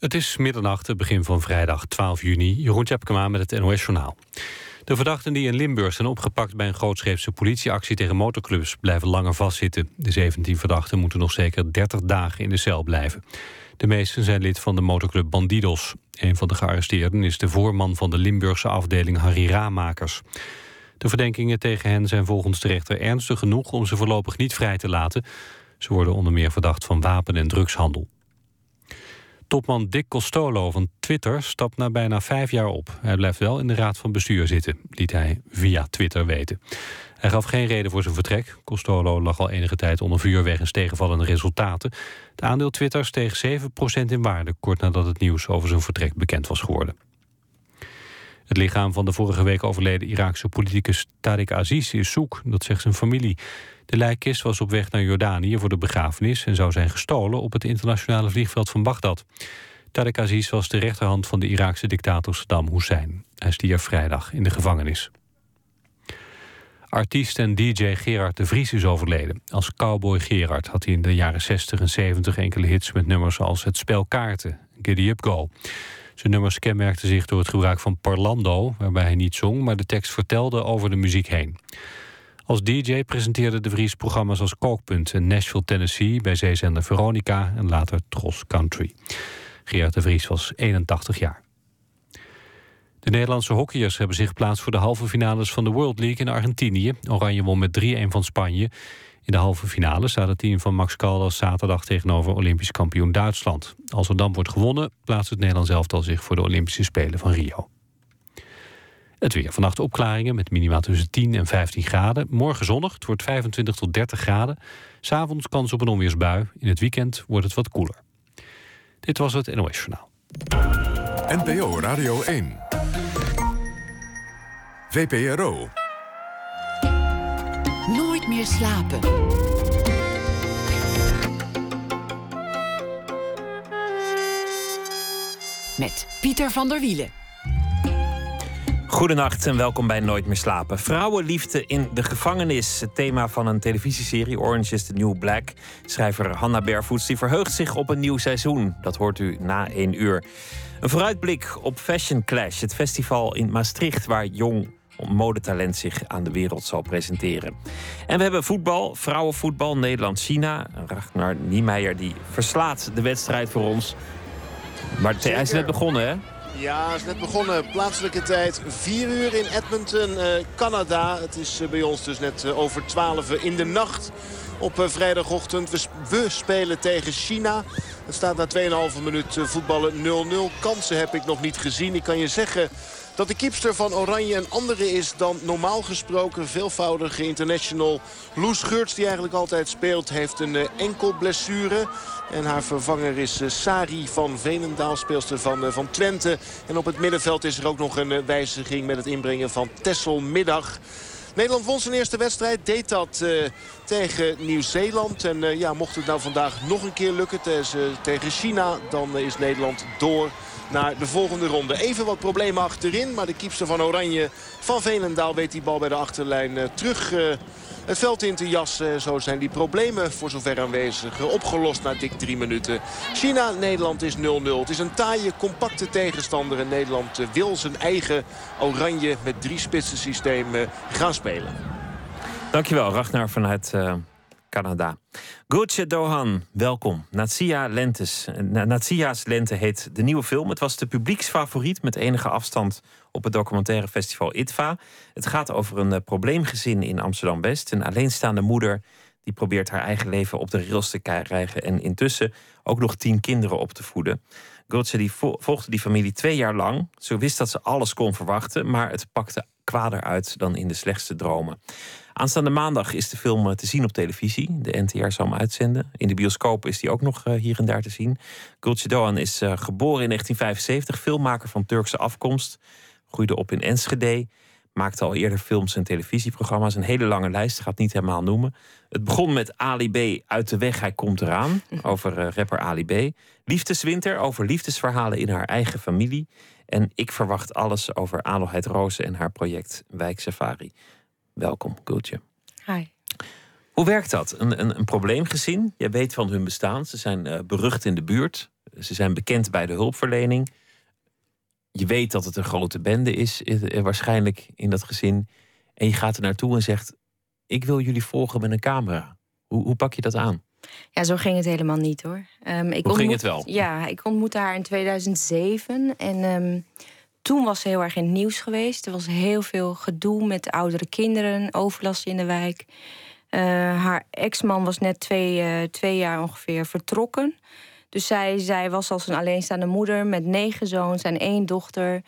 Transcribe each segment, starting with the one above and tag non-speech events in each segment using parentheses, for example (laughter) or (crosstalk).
Het is middernacht, het begin van vrijdag 12 juni. Jeroen Tjepkema met het NOS Journaal. De verdachten die in Limburg zijn opgepakt bij een grootscheepse politieactie tegen motorclubs blijven langer vastzitten. De 17 verdachten moeten nog zeker 30 dagen in de cel blijven. De meesten zijn lid van de motorclub Bandidos. Een van de gearresteerden is de voorman van de Limburgse afdeling Harry Raamakers. De verdenkingen tegen hen zijn volgens de rechter ernstig genoeg om ze voorlopig niet vrij te laten. Ze worden onder meer verdacht van wapen- en drugshandel. Topman Dick Costolo van Twitter stapt na bijna vijf jaar op. Hij blijft wel in de raad van bestuur zitten, liet hij via Twitter weten. Hij gaf geen reden voor zijn vertrek. Costolo lag al enige tijd onder vuur wegens tegenvallende resultaten. Het aandeel Twitter steeg 7% in waarde... kort nadat het nieuws over zijn vertrek bekend was geworden. Het lichaam van de vorige week overleden Iraakse politicus Tariq Aziz is zoek, dat zegt zijn familie. De lijkkist was op weg naar Jordanië voor de begrafenis... en zou zijn gestolen op het internationale vliegveld van Bagdad. Tariq Aziz was de rechterhand van de Iraakse dictator Saddam Hussein. Hij stierf vrijdag in de gevangenis. Artiest en DJ Gerard de Vries is overleden. Als cowboy Gerard had hij in de jaren 60 en 70 enkele hits met nummers als Het Spel Kaarten, Giddy Up Go. Zijn nummers kenmerkten zich door het gebruik van parlando, waarbij hij niet zong, maar de tekst vertelde over de muziek heen. Als DJ presenteerde de Vries programma's als Kookpunt in Nashville, Tennessee... bij zeezender Veronica en later Tros Country. Gerard de Vries was 81 jaar. De Nederlandse hockeyers hebben zich geplaatst voor de halve finales van de World League in Argentinië. Oranje won met 3-1 van Spanje. In de halve finale staat het team van Max Caldas zaterdag tegenover Olympisch kampioen Duitsland. Als er dan wordt gewonnen, plaatst het Nederlands elftal zich voor de Olympische Spelen van Rio. Het weer. Vannacht opklaringen met minima tussen 10 en 15 graden. Morgen zonnig. Het wordt 25 tot 30 graden. S'avonds kans op een onweersbui. In het weekend wordt het wat koeler. Dit was het NOS Journaal. NPO Radio 1. VPRO. Slapen. Met Pieter van der Wielen. Goedenacht en welkom bij Nooit meer slapen. Vrouwenliefde in de gevangenis. Het thema van een televisieserie Orange is the New Black. Schrijver Hanna Bervoets die verheugt zich op een nieuw seizoen. Dat hoort u na één uur. Een vooruitblik op Fashion Clash, het festival in Maastricht waar jong modetalent zich aan de wereld zal presenteren. En we hebben voetbal, vrouwenvoetbal, Nederland-China. Ragnar Niemeyer die verslaat de wedstrijd voor ons. Maar hij is net begonnen, hè? Ja, het is net begonnen. Plaatselijke tijd 4 uur in Edmonton, uh, Canada. Het is uh, bij ons dus net uh, over 12 in de nacht op vrijdagochtend. We, we, spelen tegen China. Het staat na 2,5 minuut voetballen 0-0. Kansen heb ik nog niet gezien. Ik kan je zeggen dat de kiepster van Oranje een andere is dan normaal gesproken veelvoudige international. Loes Geurts, die eigenlijk altijd speelt, heeft een enkel blessure. En haar vervanger is Sari van Venendaal, speelster van, van Twente. En op het middenveld is er ook nog een wijziging met het inbrengen van Tessel Middag. Nederland won zijn eerste wedstrijd, deed dat tegen Nieuw-Zeeland. En ja, mocht het nou vandaag nog een keer lukken tegen China... dan is Nederland door naar de volgende ronde. Even wat problemen achterin, maar de kiepster van Oranje van Veenendaal weet die bal bij de achterlijn uh, terug het veld in te jassen. Zo zijn die problemen voor zover aanwezig opgelost na dik drie minuten. China-Nederland is 0-0. Het is een taaie, compacte tegenstander. En Nederland wil zijn eigen oranje met drie spitsen systeem gaan spelen. Dankjewel, Ragnar vanuit uh, Canada. Goetje Dohan, welkom. Natsia Lentes. Natsia's Lente heet de nieuwe film. Het was de publieksfavoriet met enige afstand op het documentaire festival ITVA. Het gaat over een uh, probleemgezin in Amsterdam-West. Een alleenstaande moeder die probeert haar eigen leven op de rails te krijgen... en intussen ook nog tien kinderen op te voeden. Gultje die volgde die familie twee jaar lang. Ze wist dat ze alles kon verwachten, maar het pakte kwader uit dan in de slechtste dromen. Aanstaande maandag is de film te zien op televisie. De NTR zal hem uitzenden. In de bioscoop is die ook nog hier en daar te zien. Gulce Doan is geboren in 1975, filmmaker van Turkse afkomst. Groeide op in Enschede. Maakte al eerder films en televisieprogramma's. Een hele lange lijst, gaat niet helemaal noemen. Het begon met Ali B. uit de weg, hij komt eraan. Over uh, rapper Ali B. Liefdeswinter, over liefdesverhalen in haar eigen familie. En ik verwacht alles over Adelheid Rozen en haar project Wijk Safari. Welkom, Kultje. Hi. Hoe werkt dat? Een, een, een probleemgezin. Jij weet van hun bestaan. Ze zijn uh, berucht in de buurt. Ze zijn bekend bij de hulpverlening. Je weet dat het een grote bende is, waarschijnlijk in dat gezin. En je gaat er naartoe en zegt: Ik wil jullie volgen met een camera. Hoe, hoe pak je dat aan? Ja, zo ging het helemaal niet hoor. Um, ik Hoe ging het wel? Ja, ik ontmoette haar in 2007. En um, toen was ze heel erg in het nieuws geweest. Er was heel veel gedoe met oudere kinderen, overlast in de wijk. Uh, haar ex-man was net twee, uh, twee jaar ongeveer vertrokken. Dus zij, zij was als een alleenstaande moeder met negen zoons en één dochter.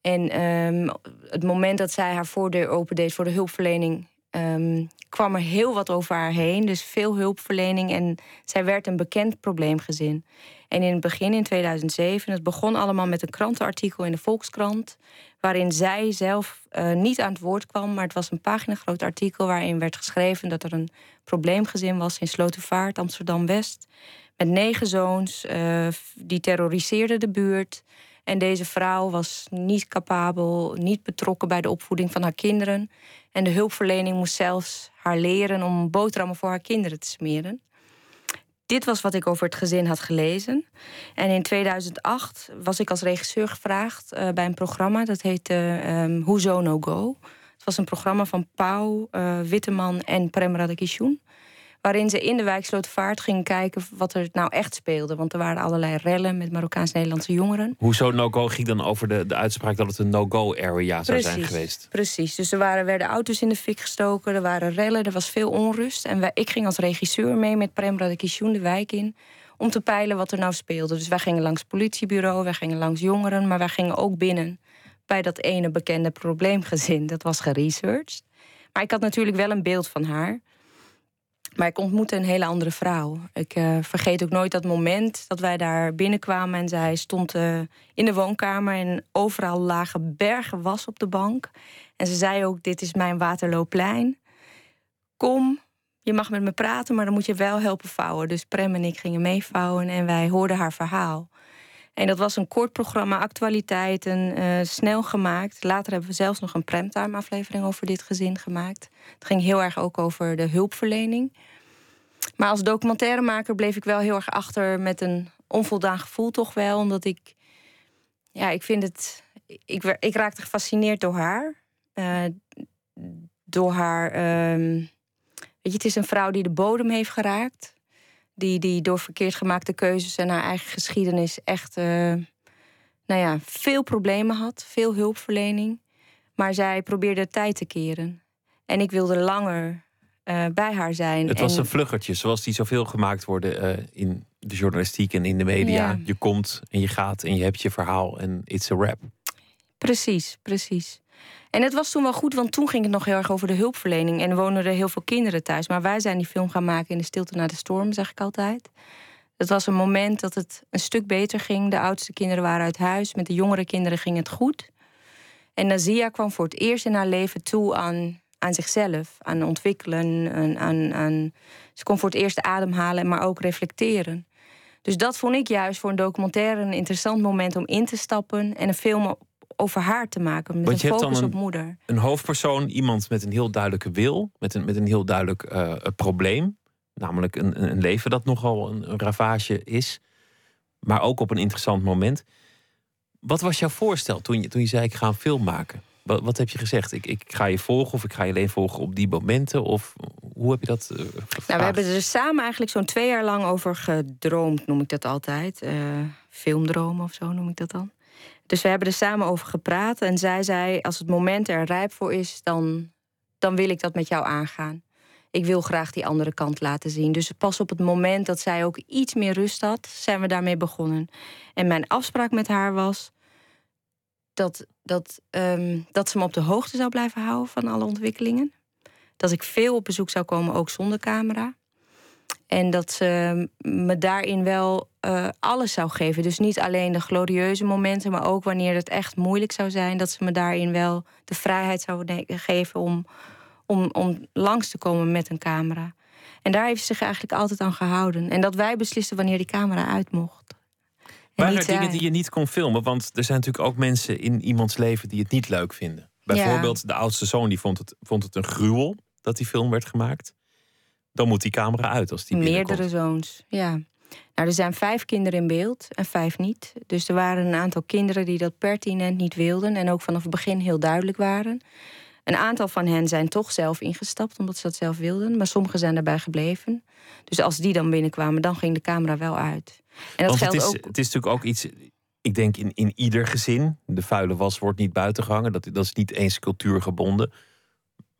En um, het moment dat zij haar voordeur opendeed voor de hulpverlening, um, kwam er heel wat over haar heen. Dus veel hulpverlening. En zij werd een bekend probleemgezin. En in het begin, in 2007, het begon allemaal met een krantenartikel in de Volkskrant. Waarin zij zelf uh, niet aan het woord kwam. Maar het was een pagina groot artikel waarin werd geschreven dat er een probleemgezin was in Slotervaart, Amsterdam West. Met negen zoons. Uh, die terroriseerden de buurt. En deze vrouw was niet capabel, niet betrokken bij de opvoeding van haar kinderen. En de hulpverlening moest zelfs haar leren om boterhammen voor haar kinderen te smeren. Dit was wat ik over het gezin had gelezen. En in 2008 was ik als regisseur gevraagd uh, bij een programma dat heette um, Hoezo No Go. Het was een programma van Pauw, uh, Witteman en Prem Radakishun. Waarin ze in de wijk Slotervaart gingen kijken wat er nou echt speelde. Want er waren allerlei rellen met Marokkaans-Nederlandse jongeren. Hoezo no-go ging dan over de, de uitspraak dat het een no-go area zou zijn geweest? Precies, dus er waren, werden auto's in de fik gestoken, er waren rellen, er was veel onrust. En wij, ik ging als regisseur mee met Prem Radakishun de wijk in om te peilen wat er nou speelde. Dus wij gingen langs het politiebureau, wij gingen langs jongeren, maar wij gingen ook binnen bij dat ene bekende probleemgezin. Dat was geresearched. Maar ik had natuurlijk wel een beeld van haar. Maar ik ontmoette een hele andere vrouw. Ik uh, vergeet ook nooit dat moment dat wij daar binnenkwamen en zij stond uh, in de woonkamer en overal lagen bergen was op de bank. En ze zei ook: Dit is mijn Waterlooplein. Kom, je mag met me praten, maar dan moet je wel helpen vouwen. Dus Prem en ik gingen meevouwen en wij hoorden haar verhaal. En dat was een kort programma, actualiteiten, uh, snel gemaakt. Later hebben we zelfs nog een premtime aflevering over dit gezin gemaakt. Het ging heel erg ook over de hulpverlening. Maar als documentairemaker bleef ik wel heel erg achter met een onvoldaan gevoel toch wel. Omdat ik, ja, ik vind het, ik, ik raakte gefascineerd door haar. Uh, door haar, um, weet je, het is een vrouw die de bodem heeft geraakt die, die door verkeerd gemaakte keuzes en haar eigen geschiedenis echt uh, nou ja, veel problemen had, veel hulpverlening. Maar zij probeerde tijd te keren. En ik wilde langer uh, bij haar zijn. Het was een vluggertje, zoals die zoveel gemaakt worden uh, in de journalistiek en in de media. Ja. Je komt en je gaat en je hebt je verhaal en it's a rap. Precies, precies. En het was toen wel goed, want toen ging het nog heel erg over de hulpverlening. En wonen er heel veel kinderen thuis. Maar wij zijn die film gaan maken in de stilte na de storm, zeg ik altijd. Het was een moment dat het een stuk beter ging. De oudste kinderen waren uit huis. Met de jongere kinderen ging het goed. En Nazia kwam voor het eerst in haar leven toe aan, aan zichzelf. Aan ontwikkelen. Aan, aan, aan, ze kon voor het eerst ademhalen, maar ook reflecteren. Dus dat vond ik juist voor een documentaire een interessant moment om in te stappen. En een film over haar te maken. Met een focus een, op moeder. Een hoofdpersoon, iemand met een heel duidelijke wil, met een, met een heel duidelijk uh, probleem. Namelijk een, een leven dat nogal een, een ravage is. Maar ook op een interessant moment. Wat was jouw voorstel toen je, toen je zei: Ik ga een film maken? Wat, wat heb je gezegd? Ik, ik ga je volgen of ik ga je alleen volgen op die momenten? Of hoe heb je dat uh, nou, we hebben er samen eigenlijk zo'n twee jaar lang over gedroomd, noem ik dat altijd. Uh, filmdromen of zo noem ik dat dan. Dus we hebben er samen over gepraat. En zij zei: Als het moment er rijp voor is, dan, dan wil ik dat met jou aangaan. Ik wil graag die andere kant laten zien. Dus pas op het moment dat zij ook iets meer rust had, zijn we daarmee begonnen. En mijn afspraak met haar was dat, dat, um, dat ze me op de hoogte zou blijven houden van alle ontwikkelingen. Dat ik veel op bezoek zou komen, ook zonder camera. En dat ze me daarin wel uh, alles zou geven. Dus niet alleen de glorieuze momenten, maar ook wanneer het echt moeilijk zou zijn, dat ze me daarin wel de vrijheid zou geven om, om, om langs te komen met een camera. En daar heeft ze zich eigenlijk altijd aan gehouden. En dat wij beslisten wanneer die camera uit mocht. Waren er dingen die je niet kon filmen? Want er zijn natuurlijk ook mensen in iemands leven die het niet leuk vinden. Bijvoorbeeld de oudste zoon die vond het, vond het een gruwel dat die film werd gemaakt dan moet die camera uit als die Meerdere zoons, ja. Nou, er zijn vijf kinderen in beeld en vijf niet. Dus er waren een aantal kinderen die dat pertinent niet wilden en ook vanaf het begin heel duidelijk waren. Een aantal van hen zijn toch zelf ingestapt omdat ze dat zelf wilden, maar sommigen zijn daarbij gebleven. Dus als die dan binnenkwamen, dan ging de camera wel uit. En dat geldt het is, ook... het is natuurlijk ook iets ik denk in, in ieder gezin. De vuile was wordt niet buiten gehangen. Dat, dat is niet eens cultuurgebonden.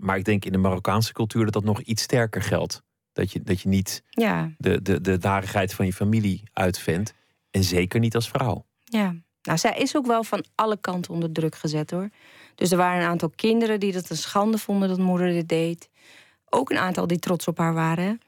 Maar ik denk in de Marokkaanse cultuur dat dat nog iets sterker geldt. Dat je, dat je niet ja. de, de, de van je familie uitvindt. En zeker niet als vrouw. Ja, nou, zij is ook wel van alle kanten onder druk gezet hoor. Dus er waren een aantal kinderen die dat een schande vonden dat moeder dit deed. Ook een aantal die trots op haar waren.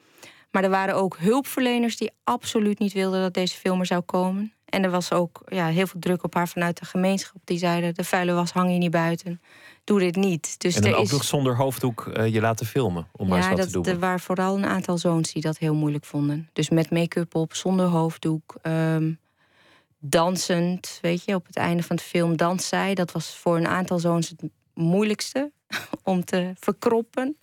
Maar er waren ook hulpverleners die absoluut niet wilden dat deze film er zou komen. En er was ook ja, heel veel druk op haar vanuit de gemeenschap. Die zeiden, de vuile was hang je niet buiten. Doe dit niet. Dus en dan ook is... nog zonder hoofddoek uh, je laten filmen, om maar eens wat dat, te doen. Er waren vooral een aantal zoons die dat heel moeilijk vonden. Dus met make-up op, zonder hoofddoek. Um, dansend, weet je, op het einde van de film danst zij. Dat was voor een aantal zoons het moeilijkste (laughs) om te verkroppen.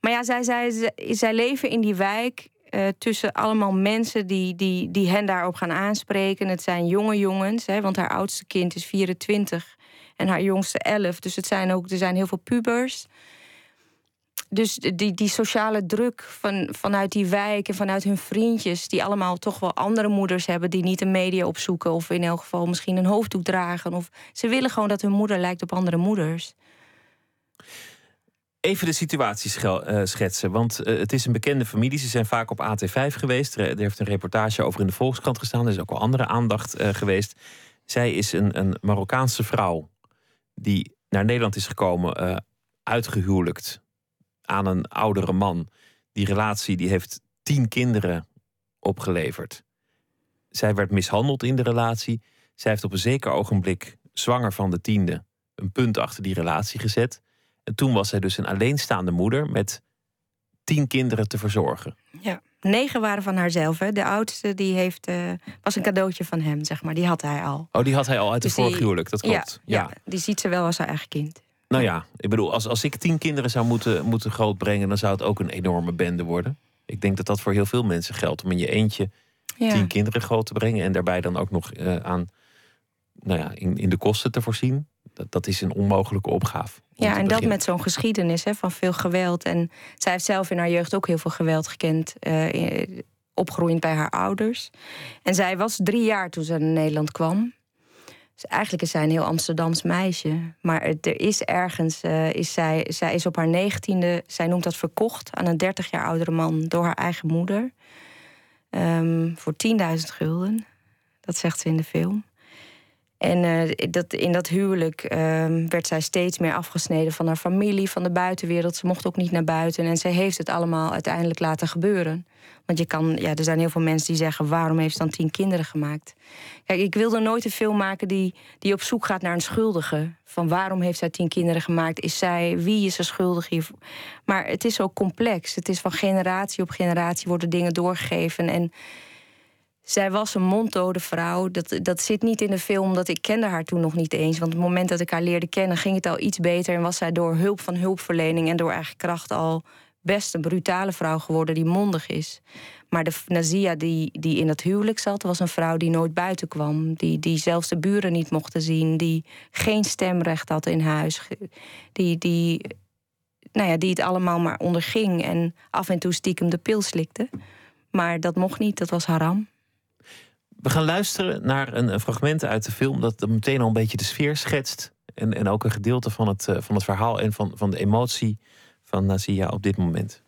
Maar ja, zij, zij, zij leven in die wijk uh, tussen allemaal mensen die, die, die hen daarop gaan aanspreken. Het zijn jonge jongens, hè, want haar oudste kind is 24 en haar jongste 11. Dus het zijn ook, er zijn heel veel pubers. Dus die, die sociale druk van, vanuit die wijk en vanuit hun vriendjes, die allemaal toch wel andere moeders hebben, die niet de media opzoeken of in elk geval misschien een hoofddoek dragen. Of ze willen gewoon dat hun moeder lijkt op andere moeders. Even de situatie uh, schetsen, want uh, het is een bekende familie. Ze zijn vaak op AT5 geweest. Er, heeft een reportage over in de Volkskrant gestaan. Er is ook al andere aandacht uh, geweest. Zij is een, een, Marokkaanse vrouw die naar Nederland is gekomen, uitgehuwelijkt aan een oudere man. Die relatie die heeft tien kinderen opgeleverd. Zij werd mishandeld in de relatie. Zij heeft op een zeker ogenblik, zwanger van de tiende, een punt achter die relatie gezet. En toen was zij dus een alleenstaande moeder met tien kinderen te verzorgen. Ja, negen waren van haarzelf. Hè. De oudste die heeft, uh, was een cadeautje van hem, zeg maar. Die had hij al. Oh, die had hij al uit de dus vorige huwelijk, dat klopt. Ja, ja. die ziet ze wel als haar eigen kind. Nou ja, ik bedoel, als, als ik tien kinderen zou moeten, moeten grootbrengen... dan zou het ook een enorme bende worden. Ik denk dat dat voor heel veel mensen geldt. Om in je eentje tien kinderen groot te brengen... en daarbij dan ook nog uh, aan, nou ja, in, in de kosten te voorzien. Dat, dat is een onmogelijke opgave. Ja, en dat met zo'n geschiedenis hè, van veel geweld. En zij heeft zelf in haar jeugd ook heel veel geweld gekend. Uh, opgegroeid bij haar ouders. En zij was drie jaar toen ze naar Nederland kwam. Dus eigenlijk is zij een heel Amsterdams meisje. Maar er is ergens, uh, is zij, zij is op haar negentiende, zij noemt dat verkocht aan een 30 jaar oudere man door haar eigen moeder. Um, voor 10.000 gulden. Dat zegt ze in de film. En uh, dat, in dat huwelijk uh, werd zij steeds meer afgesneden van haar familie, van de buitenwereld. Ze mocht ook niet naar buiten. En ze heeft het allemaal uiteindelijk laten gebeuren. Want je kan, ja, er zijn heel veel mensen die zeggen: waarom heeft ze dan tien kinderen gemaakt? Kijk, ik wilde nooit een film maken die, die op zoek gaat naar een schuldige. Van waarom heeft zij tien kinderen gemaakt? Is zij, wie is er schuldig hier? Maar het is ook complex. Het is van generatie op generatie worden dingen doorgegeven. En zij was een monddode vrouw. Dat, dat zit niet in de film, omdat ik kende haar toen nog niet eens. Want op het moment dat ik haar leerde kennen, ging het al iets beter. En was zij door hulp van hulpverlening en door eigen kracht al best een brutale vrouw geworden die mondig is. Maar de Nazia die, die in dat huwelijk zat, was een vrouw die nooit buiten kwam. Die, die zelfs de buren niet mochten zien. Die geen stemrecht had in huis. Die, die, nou ja, die het allemaal maar onderging. En af en toe stiekem de pil slikte. Maar dat mocht niet, dat was haram. We gaan luisteren naar een, fragment uit de film dat meteen al een beetje de sfeer schetst. En, en ook een gedeelte van het, uh, van het verhaal en van, van de emotie van Nazia op dit moment.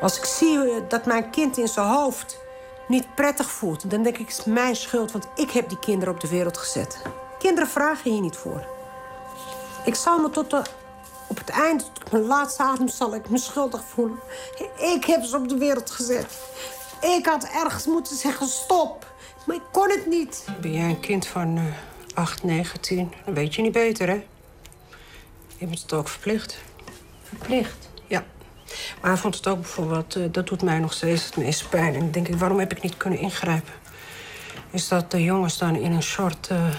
Als ik zie eh, dat mijn kind in zijn hoofd niet prettig voelt, dan denk ik: het is mijn schuld, want ik heb die kinderen op de wereld gezet. Kinderen vragen hier niet voor. Ik zal me tot de op het eind, op mijn laatste adem, zal ik me schuldig voelen. Ik heb ze op de wereld gezet. Ik had ergens moeten zeggen stop. Maar ik kon het niet. Ben jij een kind van uh, 8, 9, 10? Dan weet je niet beter, hè? Je bent het ook verplicht. Verplicht? Ja. Maar hij vond het ook bijvoorbeeld... Uh, dat doet mij nog steeds het meest pijn. En dan denk ik, waarom heb ik niet kunnen ingrijpen? Is dat de jongens dan in een soort... Uh,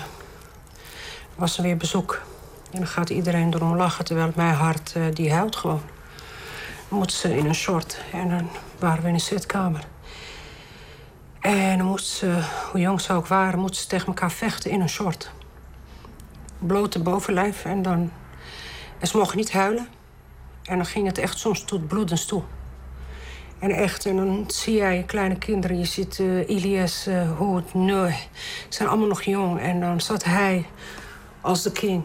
was er weer bezoek. En dan gaat iedereen erom lachen, terwijl mijn hart, uh, die huilt gewoon. moest ze in een short. En dan waren we in een zitkamer. En dan moest ze, hoe jong ze ook waren, moesten ze tegen elkaar vechten in een short. Blote bovenlijf en dan... En ze mochten niet huilen. En dan ging het echt soms tot bloedens toe. En echt, en dan zie jij kleine kinderen. Je ziet uh, Ilias, uh, Hoed, Neu. Ze zijn allemaal nog jong. En dan zat hij als de king.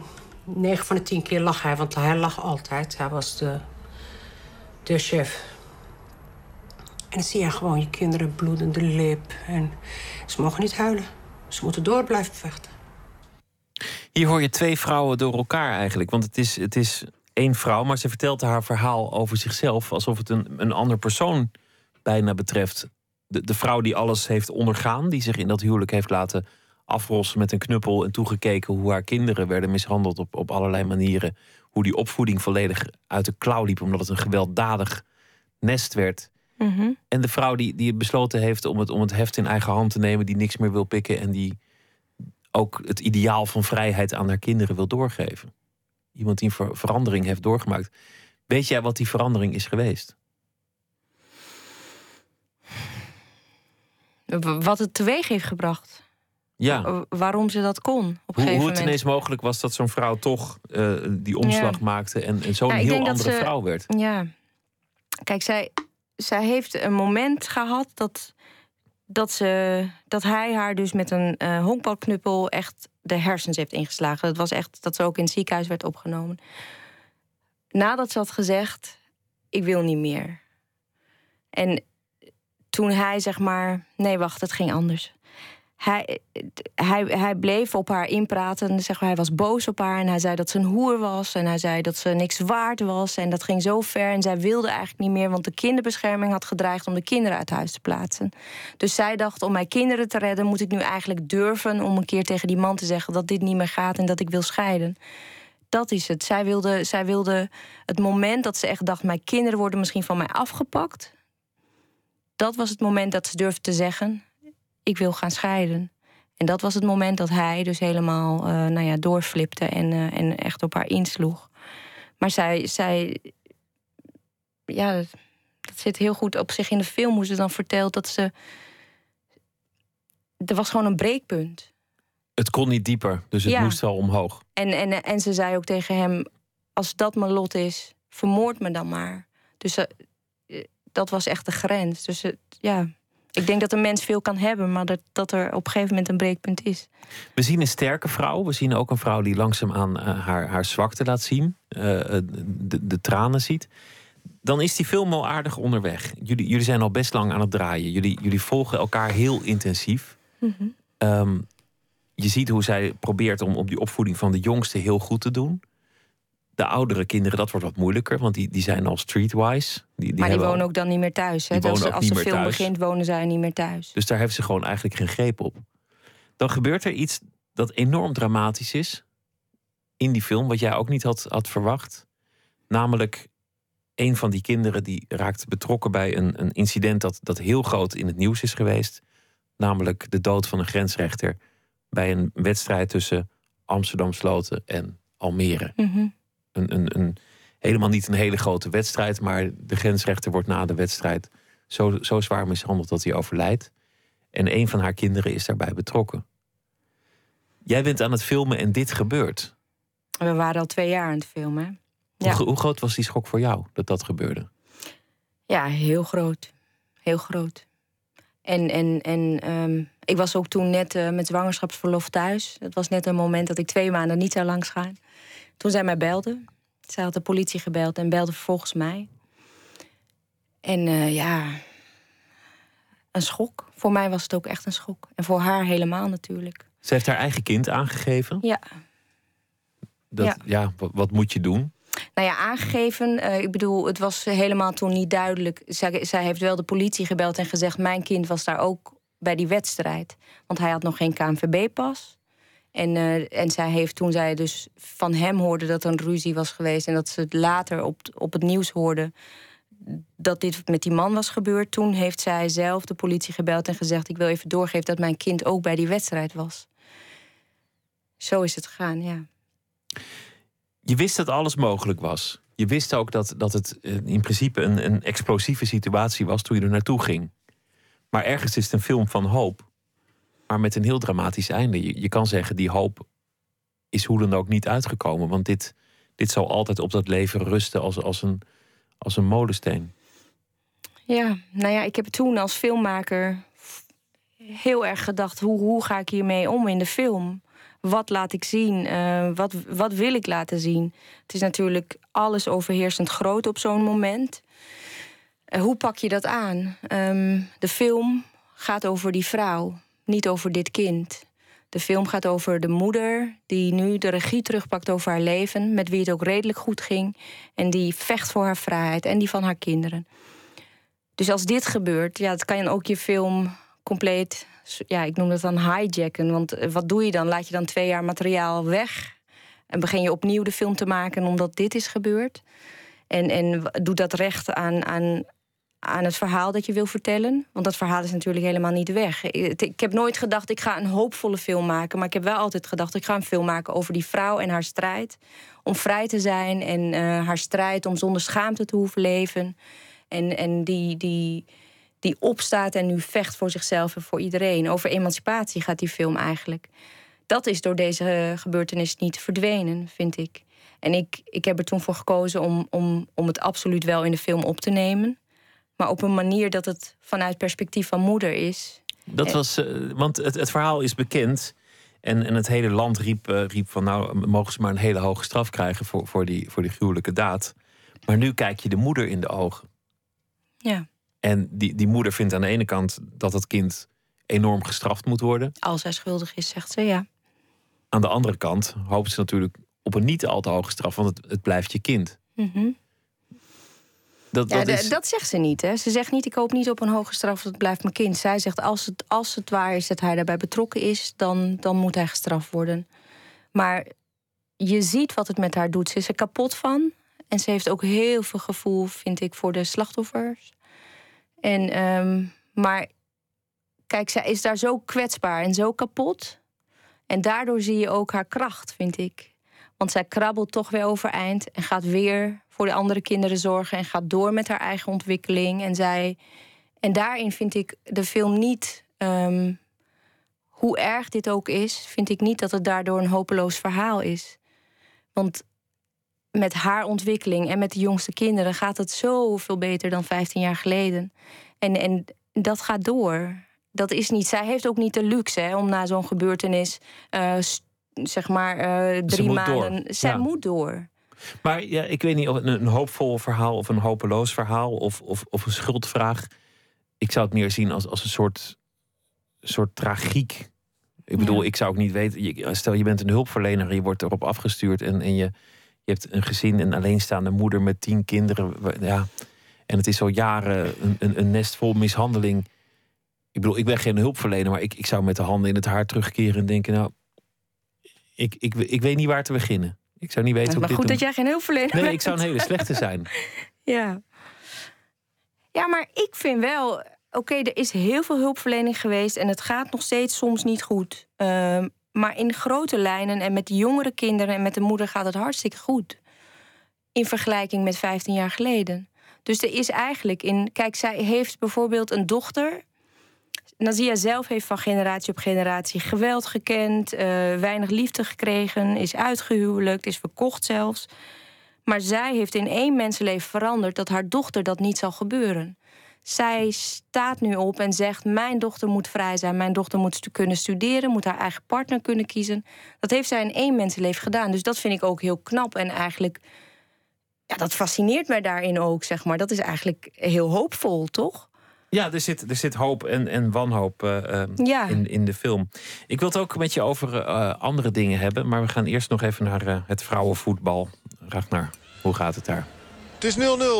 9 van de 10 keer lag hij, want hij lag altijd. Hij was de, de chef. En dan zie je gewoon je kinderen bloedende lip. En ze mogen niet huilen. Ze moeten door blijven vechten. Hier hoor je twee vrouwen door elkaar eigenlijk. Want het is, het is één vrouw, maar ze vertelt haar verhaal over zichzelf alsof het een, een ander persoon bijna betreft. De, de vrouw die alles heeft ondergaan, die zich in dat huwelijk heeft laten afrossen met een knuppel en toegekeken hoe haar kinderen werden mishandeld op, op allerlei manieren. Hoe die opvoeding volledig uit de klauw liep, omdat het een gewelddadig nest werd. Mhm. En de vrouw die, die besloten heeft om het, om het heft in eigen hand te nemen, die niks meer wil pikken en die ook het ideaal van vrijheid aan haar kinderen wil doorgeven. Iemand die een verandering heeft doorgemaakt. Weet jij wat die verandering is geweest? Wat het teweeg heeft gebracht. Ja. Waarom ze dat kon. Op hoe, hoe het ineens mogelijk was dat zo'n vrouw toch uh, die omslag maakte en, en zo'n nou, heel andere vrouw werd. Ja. Kijk, zij, zij heeft een moment gehad dat, dat, ze, dat hij haar dus met een uh, honkbalknuppel echt de hersens heeft ingeslagen. Dat was echt dat ze ook in het ziekenhuis werd opgenomen. Nadat ze had gezegd: Ik wil niet meer. En toen hij zeg maar: Nee, wacht, het ging anders hij, hij, hij bleef op haar inpraten. Zeg maar, hij was boos op haar en hij zei dat ze een hoer was. En hij zei dat ze niks waard was. En dat ging zo ver. En zij wilde eigenlijk niet meer, want de kinderbescherming had gedreigd om de kinderen uit huis te plaatsen. Dus zij dacht: om mijn kinderen te redden, moet ik nu eigenlijk durven om een keer tegen die man te zeggen dat dit niet meer gaat en dat ik wil scheiden. Dat is het. Zij wilde, zij wilde het moment dat ze echt dacht: mijn kinderen worden misschien van mij afgepakt. Dat was het moment dat ze durfde te zeggen: ik wil gaan scheiden. En dat was het moment dat hij dus helemaal uh, nou ja, doorflipte en, uh, en echt op haar insloeg. Maar zij, zij ja, dat zit heel goed op zich in de film, hoe ze dan vertelt dat ze. Er was gewoon een breekpunt. Het kon niet dieper, dus het moest wel omhoog. En, en, en ze zei ook tegen hem: Als dat mijn lot is, vermoord me dan maar. Dus uh, dat was echt de grens. Dus ja, ik denk dat een mens veel kan hebben, maar dat, dat er op een gegeven moment een breekpunt is. We zien een sterke vrouw. We zien ook een vrouw die langzaamaan uh, haar, haar zwakte laat zien. Uh, de, de tranen ziet. Dan is die film al aardig onderweg. Jullie, jullie zijn al best lang aan het draaien. Jullie, jullie volgen elkaar heel intensief. Mm -hmm. um, je ziet hoe zij probeert om op die opvoeding van de jongste heel goed te doen. De oudere kinderen, dat wordt wat moeilijker, want die, die zijn al streetwise. Die, die maar die wonen ook dan niet meer thuis. Hè? Die als als de film begint, wonen zij niet meer thuis. Dus daar heeft ze gewoon eigenlijk geen greep op. Dan gebeurt er iets dat enorm dramatisch is in die film, wat jij ook niet had, had verwacht. Namelijk, een van die kinderen die raakt betrokken bij een, een incident dat, dat heel groot in het nieuws is geweest. Namelijk de dood van een grensrechter bij een wedstrijd tussen Amsterdam Sloten en Almere. Mm -hmm een, een, een, helemaal niet een hele grote wedstrijd, maar de grensrechter wordt na de wedstrijd zo, zo zwaar mishandeld dat hij overlijdt. En een van haar kinderen is daarbij betrokken. Jij bent aan het filmen en dit gebeurt. We waren al twee jaar aan het filmen. Ja. Hoe, hoe, groot was die schok voor jou dat dat gebeurde? Ja, heel groot. Heel groot. En, en, en um, ik was ook toen net uh, met zwangerschapsverlof thuis. Het was net een moment dat ik twee maanden niet zou langs gaan. Toen zij mij belde. Zij had de politie gebeld en belde vervolgens mij. En uh, ja, een schok. Voor mij was het ook echt een schok. En voor haar helemaal natuurlijk. Ze heeft haar eigen kind aangegeven? Ja. Dat, ja. ja wat, wat, moet je doen? Nou ja, aangegeven. Uh, ik bedoel, het was helemaal toen niet duidelijk. Zij, zij heeft wel de politie gebeld en gezegd: Mijn kind was daar ook bij die wedstrijd. Want hij had nog geen KNVB-pas. En, uh, en zij heeft toen zij dus van hem hoorde dat er een ruzie was geweest. En dat ze het later op, op het nieuws hoorde dat dit met die man was gebeurd. Toen heeft zij zelf de politie gebeld en gezegd: Ik wil even doorgeven dat mijn kind ook bij die wedstrijd was. Zo is het gegaan, ja. Je wist dat alles mogelijk was. je wist ook dat, dat het in principe een, een explosieve situatie was toen je er naartoe ging. Maar ergens is het een film van hoop. Maar met een heel dramatisch einde. Je, je kan zeggen, die hoop is hoe dan ook niet uitgekomen. Want dit, dit zal altijd op dat leven rusten als, als, een, als een molensteen. Ja, nou ja, ik heb toen als filmmaker heel erg gedacht: hoe, hoe ga ik hiermee om in de film? Wat laat ik zien? Uh, wat, wat wil ik laten zien? Het is natuurlijk alles overheersend groot op zo'n moment. Uh, hoe pak je dat aan? Um, de film gaat over die vrouw, niet over dit kind. De film gaat over de moeder die nu de regie terugpakt over haar leven, met wie het ook redelijk goed ging, en die vecht voor haar vrijheid en die van haar kinderen. Dus als dit gebeurt, ja, kan je ook je film compleet, ja, ik noem dat dan hijacken. Want eh, wat doe je dan? Laat je dan twee jaar materiaal weg en begin je opnieuw de film te maken omdat dit is gebeurd? En, en doe dat recht aan, aan, aan het verhaal dat je wil vertellen. Want dat verhaal is natuurlijk helemaal niet weg. Ik heb nooit gedacht, ik ga een hoopvolle film maken. Maar ik heb wel altijd gedacht, ik ga een film maken over die vrouw en haar strijd. Om vrij te zijn en uh, haar strijd om zonder schaamte te hoeven leven. En, en die, die, die opstaat en nu vecht voor zichzelf en voor iedereen. Over emancipatie gaat die film eigenlijk. Dat is door deze gebeurtenis niet verdwenen, vind ik. En ik, ik heb er toen voor gekozen om, om, om het absoluut wel in de film op te nemen. Maar op een manier dat het vanuit perspectief van moeder is. Dat was, uh, want het, het verhaal is bekend. En, en het hele land riep, uh, riep van nou mogen ze maar een hele hoge straf krijgen voor, voor, die, voor die gruwelijke daad. Maar nu kijk je de moeder in de ogen. Ja. En die, die moeder vindt aan de ene kant dat het kind enorm gestraft moet worden. Als hij schuldig is, zegt ze ja. Aan de andere kant hoopt ze natuurlijk op een niet al te hoge straf, want het, het blijft je kind. Mm dat, dat, is... dat, zegt ze niet. Hè? Ze zegt niet: ik hoop niet op een hoge straf, het blijft mijn kind. Zij zegt: als het, als het waar is dat hij daarbij betrokken is, dan, dan moet hij gestraft worden. Maar je ziet wat het met haar doet. Ze is er kapot van. En ze heeft ook heel veel gevoel, vind ik, voor de slachtoffers. En, um, maar kijk, zij is daar zo kwetsbaar en zo kapot. En daardoor zie je ook haar kracht, vind ik. Want zij krabbelt toch weer overeind en gaat weer voor de andere kinderen zorgen en gaat door met haar eigen ontwikkeling. En, zij, en daarin vind ik de film niet, um, hoe erg dit ook is, vind ik niet dat het daardoor een hopeloos verhaal is. Want met haar ontwikkeling en met de jongste kinderen gaat het zoveel beter dan 15 jaar geleden. En, en dat gaat door. Dat is niet, zij heeft ook niet de luxe hè, om na zo'n gebeurtenis, uh, zeg maar, uh, drie maanden. Door. Zij moet door. Maar ja, ik weet niet of een, een hoopvol verhaal of een hopeloos verhaal of, of, of een schuldvraag. Ik zou het meer zien als, als een soort, soort tragiek. Ik bedoel, ja. ik zou ook niet weten. Stel, je bent een hulpverlener en je wordt erop afgestuurd en, en je, je hebt een gezin, een alleenstaande moeder met tien kinderen. Ja, en het is al jaren een, een, een nest vol mishandeling. Ik bedoel, ik ben geen hulpverlener, maar ik, ik zou met de handen in het haar terugkeren en denken: Nou, ik, ik, ik weet niet waar te beginnen. Ik zou niet weten hoe Maar goed dit dat jij geen hulpverlener Nee, bent. ik zou een hele slechte zijn. (laughs) ja. Ja, maar ik vind wel... Oké, er is heel veel hulpverlening geweest... en het gaat nog steeds soms niet goed. Uh, maar in grote lijnen en met de jongere kinderen... en met de moeder gaat het hartstikke goed. In vergelijking met 15 jaar geleden. Dus er is eigenlijk in... Kijk, zij heeft bijvoorbeeld een dochter... Nazia zelf heeft van generatie op generatie geweld gekend, uh, weinig liefde gekregen, is uitgehuwelijkt, is verkocht zelfs. Maar zij heeft in één mensenleven veranderd dat haar dochter dat niet zal gebeuren. Zij staat nu op en zegt: Mijn dochter moet vrij zijn, mijn dochter moet kunnen studeren, moet haar eigen partner kunnen kiezen. Dat heeft zij in één mensenleven gedaan. Dus dat vind ik ook heel knap en eigenlijk. Ja, dat fascineert mij daarin ook, zeg maar. Dat is eigenlijk heel hoopvol, toch? Ja, er zit, er zit hoop en, en wanhoop uh, ja. in, in de film. Ik wil het ook met je over uh, andere dingen hebben. Maar we gaan eerst nog even naar uh, het vrouwenvoetbal. Ragnar, hoe gaat het daar? Het is 0-0.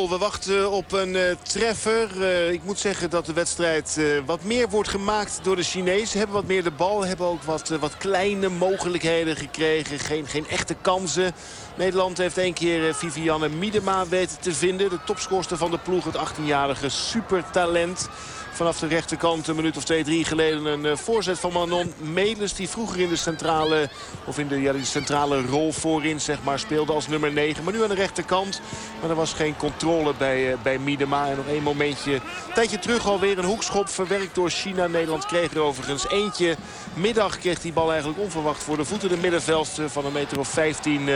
We wachten op een uh, treffer. Uh, ik moet zeggen dat de wedstrijd uh, wat meer wordt gemaakt door de Chinezen. Ze hebben wat meer de bal. Hebben ook wat, wat kleine mogelijkheden gekregen. Geen, geen echte kansen. Nederland heeft één keer Vivianne Miedema weten te vinden. De topscorster van de ploeg. Het 18-jarige supertalent. Vanaf de rechterkant een minuut of twee, drie geleden een voorzet van Manon Melis. Die vroeger in de centrale, of in de, ja, die centrale rol voorin zeg maar, speelde als nummer 9. Maar nu aan de rechterkant. Maar er was geen controle bij, bij Miedema. En nog één momentje. Een tijdje terug alweer een hoekschop verwerkt door China. Nederland kreeg er overigens eentje. Middag kreeg die bal eigenlijk onverwacht voor de voeten. De middenveld van een meter of 15 uh,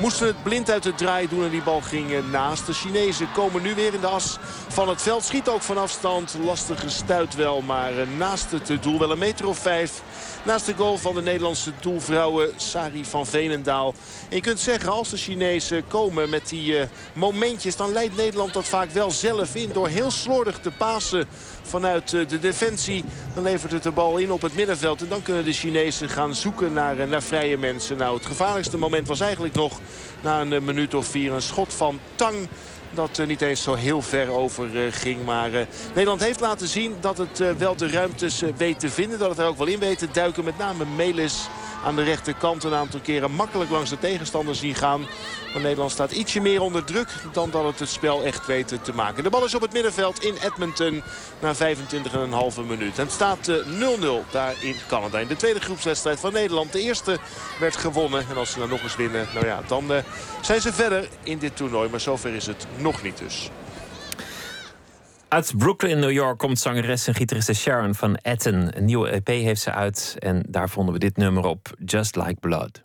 moesten het blind uit de draai doen. En die bal ging naast. De Chinezen komen nu weer in de as van het veld. Schiet ook van afstand. Lastige stuit wel. Maar uh, naast het doel wel een meter of 5. Naast de goal van de Nederlandse doelvrouwen Sari van Veenendaal. En je kunt zeggen, als de Chinezen komen met die uh, momentjes... dan leidt Nederland dat vaak wel zelf in door heel slordig te pasen vanuit de defensie. Dan levert het de bal in op het middenveld. En dan kunnen de Chinezen gaan zoeken naar, naar vrije mensen. Nou, het gevaarlijkste moment was eigenlijk nog na een minuut of vier een schot van Tang dat uh, niet eens zo heel ver over uh, ging. Maar uh, Nederland heeft laten zien dat het wel de ruimtes weet te vinden. Dat het er ook wel in weet te duiken. Met name Melis aan de rechterkant een aantal keren makkelijk langs de tegenstander zien gaan. Maar Nederland staat ietsje meer onder druk dan dat het het spel echt weet te maken. De bal is op het middenveld in Edmonton na 25,5 minuut. En het staat 0-0 daar in Canada. In de tweede groepswedstrijd van Nederland. De eerste werd gewonnen. En als ze dan nog eens winnen, nou ja, dan uh, zijn ze verder in dit toernooi. Maar zover is het nog niet dus. Uit Brooklyn, New York komt zangeres en gitariste Sharon van Etten. Een nieuwe EP heeft ze uit en daar vonden we dit nummer op, Just Like Blood.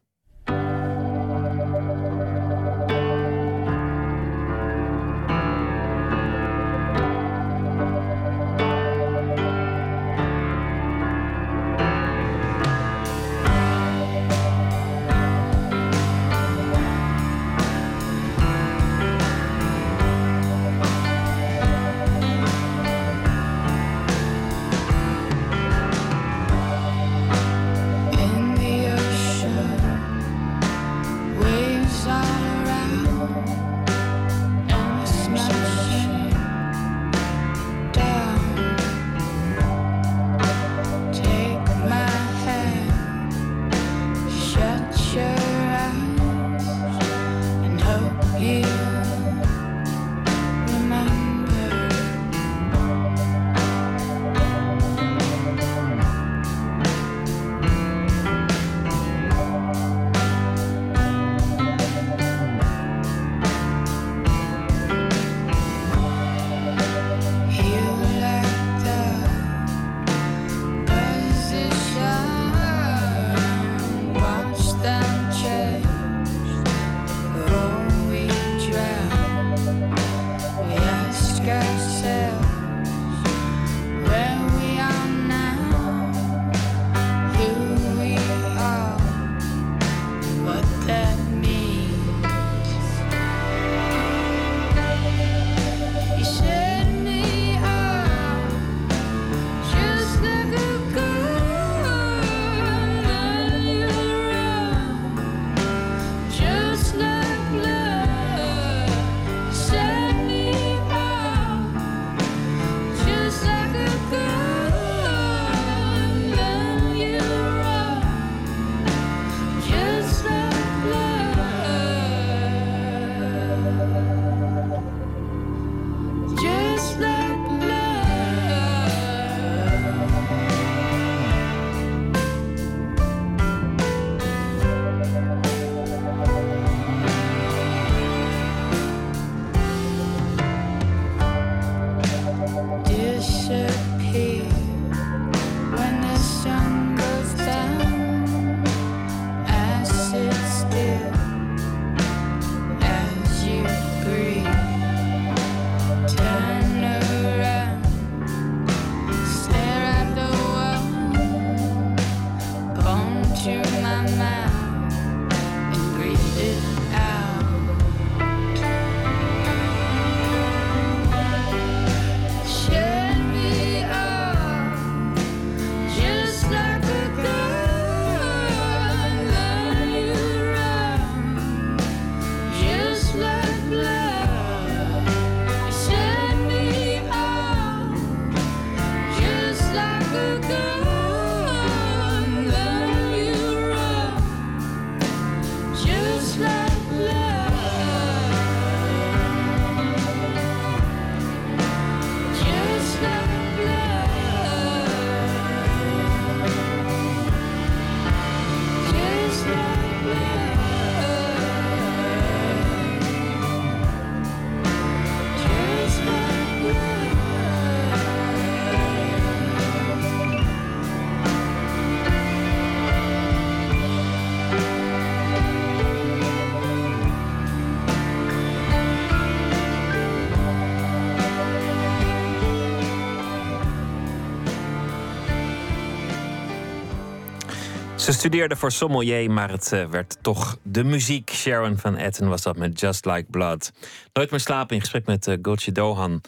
Ze studeerde voor sommelier, maar het eh, werd toch de muziek. Sharon van Etten was dat met Just Like Blood. Nooit meer slapen in gesprek met uh, Gulce Dohan.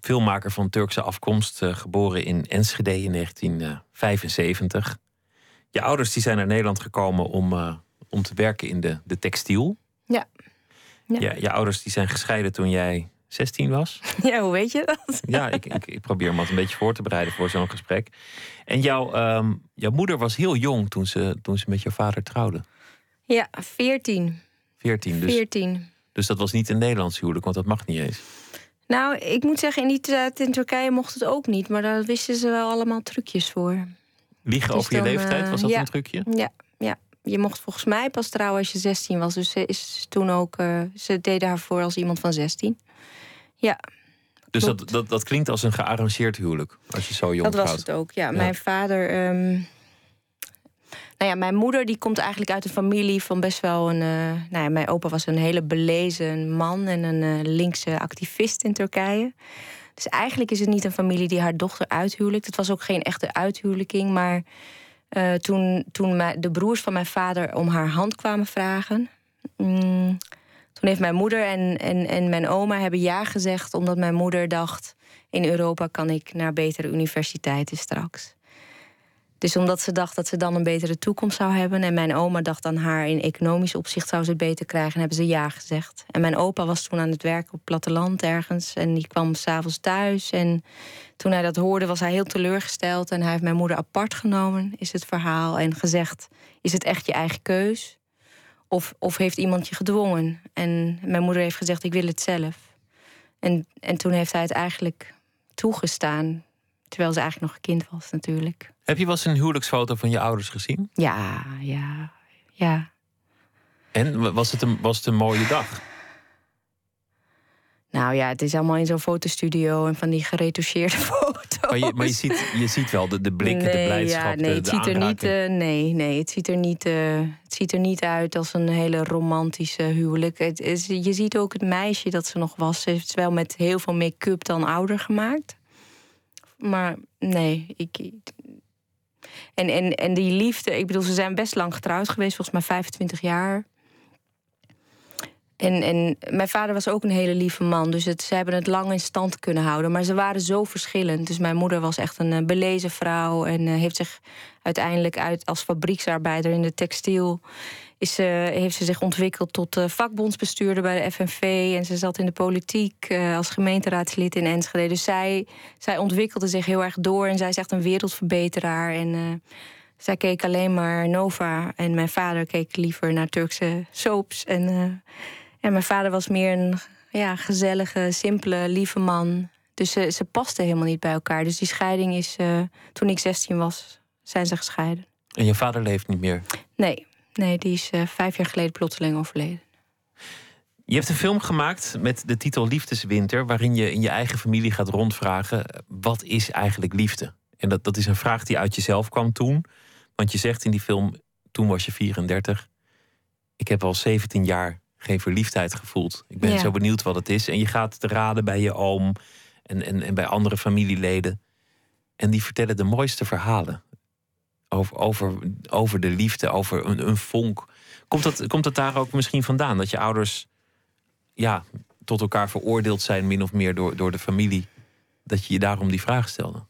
Filmmaker van Turkse afkomst, uh, geboren in Enschede in 1975. Je ouders die zijn naar Nederland gekomen om, om te werken in de, de textiel. Ja. ja. ja. Je ouders die zijn gescheiden toen jij 16 was. (laughs) Ja, hoe weet je dat? Ja, ik, ik, ik probeer me een beetje voor te bereiden voor zo'n gesprek. En jouw, um, jouw moeder was heel jong toen ze, toen ze met jouw vader trouwde. Ja, 14. 14, dus. 14. Dus dat was niet een Nederlands huwelijk, want dat mag niet eens. Nou, ik moet zeggen, in die tijd in Turkije mocht het ook niet. Maar daar wisten ze wel allemaal trucjes voor. Liegen dus over je leeftijd, was dat ja, een trucje? Ja, ja. Je mocht volgens mij pas trouwen als je 16 was. Dus ze is toen ook. Uh, ze deden haar voor als iemand van 16. Ja. Dus dat, dat, dat klinkt als een gearrangeerd huwelijk, als je zo jong Dat was het ook, ja. Mijn vader... Um, nou ja, mijn moeder die komt eigenlijk uit een familie van best wel een... Uh, nou ja, mijn opa was een hele belezen man en een uh, linkse activist in Turkije. Dus eigenlijk is het niet een familie die haar dochter uithuwelijkt. Het was ook geen echte uithuwelijking, maar... Uh, toen, toen de broers van mijn vader om haar hand kwamen vragen... Mm, toen heeft mijn moeder en, en, en mijn oma hebben ja gezegd, omdat mijn moeder dacht: in Europa kan ik naar betere universiteiten straks. Dus omdat ze dacht dat ze dan een betere toekomst zou hebben. En mijn oma dacht aan haar in economisch opzicht zou ze het beter krijgen. hebben ze ja gezegd. En mijn opa was toen aan het werken op het platteland ergens. En die kwam s'avonds thuis. En toen hij dat hoorde was hij heel teleurgesteld. En hij heeft mijn moeder apart genomen, is het verhaal. En gezegd, is het echt je eigen keus? Of, of heeft iemand je gedwongen? En mijn moeder heeft gezegd: Ik wil het zelf. En, en toen heeft hij het eigenlijk toegestaan. Terwijl ze eigenlijk nog een kind was, natuurlijk. Heb je wel eens een huwelijksfoto van je ouders gezien? Ja, ja, ja. En was het een, was het een mooie dag? Nou ja, het is allemaal in zo'n fotostudio en van die geretoucheerde (laughs) foto's. Maar je, maar je, ziet, je ziet wel de, de blikken, de blijdschap, ja, nee, het ziet er niet, uh, nee, nee, het ziet er niet, uh, het ziet er niet uit als een hele romantische huwelijk. Het is, je ziet ook het meisje dat ze nog was. Ze heeft wel met heel veel make-up dan ouder gemaakt. Maar nee, ik... En, en, en die liefde, ik bedoel, ze zijn best lang getrouwd geweest, volgens mij 25 jaar. En, en mijn vader was ook een hele lieve man. Dus ze hebben het lang in stand kunnen houden. Maar ze waren zo verschillend. Dus mijn moeder was echt een uh, belezen vrouw. En uh, heeft zich uiteindelijk uit als fabrieksarbeider in de textiel. Is, heeft ze zich ontwikkeld tot vakbondsbestuurder bij de FNV. En ze zat in de politiek als gemeenteraadslid in Enschede. Dus zij, zij ontwikkelde zich heel erg door. En zij is echt een wereldverbeteraar. En zij keek alleen maar Nova. En mijn vader keek liever naar Turkse soaps. En en mijn vader was meer een ja, gezellige, simpele, lieve man. Dus ze, ze pasten helemaal niet bij elkaar. Dus die scheiding is, uh, toen ik 16 was, zijn ze gescheiden. En je vader leeft niet meer? Nee, nee die is uh, vijf jaar geleden plotseling overleden. Je hebt een film gemaakt met de titel Liefdeswinter, waarin je in je eigen familie gaat rondvragen: wat is eigenlijk liefde? En dat, dat is een vraag die uit jezelf kwam toen. Want je zegt in die film, toen was je 34. Ik heb al 17 jaar geen verliefdheid gevoeld. Ik ben zo benieuwd wat het is. En je gaat te raden bij je oom en, en, en bij andere familieleden. En die vertellen de mooiste verhalen. Over, over, over de liefde, over een, een vonk. Komt dat, komt dat daar ook misschien vandaan? Dat je ouders ja, tot elkaar veroordeeld zijn, min of meer door, door de familie. Dat je je daarom die vraag stelde?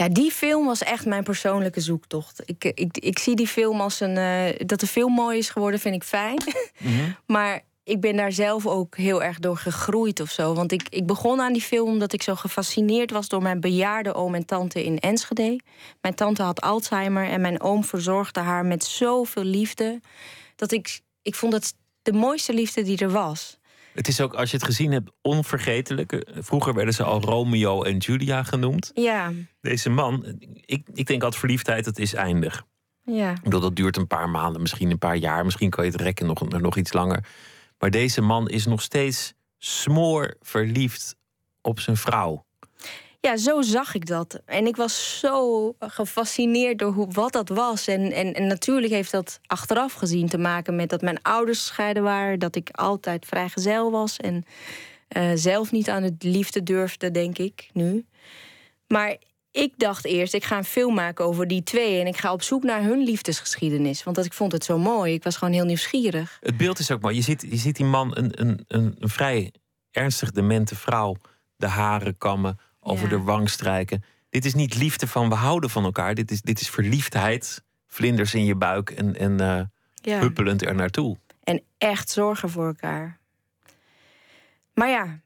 Ja, die film was echt mijn persoonlijke zoektocht. Ik, ik, ik zie die film als een. Uh, dat de film mooi is geworden, vind ik fijn. (laughs) Mhm. maar ik ben daar zelf ook heel erg door gegroeid of zo. Want ik, ik begon aan die film omdat ik zo gefascineerd was door mijn bejaarde oom en tante in Enschede. Mijn tante had Alzheimer en mijn oom verzorgde haar met zoveel liefde. Dat ik, ik vond dat de mooiste liefde die er was. Het is ook, als je het gezien hebt, onvergetelijk. Vroeger werden ze al Romeo en Julia genoemd. Ja. Deze man, ik, ik denk altijd verliefdheid, dat is eindig. Ja. Ik bedoel, dat duurt een paar maanden, misschien een paar jaar. Misschien kan je het rekken nog, nog iets langer. Maar deze man is nog steeds smoor verliefd op zijn vrouw. Ja, zo zag ik dat. En ik was zo gefascineerd door hoe, wat dat was. En, en, en natuurlijk heeft dat achteraf gezien te maken met dat mijn ouders gescheiden waren. Dat ik altijd vrijgezel was. En uh, zelf niet aan het liefde durfde, denk ik, nu. Maar ik dacht eerst, ik ga een film maken over die twee... en ik ga op zoek naar hun liefdesgeschiedenis. Want dat, ik vond het zo mooi. Ik was gewoon heel nieuwsgierig. Het beeld is ook mooi. Je ziet, je ziet die man, een, een, een vrij ernstig demente vrouw... de haren kammen, over de wang strijken. Dit is niet liefde van we houden van elkaar. Dit is, dit is verliefdheid, vlinders in je buik en, en uh, ja. huppelend er naartoe. En echt zorgen voor elkaar. Maar ja,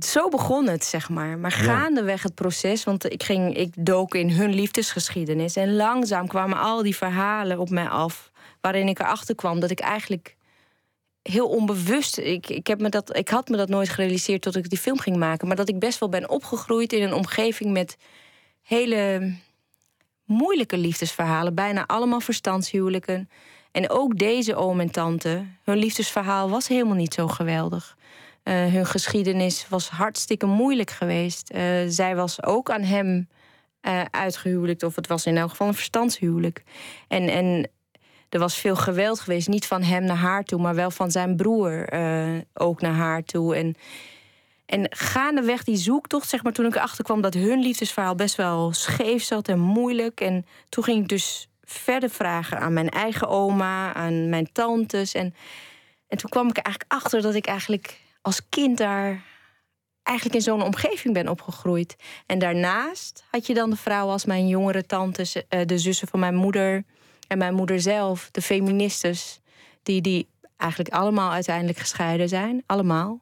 zo begon het, zeg maar. Maar gaandeweg het proces, want ik, ging, ik dook in hun liefdesgeschiedenis. En langzaam kwamen al die verhalen op mij af. Waarin ik erachter kwam dat ik eigenlijk heel onbewust. Ik, ik, heb me dat, ik had me dat nooit gerealiseerd tot ik die film ging maken. Maar dat ik best wel ben opgegroeid in een omgeving met hele moeilijke liefdesverhalen. Bijna allemaal verstandshuwelijken. En ook deze oom en tante, hun liefdesverhaal was helemaal niet zo geweldig. Uh, hun geschiedenis was hartstikke moeilijk geweest. Uh, zij was ook aan hem uh, of het was in elk geval een verstandshuwelijk. En, en er was veel geweld geweest, niet van hem naar haar toe, maar wel van zijn broer ook naar haar toe. En, en gaandeweg die zoektocht, zeg maar, toen ik erachter kwam dat hun liefdesverhaal best wel scheef zat en moeilijk. En toen ging ik dus verder vragen aan mijn eigen oma, aan mijn tantes. En, en toen kwam ik eigenlijk achter dat ik eigenlijk als kind daar eigenlijk in zo'n omgeving ben opgegroeid. En daarnaast had je dan de vrouwen als mijn jongere tantes, eh, de zussen van mijn moeder en mijn moeder zelf, de feministes, die, die eigenlijk allemaal uiteindelijk gescheiden zijn. Allemaal.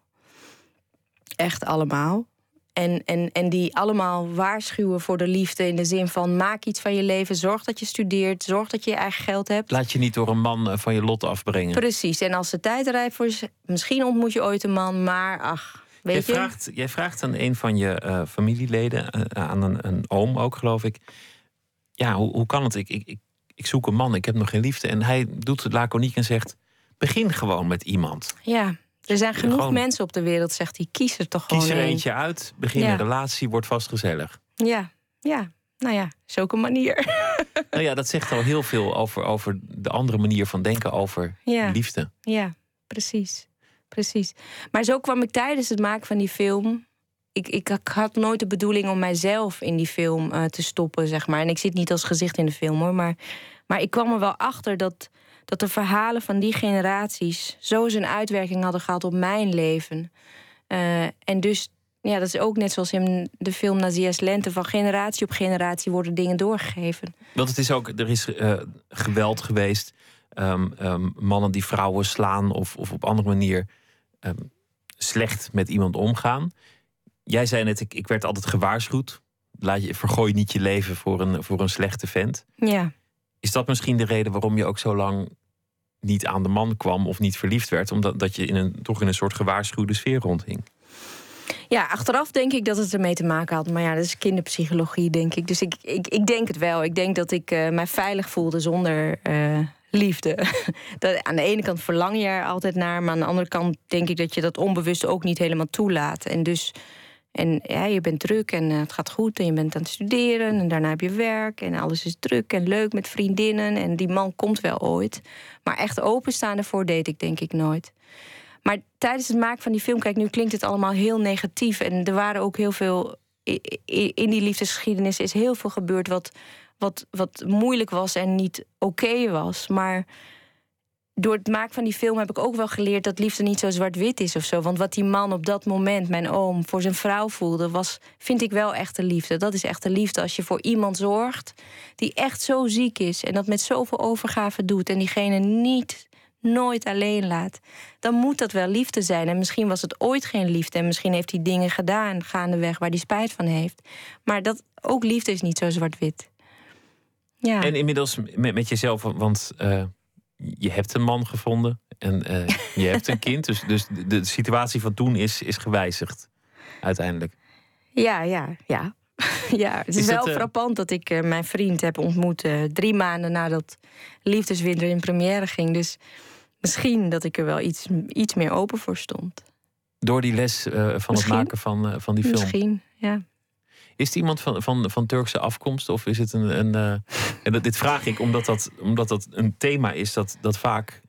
Echt allemaal. En, en, en die allemaal waarschuwen voor de liefde in de zin van maak iets van je leven, zorg dat je studeert, zorg dat je je eigen geld hebt. Laat je niet door een man eh, van je lot afbrengen. Precies, en als de tijd rijp voor is, misschien ontmoet je ooit een man, maar ach, weet jij je. Vraagt, jij vraagt aan een van je uh, familieleden, uh, aan een, een, oom ook geloof ik, ja, hoe, hoe kan het? Ik, ik, ik, ik zoek een man, ik heb nog geen liefde. En hij doet het laconiek en zegt, begin gewoon met iemand. Ja. Er zijn genoeg mensen op de wereld, zegt hij. Kies er toch gewoon Kies er eentje uit, begin een relatie, wordt vast gezellig. Ja, ja. Nou ja, zulke manier. (laughs) Nou ja, dat zegt al heel veel over, over de andere manier van denken over liefde. Ja, precies. Precies. Maar zo kwam ik tijdens het maken van die film. Ik, ik, had nooit de bedoeling om mijzelf in die film uh, te stoppen, zeg maar. En ik zit niet als gezicht in de film hoor. Maar, maar ik kwam er wel achter dat dat de verhalen van die generaties zo zijn uitwerking hadden gehad op mijn leven. Uh, en dus, ja, dat is ook net zoals in de film Nazia's Lente, van generatie op generatie worden dingen doorgegeven. Want het is ook, er is uh, geweld geweest, um, um, mannen die vrouwen slaan of, of op andere manier um, slecht met iemand omgaan. Jij zei net, ik, ik werd altijd gewaarschuwd. Laat je, vergooi niet je leven voor een, voor een slechte vent. Ja. Is dat misschien de reden waarom je ook zo lang niet aan de man kwam of niet verliefd werd? Omdat dat je in een, toch in een soort gewaarschuwde sfeer rondhing? Ja, achteraf denk ik dat het ermee te maken had. Maar ja, dat is kinderpsychologie, denk ik. Dus ik, ik, ik denk het wel. Ik denk dat ik uh, mij veilig voelde zonder uh, liefde. (laughs) dat, aan de ene kant verlang je er altijd naar, maar aan de andere kant denk ik dat je dat onbewust ook niet helemaal toelaat. En dus en ja, je bent druk en eh, het gaat goed en je bent aan het studeren en daarna heb je werk en alles is druk en leuk met vriendinnen en die man komt wel ooit. Maar echt openstaan ervoor deed ik denk ik nooit. Maar tijdens het maken van die film, kijk, nu klinkt het allemaal heel negatief en er waren ook heel veel in die liefdesgeschiedenis is heel veel gebeurd wat, wat, wat moeilijk was en niet oké was. Maar door het maken van die film heb ik ook wel geleerd dat liefde niet zo zwart-wit is of zo. Want wat die man op dat moment, mijn oom, voor zijn vrouw voelde, was, vind ik wel echte liefde. Dat is echte liefde als je voor iemand zorgt die echt zo ziek is en dat met zoveel overgave doet en diegene niet nooit alleen laat. Dan moet dat wel liefde zijn. En misschien was het ooit geen liefde en misschien heeft hij dingen gedaan gaandeweg waar hij spijt van heeft. Maar dat ook liefde is niet zo zwart-wit. Ja. En inmiddels met, jezelf, want. Uh je hebt een man gevonden en uh, je hebt een kind. Dus, dus de, situatie van toen is, is gewijzigd uiteindelijk. Ja, ja, ja. (laughs) ja, het is, wel uh... frappant dat ik uh, mijn vriend heb ontmoet drie maanden nadat Liefdeswinter in première ging. Dus misschien dat ik er wel iets, iets meer open voor stond. Door die les van misschien? het maken van, van die film? Misschien, ja. Is het iemand van, van, van Turkse afkomst? Of is het een. een uh, en dit vraag ik omdat dat, omdat dat een thema is dat, dat vaak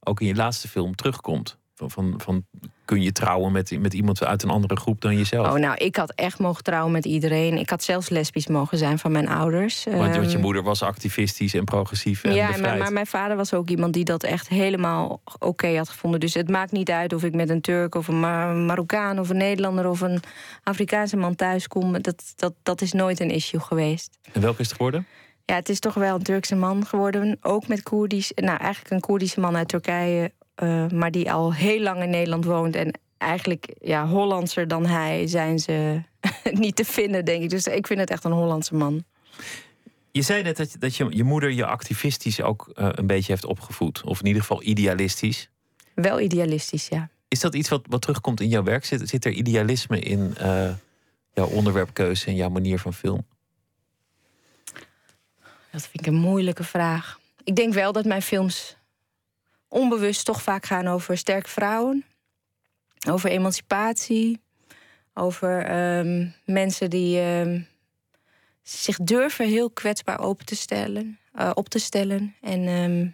ook in je laatste film terugkomt. Van, van, kun je trouwen met, met iemand uit een andere groep dan jezelf? Oh, nou, ik had echt mogen trouwen met iedereen. Ik had zelfs lesbisch mogen zijn van mijn ouders. Want, want je Ehm, moeder was activistisch en progressief en ja, maar, maar mijn vader was ook iemand die dat echt helemaal oké had gevonden. Dus het maakt niet uit of ik met een Turk of een Mar- Marokkaan of een Nederlander of een Afrikaanse man thuis kom. Dat, dat, dat is nooit een issue geweest. En welke is het geworden? Ja, het is toch wel een Turkse man geworden. Ook met Koerdisch. Nou, eigenlijk een Koerdische man uit Turkije. Eh, maar die al heel lang in Nederland woont. En eigenlijk ja, Hollandser dan hij zijn ze (laughs) niet te vinden, denk ik. Dus ik vind het echt een Hollandse man. Je zei net dat, je- dat je, je moeder je activistisch ook eh, een beetje heeft opgevoed. Of in ieder geval idealistisch. Wel idealistisch, ja. Is dat iets wat, wat terugkomt in jouw werk? Zit, zit er idealisme in eh, jouw onderwerpkeuze en jouw manier van film? Dat vind ik een moeilijke vraag. Ik denk wel dat mijn films onbewust toch vaak gaan over sterke vrouwen. Over emancipatie. Over ehm, mensen die ehm, zich durven heel kwetsbaar open te stellen, eh, op te stellen. En ehm,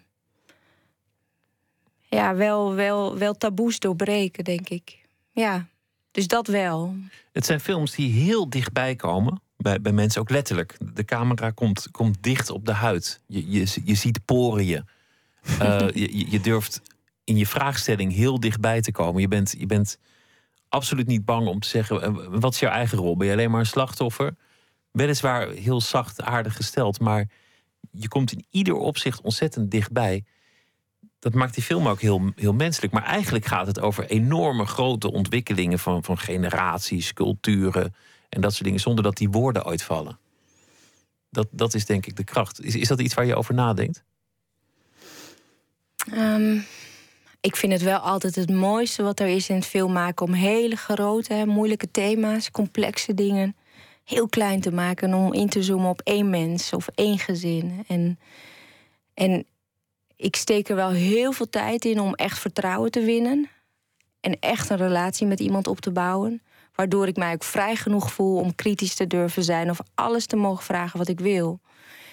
ja, wel, wel, wel taboes doorbreken, denk ik. Ja, dus dat wel. Het zijn films die heel dichtbij komen. Bij, bij mensen ook letterlijk. De camera komt, komt dicht op de huid. Je, je, je ziet poriën. Eh, je, je- durft in je vraagstelling heel dichtbij te komen. Je bent, je bent absoluut niet bang om te zeggen: eh, wat is jouw eigen rol? Ben je alleen maar een slachtoffer? Weliswaar heel zacht, aardig gesteld, maar je komt in ieder opzicht ontzettend dichtbij. Dat maakt die film ook heel, heel menselijk. Maar eigenlijk gaat het over enorme grote ontwikkelingen van, van generaties, culturen en dat soort dingen, zonder dat die woorden ooit vallen. Dat, dat is denk ik de kracht. Is, is dat iets waar je over nadenkt? Ehm, ik vind het wel altijd het mooiste wat er is in het film maken om hele grote, moeilijke thema's, complexe dingen heel klein te maken en om in te zoomen op één mens of één gezin. En, en ik steek er wel heel veel tijd in om echt vertrouwen te winnen en echt een relatie met iemand op te bouwen. Waardoor ik mij ook vrij genoeg voel om kritisch te durven zijn of alles te mogen vragen wat ik wil.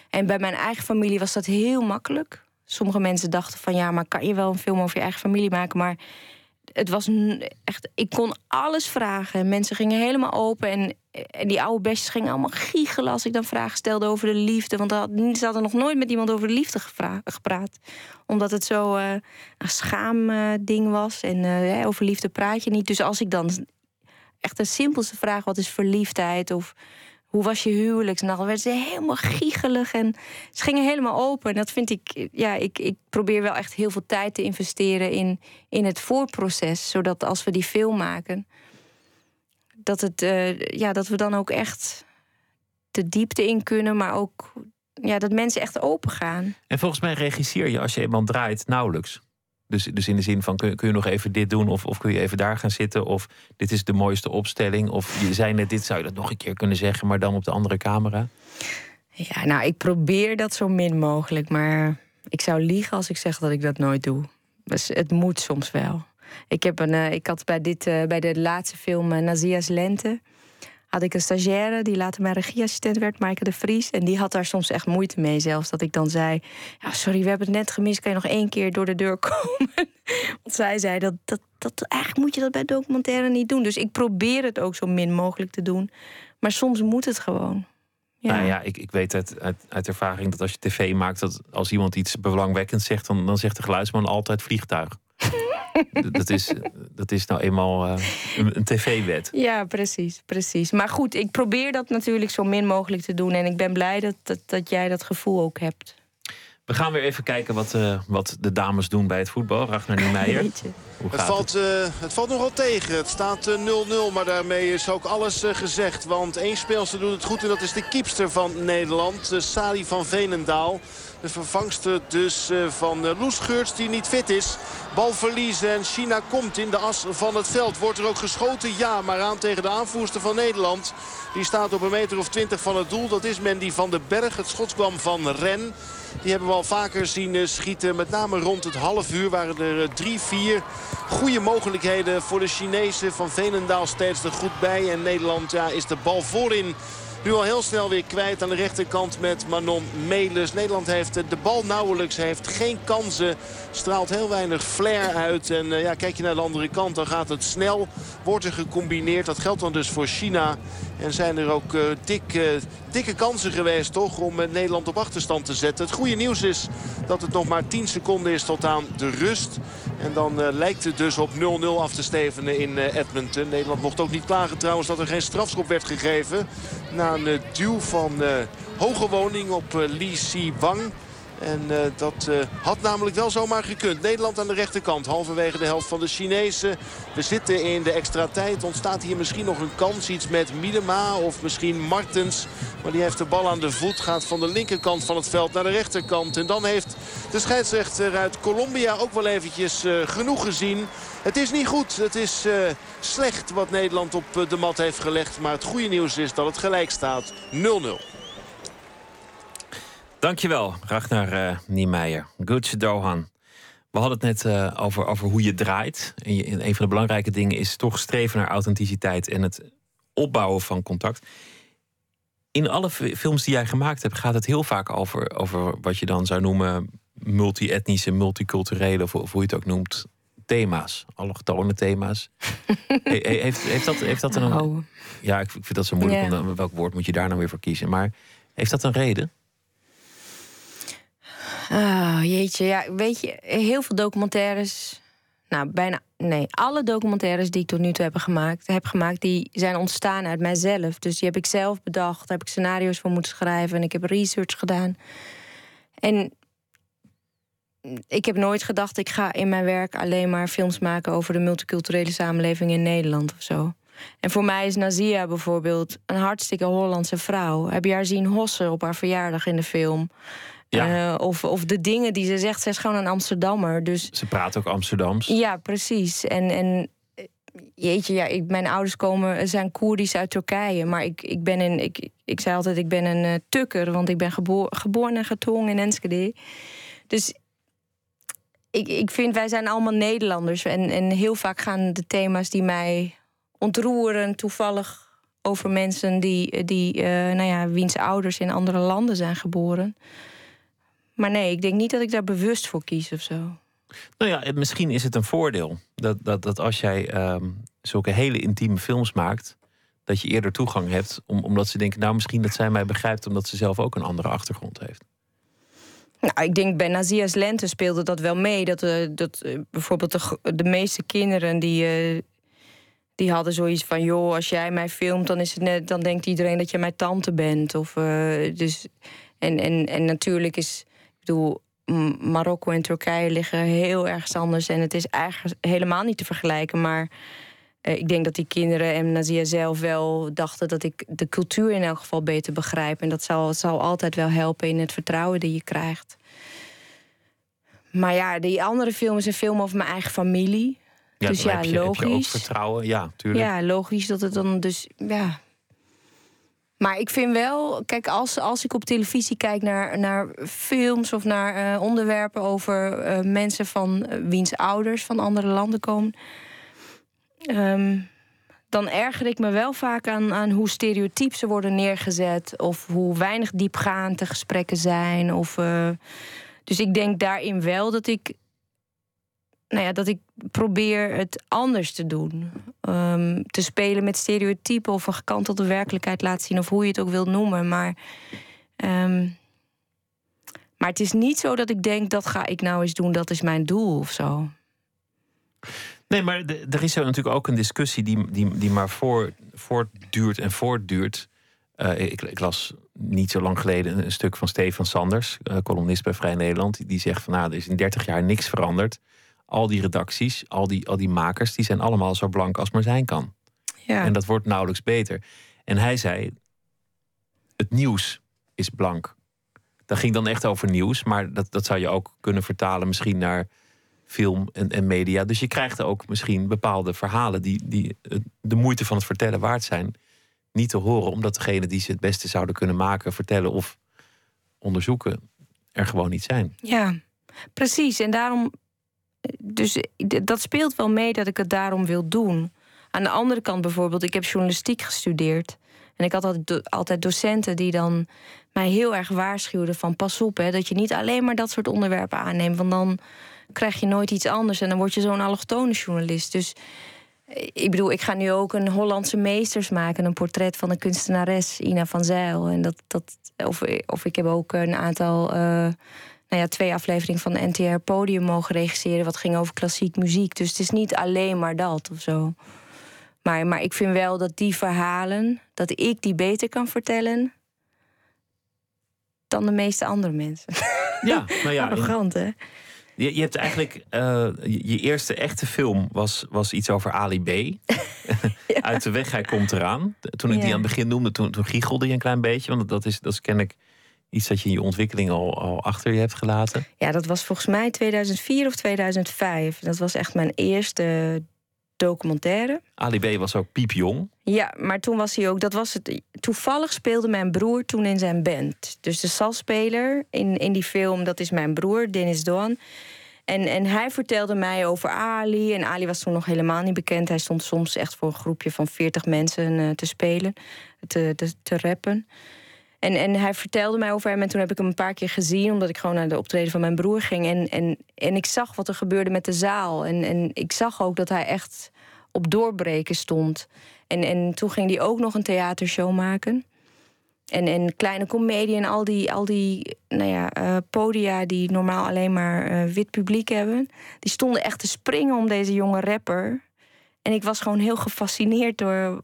En bij mijn eigen familie was dat heel makkelijk. Sommige mensen dachten van ja, maar kan je wel een film over je eigen familie maken? Maar het was echt, ik kon alles vragen. En mensen gingen helemaal open. En, die oude bestjes gingen allemaal giechelen als ik dan vragen stelde over de liefde. Want had- ze hadden nog nooit met iemand over de liefde gepraat. Omdat het zo eh, een schaamding was. En eh, over liefde praat je niet. Dus als ik dan echt de simpelste vraag, wat is verliefdheid? Of hoe was je huwelijksnacht? Werden ze helemaal giechelig en ze gingen helemaal open. En dat vind ik, ja, ik, ik probeer wel echt heel veel tijd te investeren in, in het voorproces. Zodat als we die film maken, dat, het, eh, ja, dat we dan ook echt de diepte in kunnen, maar ook ja, dat mensen echt open gaan. En volgens mij regisseer je als je eenmaal draait nauwelijks. Dus, dus in de zin van kun, kun je nog even dit doen of, of kun je even daar gaan zitten of dit is de mooiste opstelling of je zei net dit zou je dat nog een keer kunnen zeggen maar dan op de andere camera. Ja, nou, ik probeer dat zo min mogelijk, maar ik zou liegen als ik zeg dat ik dat nooit doe. Dus het moet soms wel. Ik, heb een, eh, ik had bij, dit, eh, bij de laatste film uh, Nazia's Lente... had ik een stagiaire die later mijn regieassistent werd, Maaike de Vries. En die had daar soms echt moeite mee zelfs. Dat ik dan zei, ja, sorry, we hebben het net gemist. Kan je nog één keer door de deur (laughs) komen? Want zij zei, dat, dat, dat, eigenlijk moet je dat bij documentaire niet doen. Dus ik probeer het ook zo min mogelijk te doen. Maar soms moet het gewoon. Ja. Nou ja, ik, ik weet uit, uit, uit ervaring dat als je tv maakt, dat als iemand iets belangwekkends zegt, dan, dan zegt de geluidsman altijd vliegtuig. (laughs) dat, is, dat is nou eenmaal uh, een, een tv-wet. Ja, precies, precies. Maar goed, ik probeer dat natuurlijk zo min mogelijk te doen. En ik ben blij dat, dat, dat jij dat gevoel ook hebt. We gaan weer even kijken wat, uh, wat de dames doen bij het voetbal. Ragnar Niemeyer. (laughs) Hoe het, valt, uh, het valt nogal tegen. Het staat 0-0, uh, maar daarmee is ook alles uh, gezegd. Want één speelster doet het goed en dat is de kiepster van Nederland. Sali van Veenendaal. De vervangster dus van Loes Geurts die niet fit is. Bal verliezen en China komt in de as van het veld. Wordt er ook geschoten? Ja, maar aan tegen de aanvoerster van Nederland. Die staat op een meter of twintig van het doel. Dat is Mandy van den Berg. Het schot kwam van Ren. Die hebben we al vaker zien schieten. Met name rond het half uur waren er drie, vier goede mogelijkheden voor de Chinezen. Van Veenendaal steeds er goed bij. En Nederland ja, is de bal voorin Nu al heel snel weer kwijt aan de rechterkant met Manon Melis. Nederland heeft de bal nauwelijks, heeft geen kansen. Straalt heel weinig flair uit. En ja, kijk je naar de andere kant, dan gaat het snel. Wordt er gecombineerd. Dat geldt dan dus voor China. En zijn er ook uh, dik, dikke kansen geweest toch om Nederland op achterstand te zetten. Het goede nieuws is dat het nog maar 10 seconden is tot aan de rust. En dan lijkt het dus op 0-0 af te stevenen in Edmonton. Nederland mocht ook niet klagen trouwens dat er geen strafschop werd gegeven. Na een uh, duw van hoge woning op Lee Si Wang. En dat had namelijk wel zomaar gekund. Nederland aan de rechterkant, halverwege de helft van de Chinezen. We zitten in de extra tijd. Ontstaat hier misschien nog een kans. Iets met Miedema of misschien Martens. Maar die heeft de bal aan de voet. Gaat van de linkerkant van het veld naar de rechterkant. En dan heeft de scheidsrechter uit Colombia ook wel eventjes genoeg gezien. Het is niet goed. Het is slecht wat Nederland op de mat heeft gelegd. Maar het goede nieuws is dat het gelijk staat. 0-0. Dankjewel, Ragnar uh, Niemeyer. Gucci Dohan. We hadden het net over, over hoe je draait. En, een van de belangrijke dingen is toch streven naar authenticiteit en het opbouwen van contact. In alle films die jij gemaakt hebt, gaat het heel vaak over, over wat je dan zou noemen multi-etnische, multiculturele, of hoe je het ook noemt, thema's. Allochtone thema's. (laughs) heeft, heeft, dat, heeft dat een. Oh. Ja, ik vind dat zo moeilijk. Yeah. Om, welk woord moet je daar nou weer voor kiezen? Maar heeft dat een reden? Oh, jeetje, ja, weet je, heel veel documentaires. Nou, bijna. Nee, alle documentaires die ik tot nu toe heb gemaakt, heb gemaakt, die zijn ontstaan uit mijzelf. Dus die heb ik zelf bedacht. Daar heb ik scenario's voor moeten schrijven en ik heb research gedaan. En ik heb nooit gedacht, ik ga in mijn werk alleen maar films maken over de multiculturele samenleving in Nederland of zo. En voor mij is Nazia bijvoorbeeld een hartstikke Hollandse vrouw. Heb je haar zien hossen op haar verjaardag in de film? Ja. Uh, of, of de dingen die ze zegt, ze is gewoon een Amsterdammer. Dus, ze praat ook Amsterdams. Ja, precies. En, en jeetje, ja, ik, mijn ouders komen, zijn Koerdisch uit Turkije. Maar ik, ik ben een, ik, ik zei altijd, ik ben een uh, tukker, want ik ben geboor, geboren en getogen in Enschede. Dus ik, ik vind, wij zijn allemaal Nederlanders. En, en heel vaak gaan de thema's die mij ontroeren, toevallig over mensen die, die uh, nou ja, wiens ouders in andere landen zijn geboren. Maar nee, ik denk niet dat ik daar bewust voor kies of zo. Nou ja, misschien is het een voordeel dat, dat, dat als jij um, zulke hele intieme films maakt, dat je eerder toegang hebt, om, omdat ze denken, nou misschien dat zij mij begrijpt, omdat ze zelf ook een andere achtergrond heeft. Nou, ik denk bij Nazia's Lente speelde dat wel mee. Dat, uh, dat uh, bijvoorbeeld de, de, meeste kinderen die, uh, die hadden zoiets van: joh, als jij mij filmt, dan is het net, dan denkt iedereen dat je mijn tante bent. Of, dus, en, en, en natuurlijk is bedoel, Marokko en Turkije liggen heel erg anders. En het is eigenlijk helemaal niet te vergelijken. Maar ik denk dat die kinderen en Nazia zelf wel dachten dat ik de cultuur in elk geval beter begrijp. En dat zal, zal altijd wel helpen in het vertrouwen die je krijgt. Maar ja, die andere film is een film over mijn eigen familie. Ja, dus ja, je, logisch. Heb je ook vertrouwen, ja, tuurlijk. Ja, logisch dat het dan dus. Ja, maar ik vind wel, kijk, als, als ik op televisie kijk naar, naar films of naar uh, onderwerpen over uh, mensen van uh, wiens ouders van andere landen komen, um, dan erger ik me wel vaak aan, aan hoe stereotyp ze worden neergezet of hoe weinig diepgaand de gesprekken zijn. Of, dus ik denk daarin wel dat ik nou ja, dat ik probeer het anders te doen. Um, te spelen met stereotypen of een gekantelde werkelijkheid laten zien, of hoe je het ook wilt noemen. Maar, um, maar het is niet zo dat ik denk dat ga ik nou eens doen, dat is mijn doel of zo. Nee, maar er is er natuurlijk ook een discussie die, die, die maar voor, voortduurt en voortduurt. Uh, ik, ik, las niet zo lang geleden een stuk van Stefan Sanders, uh, columnist bij Vrij Nederland. Die, die zegt van nou, er is in 30 jaar niks veranderd al die redacties, al die, al die makers, die zijn allemaal zo blank als maar zijn kan. Ja. En dat wordt nauwelijks beter. En hij zei: het nieuws is blank. Dat ging dan echt over nieuws, maar dat, dat zou je ook kunnen vertalen misschien naar film en, en media. Dus je krijgt ook misschien bepaalde verhalen die, die de moeite van het vertellen waard zijn, niet te horen, omdat degene die ze het beste zouden kunnen maken, vertellen of onderzoeken, er gewoon niet zijn. Ja, precies. En daarom dus dat speelt wel mee dat ik het daarom wil doen. Aan de andere kant bijvoorbeeld, ik heb journalistiek gestudeerd. En ik had altijd, docenten die dan mij heel erg waarschuwden van pas op, hè, dat je niet alleen maar dat soort onderwerpen aanneemt, want dan krijg je nooit iets anders en dan word je zo'n allochtone journalist. Dus ik bedoel, ik ga nu ook een Hollandse meesters maken. Een portret van een kunstenares, Ina van Zijl. En dat, dat, of, of ik heb ook een aantal, uh, nou ja, twee afleveringen van de NTR Podium mogen regisseren. Wat ging over klassiek muziek. Dus het is niet alleen maar dat of zo. Maar, maar ik vind wel dat die verhalen, dat ik die beter kan vertellen dan de meeste andere mensen. Ja, (laughs) nou ja. Arrogant, hè? Je, je hebt eigenlijk. Uh, je, eerste echte film was, was iets over Ali B. (laughs) Uit de weg, hij komt eraan. Toen ik die aan het begin noemde, toen, toen giechelde je een klein beetje. Want dat is, dat is kennelijk iets dat je in je ontwikkeling al, al achter je hebt gelaten. Ja, dat was volgens mij 2004 of 2005. Dat was echt mijn eerste documentaire. Ali B was ook piepjong. Ja, maar toen was hij ook. Dat was het. Toevallig speelde mijn broer toen in zijn band. Dus de salspeler in, in die film, dat is mijn broer, Dennis Doan. En, en hij vertelde mij over Ali. En Ali was toen nog helemaal niet bekend. Hij stond soms echt voor een groepje van 40 mensen uh, te spelen, te, te, te rappen. En, en hij vertelde mij over hem. En toen heb ik hem een paar keer gezien, omdat ik gewoon naar de optreden van mijn broer ging. En, en, en ik zag wat er gebeurde met de zaal. En, en ik zag ook dat hij echt op doorbreken stond. En, en toen ging hij ook nog een theatershow maken. En, en kleine comedie en al die, al die nou ja, uh, podia die normaal alleen maar uh, wit publiek hebben. Die stonden echt te springen om deze jonge rapper. En ik was gewoon heel gefascineerd door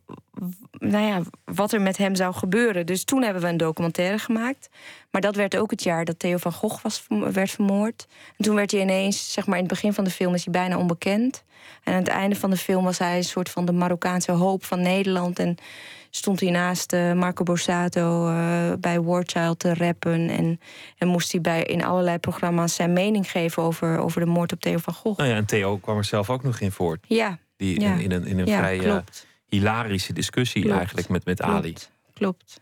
nou ja, wat er met hem zou gebeuren. Dus toen hebben we een documentaire gemaakt. Maar dat werd ook het jaar dat Theo van Gogh was, werd vermoord. En toen werd hij ineens, zeg maar in het begin van de film, is hij bijna onbekend. En aan het einde van de film was hij een soort van de Marokkaanse hoop van Nederland. En stond hij naast uh, Marco Borsato uh, bij Warchild te rappen. En, en moest hij bij, in allerlei programma's zijn mening geven over, over de moord op Theo van Gogh. Nou ja, en Theo kwam er zelf ook nog in voort. Ja. Die in, in, een, in een vrij uh, hilarische discussie eigenlijk met, met klopt. Ali. Klopt.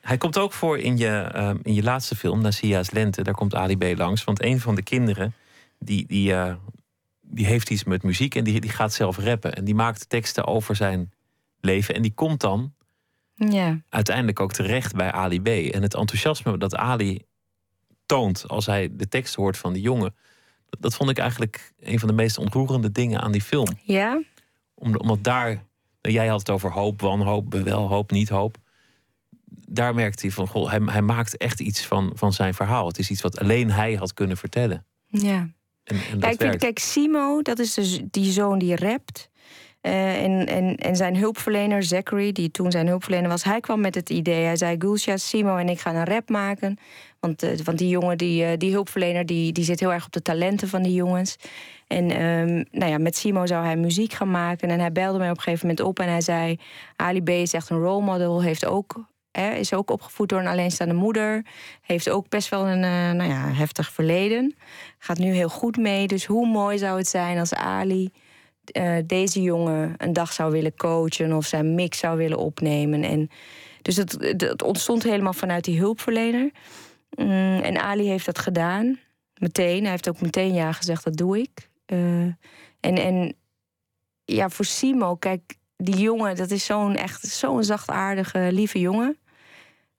Hij komt ook voor in je, uh, in je laatste film, Nasia's Lente. Daar komt Ali B langs. Want een van de kinderen, die, die, uh, die heeft iets met muziek en die, die gaat zelf rappen. En die maakt teksten over zijn leven. En die komt dan ja. uiteindelijk ook terecht bij Ali B. En het enthousiasme dat Ali toont als hij de tekst hoort van die jongen. Dat, vond ik eigenlijk een van de meest ontroerende dingen aan die film. Ja? Om, omdat daar, jij had het over hoop, wanhoop, wel hoop, niet hoop. Daar merkte hij van, goh, hij, hij maakt echt iets van, van zijn verhaal. Het is iets wat alleen hij had kunnen vertellen. Ja. En, en kijk, vind, kijk, Simo, dat is dus die zoon die rapt. Uh, en, en, en zijn hulpverlener, Zachary, die toen zijn hulpverlener was, hij kwam met het idee. Hij zei: Gulsha, Simo en ik gaan een rap maken. Want, uh, want die jongen, die, uh, die hulpverlener, die, die zit heel erg op de talenten van die jongens. En um, nou ja, met Simo zou hij muziek gaan maken. En hij belde mij op een gegeven moment op en hij zei: Ali B is echt een role model, heeft ook is ook opgevoed door een alleenstaande moeder. Heeft ook best wel een uh, nou ja, heftig verleden. Gaat nu heel goed mee. Dus hoe mooi zou het zijn als Ali deze jongen een dag zou willen coachen of zijn mix zou willen opnemen. En dus het, het ontstond helemaal vanuit die hulpverlener. Mm, en Ali heeft dat gedaan. Meteen. Hij heeft ook meteen ja gezegd, dat doe ik. Uh, en, en ja, voor Simo, kijk, die jongen, dat is zo'n echt zo'n zachtaardige, lieve jongen.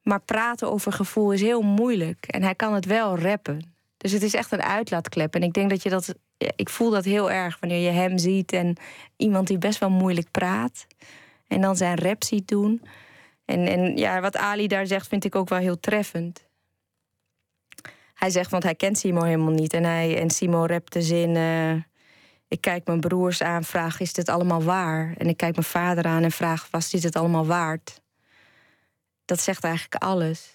Maar praten over gevoel is heel moeilijk. En hij kan het wel rappen. Dus het is echt een uitlaatklep. En ik denk dat je dat. Ik voel dat heel erg wanneer je hem ziet en iemand die best wel moeilijk praat. En dan zijn rap ziet doen. En, en ja, wat Ali daar zegt, vind ik ook wel heel treffend. Hij zegt, want hij kent Simo helemaal niet. En, hij, en Simo rapt de zin. Uh, ik kijk mijn broers aan, vraag: is dit allemaal waar? En ik kijk mijn vader aan en vraag: was dit het allemaal waard? Dat zegt eigenlijk alles.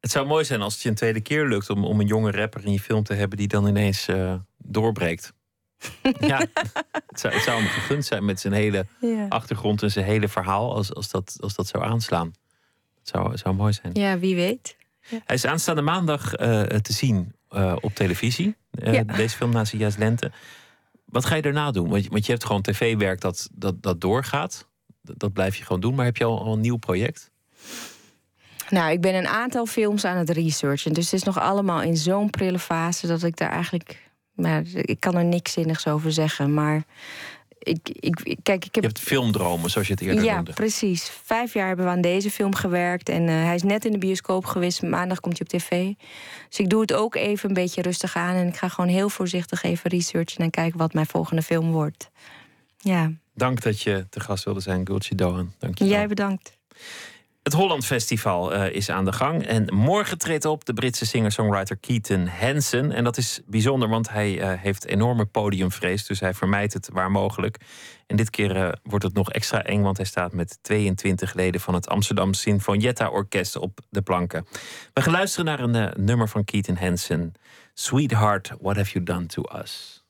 Het zou mooi zijn als het je een tweede keer lukt om, om een jonge rapper in je film te hebben die dan ineens uh, doorbreekt. (laughs) ja, het zou, het zou hem gegund zijn met zijn hele ja. achtergrond en zijn hele verhaal, als, als, dat, als dat zou aanslaan. Het zou, het zou mooi zijn. Ja, wie weet. Ja. Hij is aanstaande maandag uh, te zien uh, op televisie. Ja. Deze film Nazia's Lente. Wat ga je daarna doen? Want je, want je hebt gewoon tv-werk dat, dat, dat doorgaat. Dat, dat blijf je gewoon doen. Maar heb je al, al een nieuw project? Nou, ik ben een aantal films aan het researchen. Dus het is nog allemaal in zo'n prille fase dat ik daar eigenlijk. Maar ik kan er niks zinnigs over zeggen. Maar ik, ik, kijk, ik heb... Je hebt filmdromen, zoals je het eerder ja, noemde. Ja, precies. Vijf jaar hebben we aan deze film gewerkt. En hij is net in de bioscoop geweest. Maandag komt hij op tv. Dus ik doe het ook even een beetje rustig aan. En ik ga gewoon heel voorzichtig even researchen... en kijken wat mijn volgende film wordt. Ja. Dank dat je te gast wilde zijn, Gulce Dohan. Dank je Jij bedankt. Het Holland Festival uh, is aan de gang. En morgen treedt op de Britse singer-songwriter Keaton Hansen. En dat is bijzonder, want hij uh, heeft enorme podiumvrees. Dus hij vermijdt het waar mogelijk. En dit keer uh, wordt het nog extra eng, want hij staat met 22 leden van het Amsterdam Sinfonietta Orkest op de planken. We gaan luisteren naar een nummer van Keaton Hansen. Sweetheart, what have you done to us?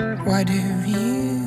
What have you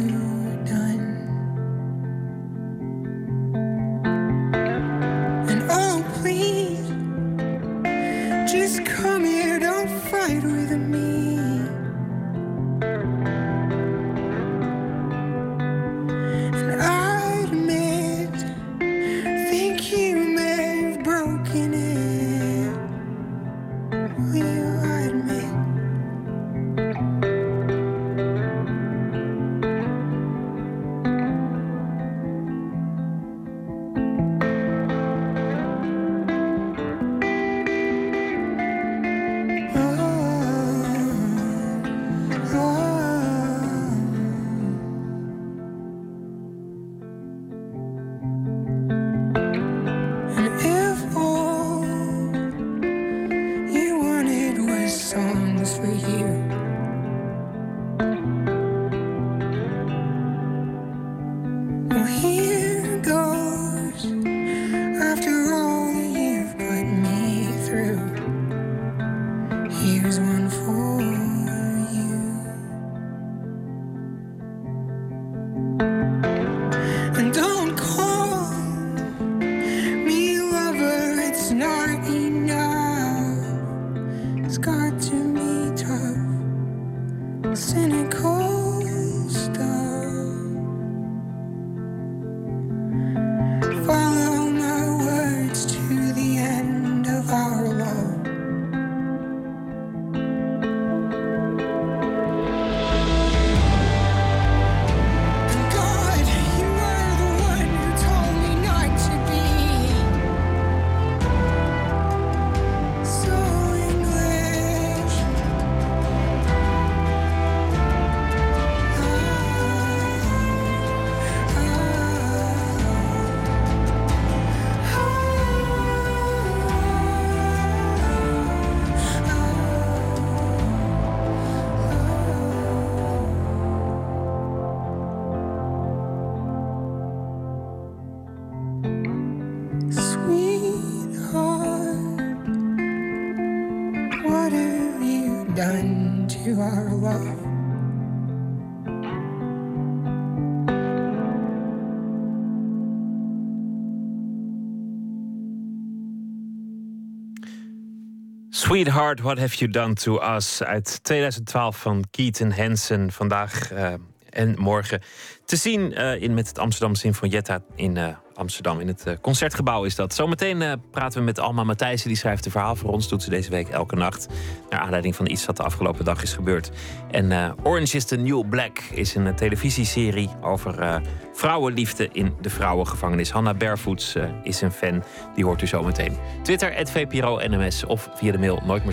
Sweetheart, What Have You Done To Us uit 2012 van Keaton Hansen. Vandaag eh, en morgen te zien eh, in, met het Amsterdam Sinfonietta in eh, Amsterdam. In het concertgebouw is dat. Zometeen praten we met Alma Matthijssen. Die schrijft een verhaal voor ons. Doet ze deze week elke nacht. Naar aanleiding van iets wat de afgelopen dag is gebeurd. En Orange is the New Black is een televisieserie over vrouwenliefde in de vrouwengevangenis. Hanna Barefoots is een fan. Die hoort u zometeen. Twitter, VPRO NMS of via de mail nooit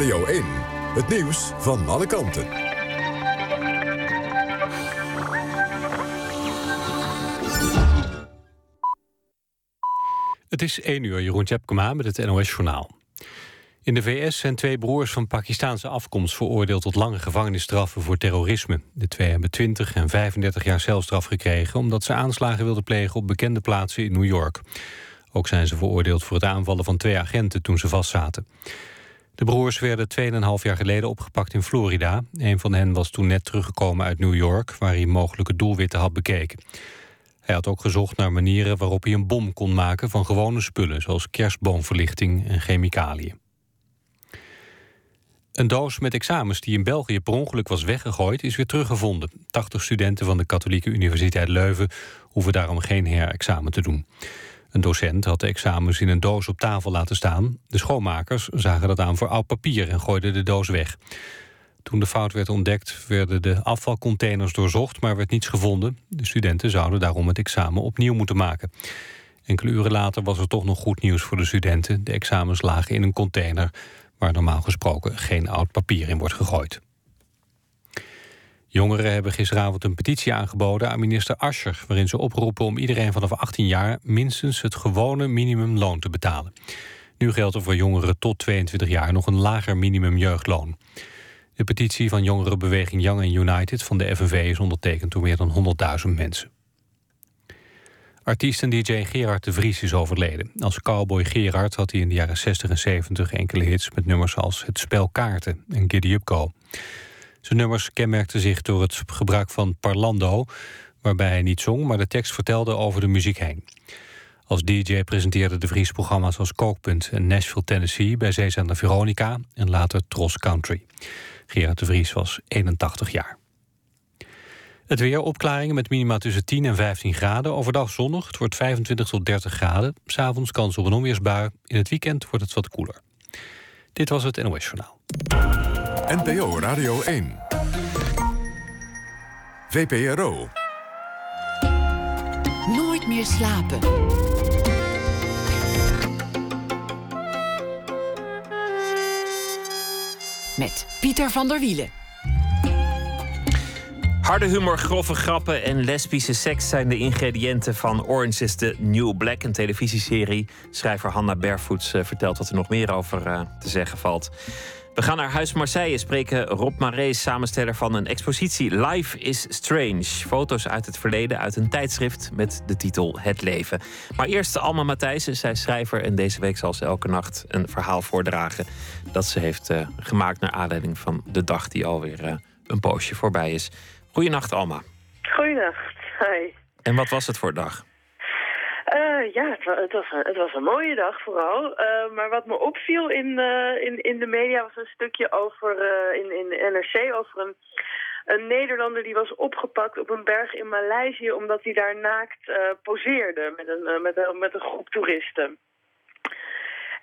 Radio 1. Het nieuws van alle kanten. Het is 1 uur, Jeroen Tjepkema met het NOS Journaal. In de VS zijn twee broers van Pakistaanse afkomst veroordeeld tot lange gevangenisstraffen voor terrorisme. De twee hebben 20 en 35 jaar celstraf gekregen omdat ze aanslagen wilden plegen op bekende plaatsen in New York. Ook zijn ze veroordeeld voor het aanvallen van twee agenten toen ze vastzaten. De broers werden 2,5 jaar geleden opgepakt in Florida. Een van hen was toen net teruggekomen uit New York, waar hij mogelijke doelwitten had bekeken. Hij had ook gezocht naar manieren waarop hij een bom kon maken van gewone spullen, zoals kerstboomverlichting en chemicaliën. Een doos met examens die in België per ongeluk was weggegooid... is weer teruggevonden. 80 studenten van de Katholieke Universiteit Leuven... hoeven daarom geen herexamen te doen. Een docent had de examens in een doos op tafel laten staan. De schoonmakers zagen dat aan voor oud papier en gooiden de doos weg. Toen de fout werd ontdekt, werden de afvalcontainers doorzocht... maar werd niets gevonden. De studenten zouden daarom het examen opnieuw moeten maken. Enkele uren later was er toch nog goed nieuws voor de studenten. De examens lagen in een container waar normaal gesproken geen oud papier in wordt gegooid. Jongeren hebben gisteravond een petitie aangeboden aan minister Ascher... waarin ze oproepen om iedereen vanaf 18 jaar... minstens het gewone minimumloon te betalen. Nu geldt er voor jongeren tot 22 jaar nog een lager minimumjeugdloon. De petitie van jongerenbeweging Young and United van de FNV... is ondertekend door meer dan 100.000 mensen. Artiest en DJ Gerard de Vries is overleden. Als cowboy Gerard had hij in de jaren 60 en 70 enkele hits... met nummers als Het Spel Kaarten en Giddy Up Go. Zijn nummers kenmerkten zich door het gebruik van parlando... waarbij hij niet zong, maar de tekst vertelde over de muziek heen. Als DJ presenteerde de Vries programma's als Kookpunt en Nashville, Tennessee... bij zeezender Veronica en later Tros Country. Gerard de Vries was 81 jaar. Het weer opklaringen met minima tussen 10 en 15 graden. Overdag zonnig, het wordt 25 tot 30 graden. S'avonds kans op een onweersbui. In het weekend wordt het wat koeler. Dit was het NOS Journaal. NPO Radio 1. VPRO. Nooit meer slapen. Met Pieter van der Wielen. Harde humor, grove grappen en lesbische seks zijn de ingrediënten van Orange is the New Black, een televisieserie. Schrijver Hanna Bervoets eh, vertelt wat er nog meer over uh, te zeggen valt. We gaan naar Huis Marseille, spreken Rob Marais, samensteller van een expositie Life is Strange. Foto's uit het verleden uit een tijdschrift met de titel Het Leven. Maar eerst Alma Matthijssen, zij is schrijver en deze week zal ze elke nacht een verhaal voordragen dat ze heeft uh, gemaakt naar aanleiding van de dag die alweer uh, een poosje voorbij is. Goedenacht, Alma. Goedenacht, hi. En wat was het voor dag? Uh, ja, het, was het was een mooie dag vooral. Uh, maar wat me opviel in, uh, in, in de media was een stukje over, in, in NRC over een, een Nederlander die was opgepakt op een berg in Maleisië... omdat hij daar naakt poseerde met een, met, een, met een groep toeristen.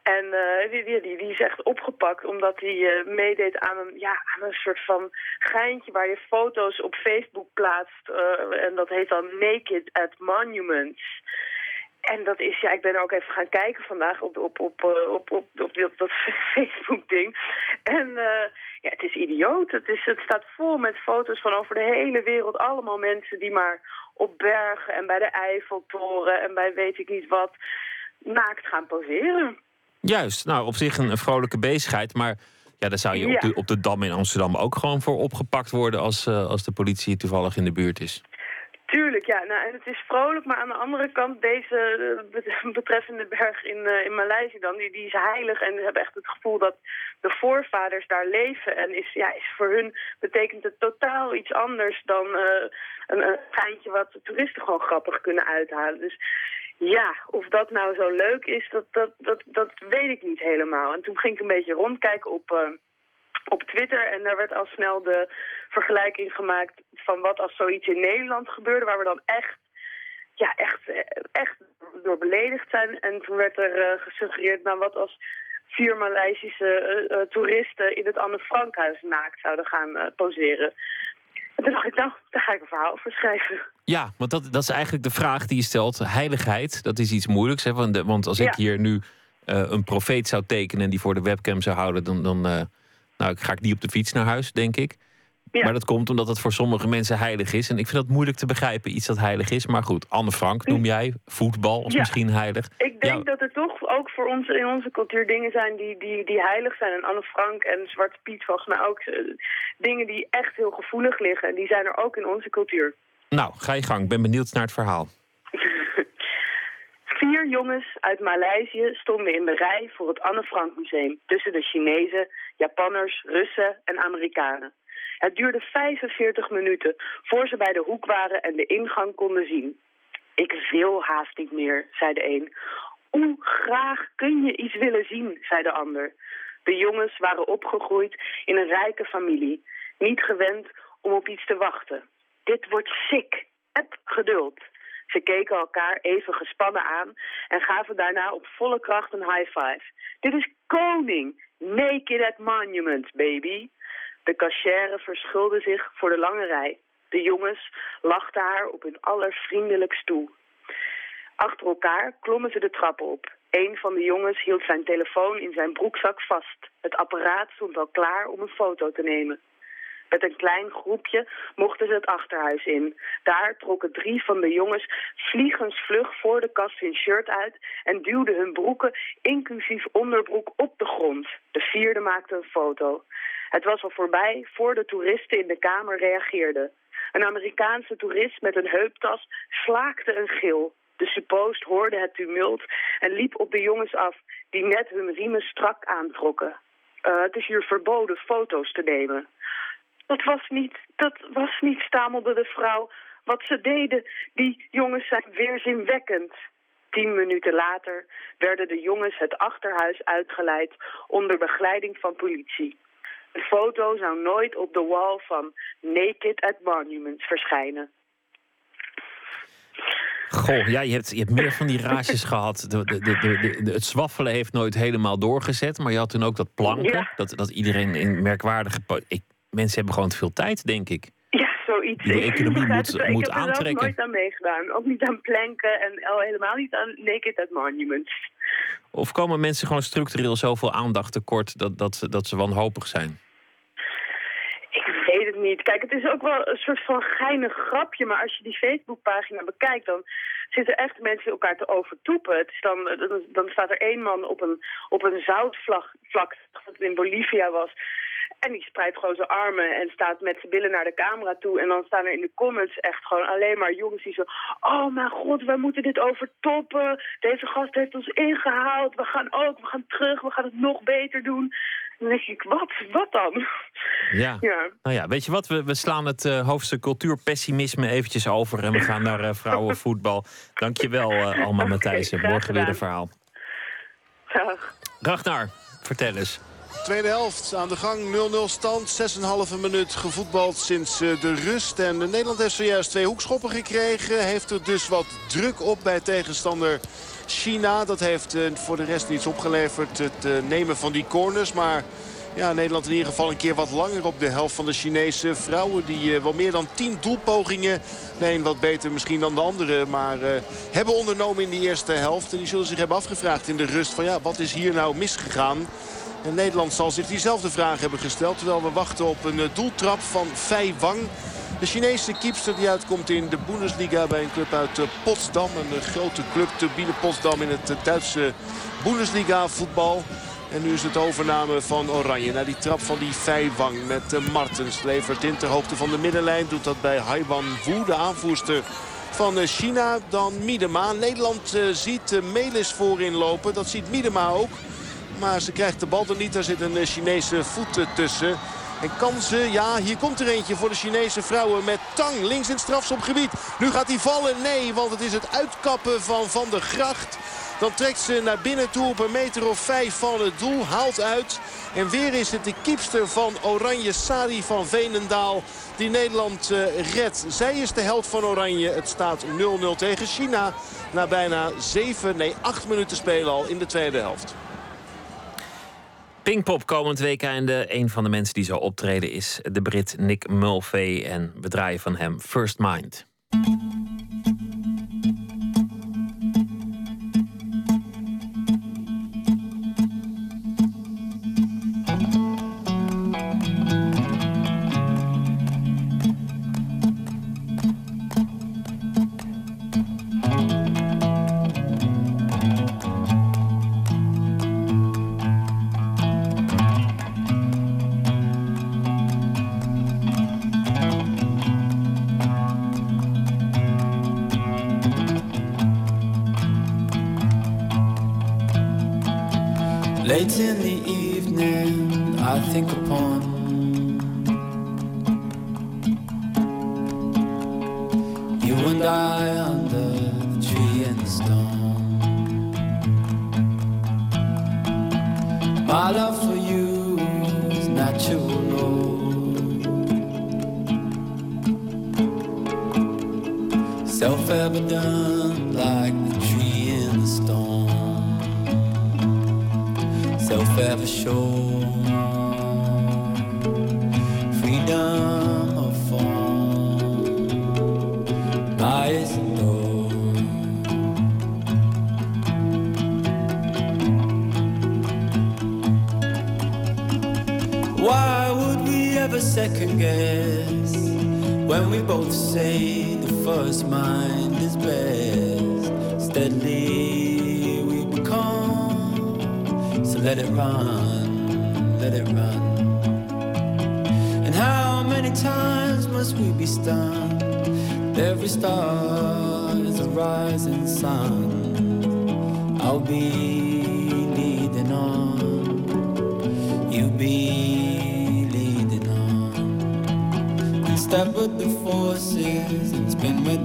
En die, die, die, is echt opgepakt omdat hij meedeed aan een, ja, aan een soort van geintje waar je foto's op Facebook plaatst. En dat heet dan Naked at Monuments. En dat is, ja, ik ben ook even gaan kijken vandaag op, op, op, op, op, op, op dat (laughs) Facebook-ding. En ja, het is idioot. Het, is, het staat vol met foto's van over de hele wereld. Allemaal mensen die maar op bergen en bij de Eiffeltoren en bij weet ik niet wat naakt gaan poseren. Juist, nou op zich een, vrolijke bezigheid, maar ja, daar zou je Ja. op, de, op de Dam in Amsterdam ook gewoon voor opgepakt worden als, eh, als de politie toevallig in de buurt is. Tuurlijk, ja. Nou, en het is vrolijk, maar aan de andere kant, deze eh, bet- (laughs) betreffende berg in, eh, in Maleisië dan, die, die is heilig en hebben echt het gevoel dat de voorvaders daar leven. En is, ja, is voor hun betekent het totaal iets anders dan eh, een, een geintje wat de toeristen gewoon grappig kunnen uithalen. Dus ja, of dat nou zo leuk is, dat, dat, dat, dat weet ik niet helemaal. En toen ging ik een beetje rondkijken op, op Twitter en daar werd al snel de vergelijking gemaakt van wat als zoiets in Nederland gebeurde, waar we dan echt, ja, echt, eh, echt door beledigd zijn. En toen werd er eh, gesuggereerd, nou wat als vier Maleisische eh, toeristen in het Anne Frankhuis naakt zouden gaan poseren. En toen dacht ik, nou, daar ga ik een verhaal voor schrijven. Ja, want dat, dat is eigenlijk de vraag die je stelt. Heiligheid, dat is iets moeilijks. Hè? Want, want als ik hier nu een profeet zou tekenen en die voor de webcam zou houden, dan, dan nou, ga ik niet op de fiets naar huis, denk ik. Maar dat komt omdat het voor sommige mensen heilig is. En ik vind dat moeilijk te begrijpen, iets dat heilig is. Maar goed, Anne Frank noem jij. Voetbal is Ja. misschien heilig. Ik denk Ja, dat er toch ook voor ons in onze cultuur dingen zijn die, die, die heilig zijn. En Anne Frank en Zwarte Piet volgens mij ook eh, dingen die echt heel gevoelig liggen. En die zijn er ook in onze cultuur. Nou, ga je gang. Ik ben benieuwd naar het verhaal. (laughs) Vier jongens uit Maleisië stonden in de rij voor het Anne Frank Museum. Tussen de Chinezen, Japanners, Russen en Amerikanen. Het duurde 45 minuten voor ze bij de hoek waren en de ingang konden zien. Ik wil haast niet meer, zei de een. Hoe graag kun je iets willen zien, zei de ander. De jongens waren opgegroeid in een rijke familie. Niet gewend om op iets te wachten. Dit wordt sick. Heb geduld. Ze keken elkaar even gespannen aan en gaven daarna op volle kracht een high five. Dit is koning. Naked at Monument, baby. De cachère verschulde zich voor de lange rij. De jongens lachten haar op hun allervriendelijkst toe. Achter elkaar klommen ze de trap op. Een van de jongens hield zijn telefoon in zijn broekzak vast. Het apparaat stond al klaar om een foto te nemen. Met een klein groepje mochten ze het achterhuis in. Daar trokken drie van de jongens vliegensvlug voor de kast hun shirt uit en duwden hun broeken, inclusief onderbroek, op de grond. De vierde maakte een foto. Het was al voorbij voor de toeristen in de kamer reageerden. Een Amerikaanse toerist met een heuptas slaakte een gil. De suppost hoorde het tumult en liep op de jongens af, die net hun riemen strak aantrokken. Eh, het is hier verboden foto's te nemen. Dat was niet, dat was niet, stamelde de vrouw. Wat ze deden, die jongens zijn weerzinwekkend. Tien minuten later werden de jongens het achterhuis uitgeleid onder begeleiding van politie. De foto zou nooit op de wall van Naked at Monuments verschijnen. Goh, ja, je hebt, je hebt meer van die rages (laughs) gehad. De, de, de, de, de- het zwaffelen heeft nooit helemaal doorgezet. Maar je had toen ook dat planken. Ja. Dat, dat iedereen in merkwaardige... Ik, mensen hebben gewoon te veel tijd, denk ik. Ja, zoiets. Ik economie begrijp moet- het moet ik heb er aantrekken. nooit aan meegedaan. Ook niet aan planken en al helemaal niet aan Naked at Monuments. Of komen mensen gewoon structureel zoveel aandacht tekort... dat, dat, ze, dat ze wanhopig zijn? Niet. Kijk, het is ook wel een soort van geinig grapje. Maar als je die Facebookpagina bekijkt, dan zitten echt mensen elkaar te overtoepen. Het is dan, dan, staat er één man op een, op een zoutvlak, vlak, dat in Bolivia was. En die spreidt gewoon zijn armen en staat met zijn billen naar de camera toe. En dan staan er in de comments echt gewoon alleen maar jongens die zo... Oh mijn god, wij moeten dit overtoppen. Deze gast heeft ons ingehaald. We gaan ook, we gaan terug, we gaan het nog beter doen. Dan denk ik, wat? Wat dan? Ja. Ja. Nou ja, weet je wat? We, we slaan het eh, hoofdstuk cultuurpessimisme eventjes over... en we gaan naar eh, vrouwenvoetbal. Dankjewel, eh Alma Oké, Matthijssen. Morgen weer een verhaal. Dag. Ragnar, vertel eens. Tweede helft aan de gang, 0-0 stand. 6,5 minuut gevoetbald sinds eh, de rust. En Nederland heeft zojuist twee hoekschoppen gekregen. Heeft er dus wat druk op bij tegenstander China. Dat heeft eh, voor de rest niets opgeleverd, het eh, nemen van die corners. Maar ja, Nederland in ieder geval een keer wat langer op de helft van de Chinese vrouwen. Die eh, wel meer dan 10 doelpogingen, de een wat beter misschien dan de andere, maar hebben ondernomen in die eerste helft. En die zullen zich hebben afgevraagd in de rust van ja, wat is hier nou misgegaan? En Nederland zal zich diezelfde vraag hebben gesteld. Terwijl we wachten op een doeltrap van Fei Wang. De Chinese kiepster die uitkomt in de Bundesliga bij een club uit eh, Potsdam. Een eh, grote club turbine Potsdam in het eh, Duitse Bundesliga voetbal. En nu is het overname van Oranje. Na die trap van die Fei Wang met Martens. Levert in ter hoogte van de middenlijn. Doet dat bij Haiwan Wu, de aanvoerster van China. Dan Miedema. Nederland ziet Melis voorin lopen. Dat ziet Miedema ook. Maar ze krijgt de bal er niet. Daar zit een Chinese voet tussen. En kan ze, ja, hier komt er eentje voor de Chinese vrouwen met Tang links in het strafschopgebied. Nu gaat hij vallen. Nee, want het is het uitkappen van Van der Gracht. Dan trekt ze naar binnen toe op een meter of vijf van het doel. Haalt uit. En weer is het de kiepster van Oranje, Sari van Veenendaal, die Nederland eh, redt. Zij is de held van Oranje. Het staat 0-0 tegen China. Na bijna 7, nee 8 minuten spelen al in de tweede helft. Pinkpop komend weekende. Een van de mensen die zal optreden is de Brit Nick Mulvey. En we draaien van hem First Mind. Late in the evening, I think upon say the first mind is best? Steadily we become, so let it run, let it run. And how many times must we be stunned? Every star is a rising sun. I'll be step with the forces. And spin with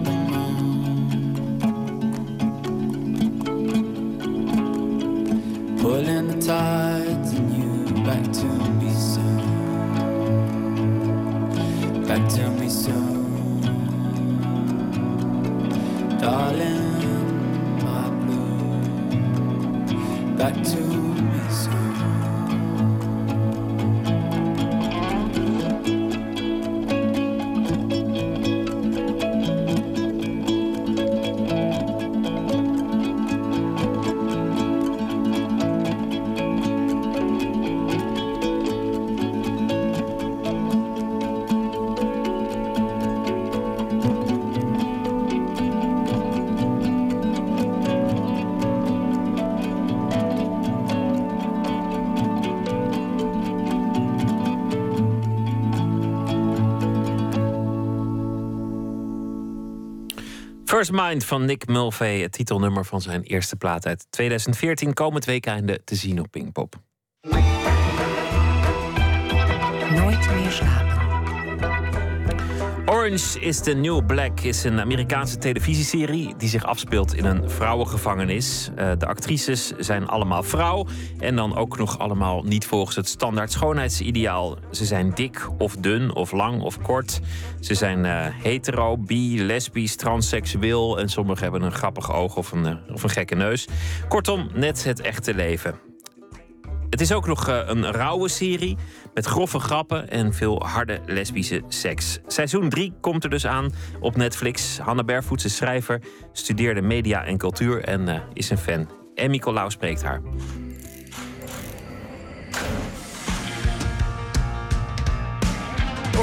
First Mind van Nick Mulvey, het titelnummer van zijn eerste plaat uit 2014, komend weekende te zien op Pinkpop. Nooit meer. Orange is the New Black is een Amerikaanse televisieserie die zich afspeelt in een vrouwengevangenis. Eh, de actrices zijn allemaal vrouw en dan ook nog allemaal niet volgens het standaard schoonheidsideaal. Ze zijn dik of dun of lang of kort. Ze zijn eh, hetero, bi, lesbisch, transseksueel en sommigen hebben een grappig oog of een, eh, of een gekke neus. Kortom, net het echte leven. Het is ook nog eh, een rauwe serie met grove grappen en veel harde lesbische seks. Seizoen 3 komt er dus aan op Netflix. Hanne Bervoets is schrijver, studeerde media en cultuur en eh, is een fan. Emmy Colau spreekt haar.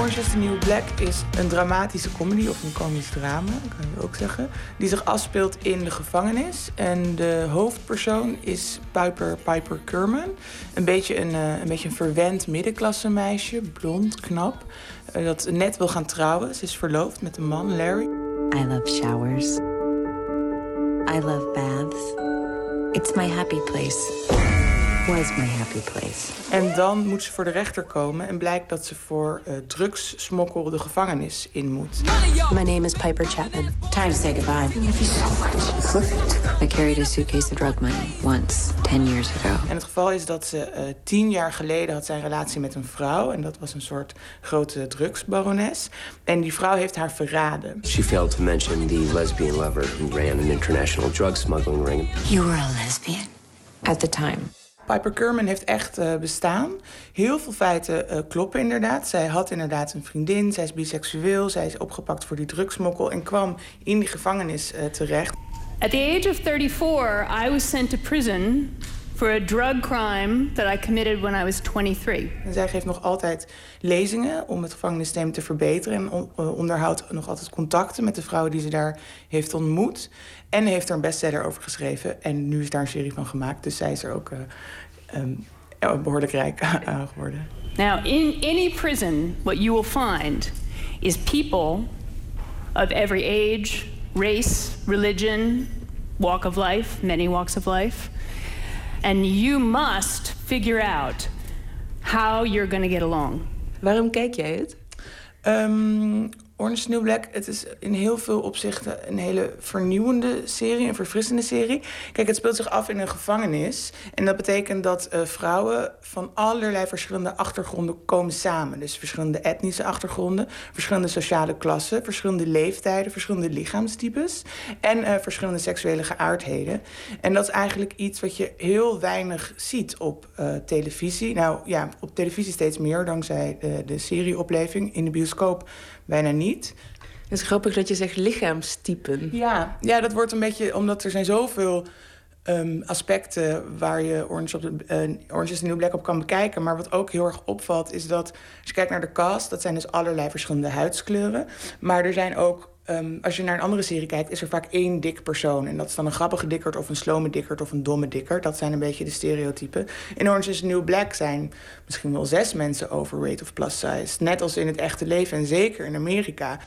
Orange the New Black is een dramatische comedy of een komisch drama, kan je ook zeggen, die zich afspeelt in de gevangenis. En de hoofdpersoon is Piper Piper Kerman. Een beetje een, eh, een, beetje een verwend middenklasse meisje, blond, knap, eh, dat net wil gaan trouwen. Ze is verloofd met een man, Larry. I love showers. I love baths. It's my happy place. Was my happy place. En dan moet ze voor de rechter komen en blijkt dat ze voor eh, drugssmokkel de gevangenis in moet. My name is Piper Chapman. Time to say goodbye. I carried a suitcase of drug money once, 10 years ago. En het geval is dat ze eh, tien jaar geleden had zijn relatie met een vrouw. En dat was een soort grote drugsbarones. En die vrouw heeft haar verraden. She failed to mention the lesbian lover who ran an international drug smuggling ring. You were a lesbian at the time. Piper Kerman heeft echt eh, bestaan. Heel veel feiten eh, kloppen inderdaad. Zij had inderdaad een vriendin, zij is biseksueel, zij is opgepakt voor die drugsmokkel en kwam in die gevangenis eh, terecht. At the age of 34, I was sent to prison for a drug crime that I committed when I was 23. En zij geeft nog altijd lezingen om het gevangenissysteem te verbeteren. En eh, onderhoudt nog altijd contacten met de vrouwen die ze daar heeft ontmoet. En heeft er een bestseller over geschreven. En nu is daar een serie van gemaakt. Dus zij is er ook eh, ehm, ja, behoorlijk rijk (laughs) aan geworden. Now, in any prison, what you will find is people of every age, race, religion, walk of life, many walks of life, And you must figure out how you're going to get along. Waarom kijk jij het? Um, Orange New Black, het is in heel veel opzichten een hele vernieuwende serie, een verfrissende serie. Kijk, het speelt zich af in een gevangenis. En dat betekent dat uh, vrouwen van allerlei verschillende achtergronden komen samen. Dus verschillende etnische achtergronden, verschillende sociale klassen, verschillende leeftijden, verschillende lichaamstypes en uh, verschillende seksuele geaardheden. En dat is eigenlijk iets wat je heel weinig ziet op uh, televisie. Nou ja, op televisie steeds meer dankzij de serieopleving. In de bioscoop bijna niet. Het is grappig dat je zegt lichaamstypen. Ja, ja dat wordt een beetje omdat er zijn zoveel um, aspecten waar je Orange, op de, uh, Orange is the New Black op kan bekijken. Maar wat ook heel erg opvalt is dat als je kijkt naar de cast, dat zijn dus allerlei verschillende huidskleuren. Maar er zijn ook Um, als je naar een andere serie kijkt, is er vaak één dik persoon. En dat is dan een grappige dikkerd of een slome dikkerd of een domme dikkerd. Dat zijn een beetje de stereotypen. In Orange is the New Black zijn misschien wel zes mensen overweight of plus size. Net als in het echte leven en zeker in Amerika.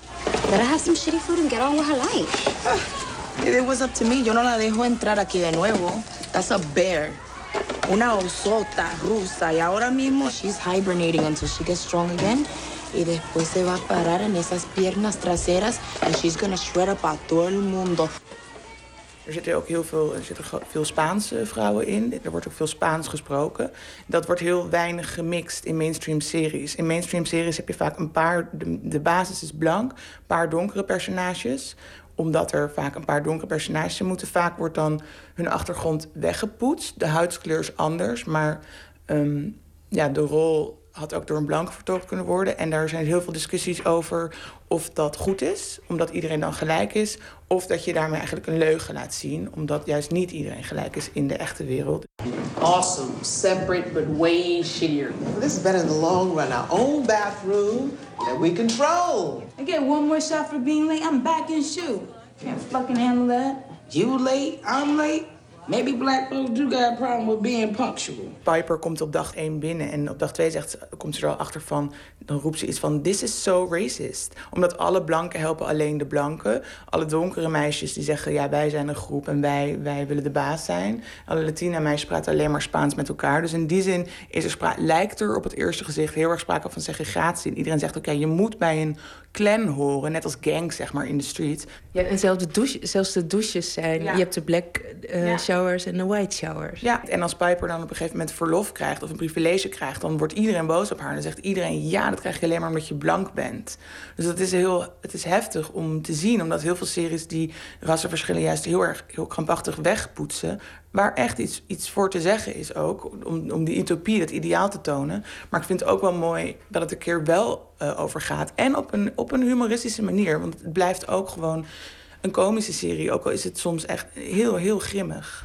Better have some shitty food and get on with her life. If it was up to me, yo no la dejo entrar aquí de nuevo. That's a bear. Una osota rusa. Y ahora mismo she's hibernating until she gets strong again. Y después se va a parar en esas piernas traseras and she's gonna shred up a todo el mundo. Er zitten ook heel veel, er zitten veel Spaanse vrouwen in. Er wordt ook veel Spaans gesproken. Dat wordt heel weinig gemixt in mainstream series. In mainstream series heb je vaak een paar... De, basis is blank, een paar donkere personages omdat er vaak een paar donkere personages moeten. Vaak wordt dan hun achtergrond weggepoetst. De huidskleur is anders, maar um, ja, de rol had ook door een blanke vertolkt kunnen worden. En daar zijn heel veel discussies over of dat goed is, omdat iedereen dan gelijk is. Of dat je daarmee eigenlijk een leugen laat zien, omdat juist niet iedereen gelijk is in de echte wereld. Awesome, separate but way shittier. This is better in the long run. Our own bathroom that we control. I get one more shot for being late. I'm back in shoe. Can't fucking handle that. You late, I'm late. Maybe black folks do got a problem with being punctual. Piper komt op dag 1 binnen en op dag 2 zegt, komt ze er al achter van... dan roept ze iets van, this is so racist. Omdat alle blanken helpen alleen de blanken. Alle donkere meisjes die zeggen, ja, wij zijn een groep en wij, wij willen de baas zijn. Alle Latina meisjes praten alleen maar Spaans met elkaar. Dus in die zin is er lijkt er op het eerste gezicht heel erg sprake van segregatie. En iedereen zegt, oké, je moet bij een clan horen, net als gangs zeg maar in de street. Ja, en zelfs de, douche, zelfs de douches zijn. Ja. Je hebt de black uh, ja. showers en de white showers. Ja, en als Piper dan op een gegeven moment verlof krijgt of een privilege krijgt, dan wordt iedereen boos op haar. En dan zegt iedereen ja, dat krijg je alleen maar omdat je blank bent. Dus dat is heel, het is heftig om te zien, omdat heel veel series die rassenverschillen juist heel erg heel krampachtig wegpoetsen. Waar echt iets, iets voor te zeggen is ook, om, om die utopie, dat ideaal te tonen. Maar ik vind het ook wel mooi dat het een keer wel uh, over gaat. En op een, op een humoristische manier, want het blijft ook gewoon een komische serie. Ook al is het soms echt heel, heel grimmig.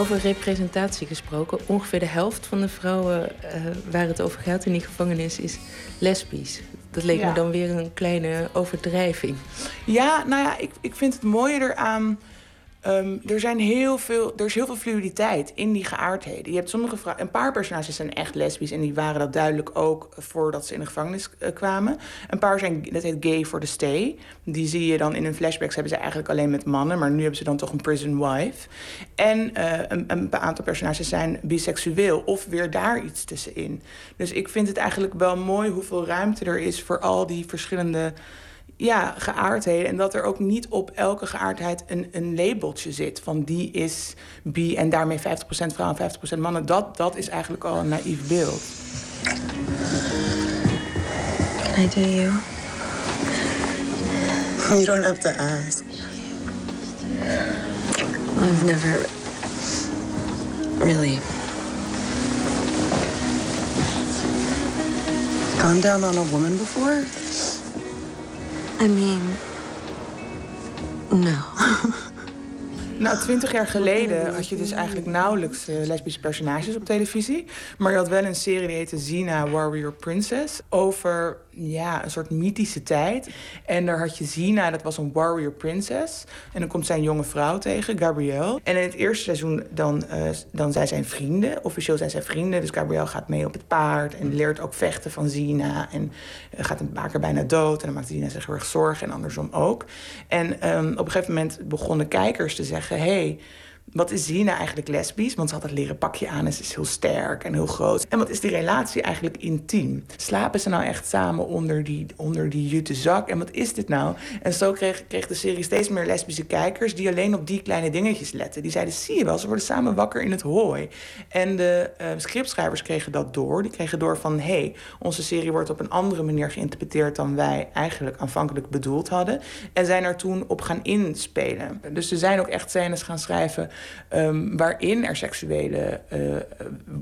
Over representatie gesproken, ongeveer de helft van de vrouwen uh, waar het over gaat in die gevangenis is lesbisch. Dat leek Ja. me dan weer een kleine overdrijving. Ja, nou ja, ik, ik vind het mooie eraan. Ehm, er, zijn heel veel, er is heel veel fluiditeit in die geaardheden. Je hebt sommige een paar personages zijn echt lesbisch en die waren dat duidelijk ook voordat ze in de gevangenis eh, kwamen. Een paar zijn, dat heet gay for the stay. Die zie je dan in hun flashbacks hebben ze eigenlijk alleen met mannen, maar nu hebben ze dan toch een prison wife. En eh, een, een aantal personages zijn biseksueel of weer daar iets tussenin. Dus ik vind het eigenlijk wel mooi hoeveel ruimte er is voor al die verschillende ja, geaardheden. En dat er ook niet op elke geaardheid een, een labeltje zit. Van die is bi en daarmee 50% vrouwen en 50% mannen. Dat, dat is eigenlijk al een naïef beeld. Can I do you? You don't have to ask. I've never really. Gone down on a woman before? I mean, no. (laughs) Nou, twintig jaar geleden had je dus eigenlijk nauwelijks eh, lesbische personages op televisie. Maar je had wel een serie die heette Xena Warrior Princess. Over ja, een soort mythische tijd. En daar had je Xena, dat was een warrior princess. En dan komt zij een jonge vrouw tegen, Gabrielle. En in het eerste seizoen dan, eh, dan zijn zij vrienden. Officieel zijn zij vrienden. Dus Gabrielle gaat mee op het paard en leert ook vechten van Xena. En eh, gaat een paar keer bijna dood. En dan maakt Xena zich heel erg zorgen en andersom ook. En ehm, op een gegeven moment begonnen kijkers te zeggen... Hey, wat is Zina eigenlijk lesbisch? Want ze had het leren pakje aan en ze is heel sterk en heel groot. En wat is die relatie eigenlijk intiem? Slapen ze nou echt samen onder die, onder die jute zak? En wat is dit nou? En zo kreeg, kreeg de serie steeds meer lesbische kijkers... die alleen op die kleine dingetjes letten. Die zeiden, zie je wel, ze worden samen wakker in het hooi. En de uh, scriptschrijvers kregen dat door. Die kregen door van, hé, hey, onze serie wordt op een andere manier geïnterpreteerd... dan wij eigenlijk aanvankelijk bedoeld hadden. En zijn er toen op gaan inspelen. Dus er zijn ook echt scènes gaan schrijven Um, waarin er seksuele uh,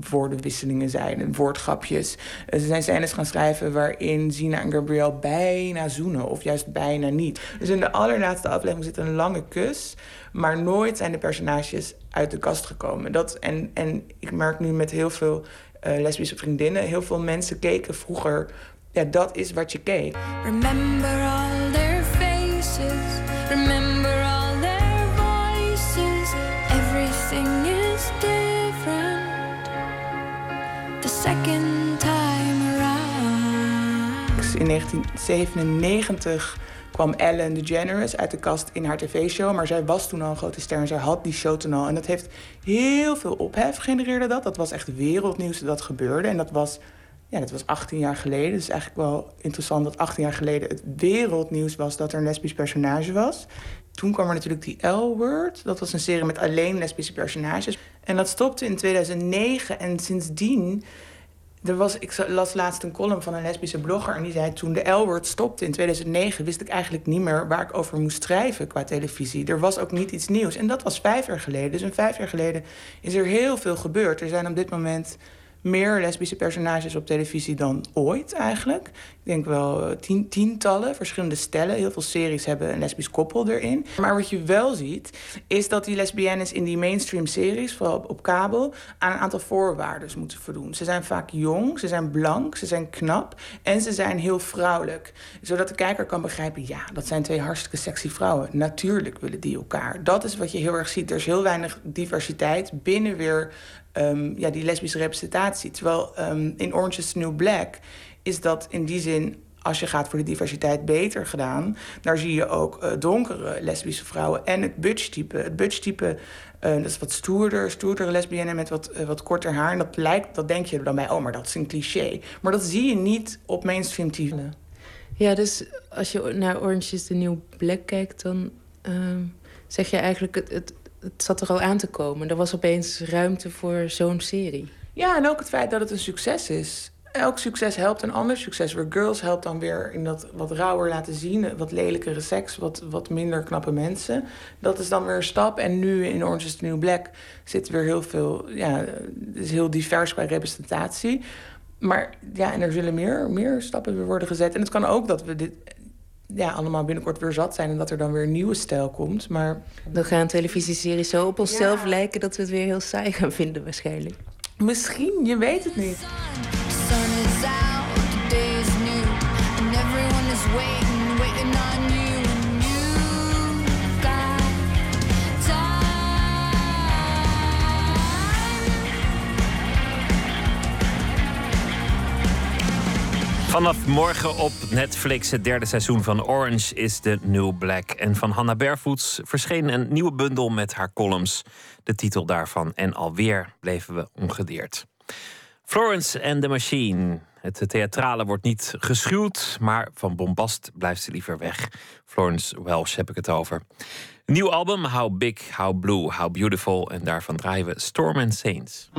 woordenwisselingen zijn en woordgrapjes. Ze zijn scènes gaan schrijven waarin Zina en Gabriel bijna zoenen of juist bijna niet. Dus in de allerlaatste aflevering zit een lange kus, maar nooit zijn de personages uit de kast gekomen. Dat, en, en ik merk nu met heel veel lesbische vriendinnen, heel veel mensen keken vroeger. Ja, dat is wat je keek. Remember all their faces. Remember second time around. In 1997 kwam Ellen DeGeneres uit de kast in haar tv-show. Maar zij was toen al een grote ster en zij had die show toen al. En dat heeft heel veel ophef genereerde dat. Dat was echt wereldnieuws dat gebeurde. En dat was, ja, dat was 18 jaar geleden. Dus eigenlijk wel interessant dat 18 jaar geleden het wereldnieuws was... dat er een lesbisch personage was. Toen kwam er natuurlijk die L-Word. Dat was een serie met alleen lesbische personages. En dat stopte in 2009 en sindsdien... Er was, ik las laatst een column van een lesbische blogger en die zei... toen de L-Word stopte in 2009 wist ik eigenlijk niet meer waar ik over moest schrijven qua televisie. Er was ook niet iets nieuws. En dat was vijf jaar geleden. Dus in vijf jaar geleden is er heel veel gebeurd. Er zijn op dit moment meer lesbische personages op televisie dan ooit eigenlijk. Ik denk wel tien, tientallen, verschillende stellen. Heel veel series hebben een lesbisch koppel erin. Maar wat je wel ziet, is dat die lesbiennes in die mainstream series, vooral op, kabel, aan een aantal voorwaarden moeten voldoen. Ze zijn vaak jong, ze zijn blank, ze zijn knap en ze zijn heel vrouwelijk. Zodat de kijker kan begrijpen, ja, dat zijn twee hartstikke sexy vrouwen. Natuurlijk willen die elkaar. Dat is wat je heel erg ziet. Er is heel weinig diversiteit binnen weer um, ja, die lesbische representatie. Terwijl um, in Orange is the New Black is dat in die zin als je gaat voor de diversiteit beter gedaan. Daar zie je ook uh, donkere lesbische vrouwen en het butch-type. Het butch-type, uh, dat is wat stoerder, stoerdere lesbienne met wat, uh, wat korter haar. En dat lijkt, dat denk je dan bij, oh, maar dat is een cliché. Maar dat zie je niet op mainstream TV. Ja, dus als je naar Orange is the New Black kijkt, dan ehm, zeg je eigenlijk... Het, het, het zat er al aan te komen. Er was opeens ruimte voor zo'n serie. Ja, en ook het feit dat het een succes is. Elk succes helpt een ander succes. Weer Girls helpt dan weer in dat wat rauwer laten zien. Wat lelijkere seks, wat, wat minder knappe mensen. Dat is dan weer een stap. En nu in Orange is the New Black zit weer heel veel... Ja, het is heel divers qua representatie. Maar ja, en er zullen meer, meer stappen weer worden gezet. En het kan ook dat we dit ja, allemaal binnenkort weer zat zijn en dat er dan weer een nieuwe stijl komt. Maar... Dan gaan televisieseries zo op onszelf ja. lijken dat we het weer heel saai gaan vinden waarschijnlijk. Misschien, je weet het niet. Vanaf morgen op Netflix het derde seizoen van Orange is the New Black. En van Hannah Barefoots verscheen een nieuwe bundel met haar columns. De titel daarvan En alweer bleven we ongedeerd. Florence and the Machine. Het theatrale wordt niet geschuwd, maar van bombast blijft ze liever weg. Florence Welsh heb ik het over. Nieuw album, How Big, How Blue, How Beautiful. En daarvan draaien we Storm and Saints.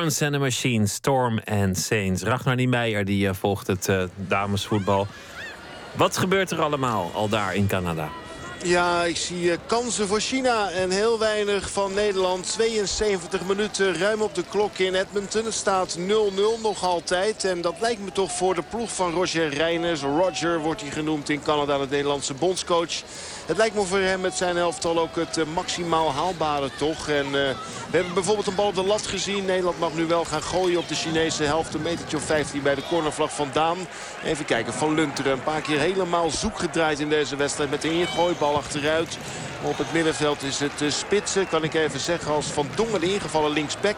Florence and the Machine, Storm and Saints. Ragnar Niemeyer die eh, volgt het eh, damesvoetbal. Wat gebeurt er allemaal al daar in Canada? Ja, ik zie eh, kansen voor China en heel weinig van Nederland. 72 minuten ruim op de klok in Edmonton. Het staat 0-0 nog altijd. En dat lijkt me toch voor de ploeg van Roger Reiners. Roger wordt hij genoemd in Canada, de Nederlandse bondscoach. Het lijkt me voor hem met zijn elftal ook het eh, maximaal haalbare toch. En eh, we hebben bijvoorbeeld een bal op de lat gezien. Nederland mag nu wel gaan gooien op de Chinese helft. Een metertje of 15 bij de cornervlag vandaan. Even kijken, Van Lunteren een paar keer helemaal zoek gedraaid in deze wedstrijd. Met een ingooibal achteruit. Op het middenveld is het eh, spitsen, kan ik even zeggen, als Van Dongen de ingevallen linksback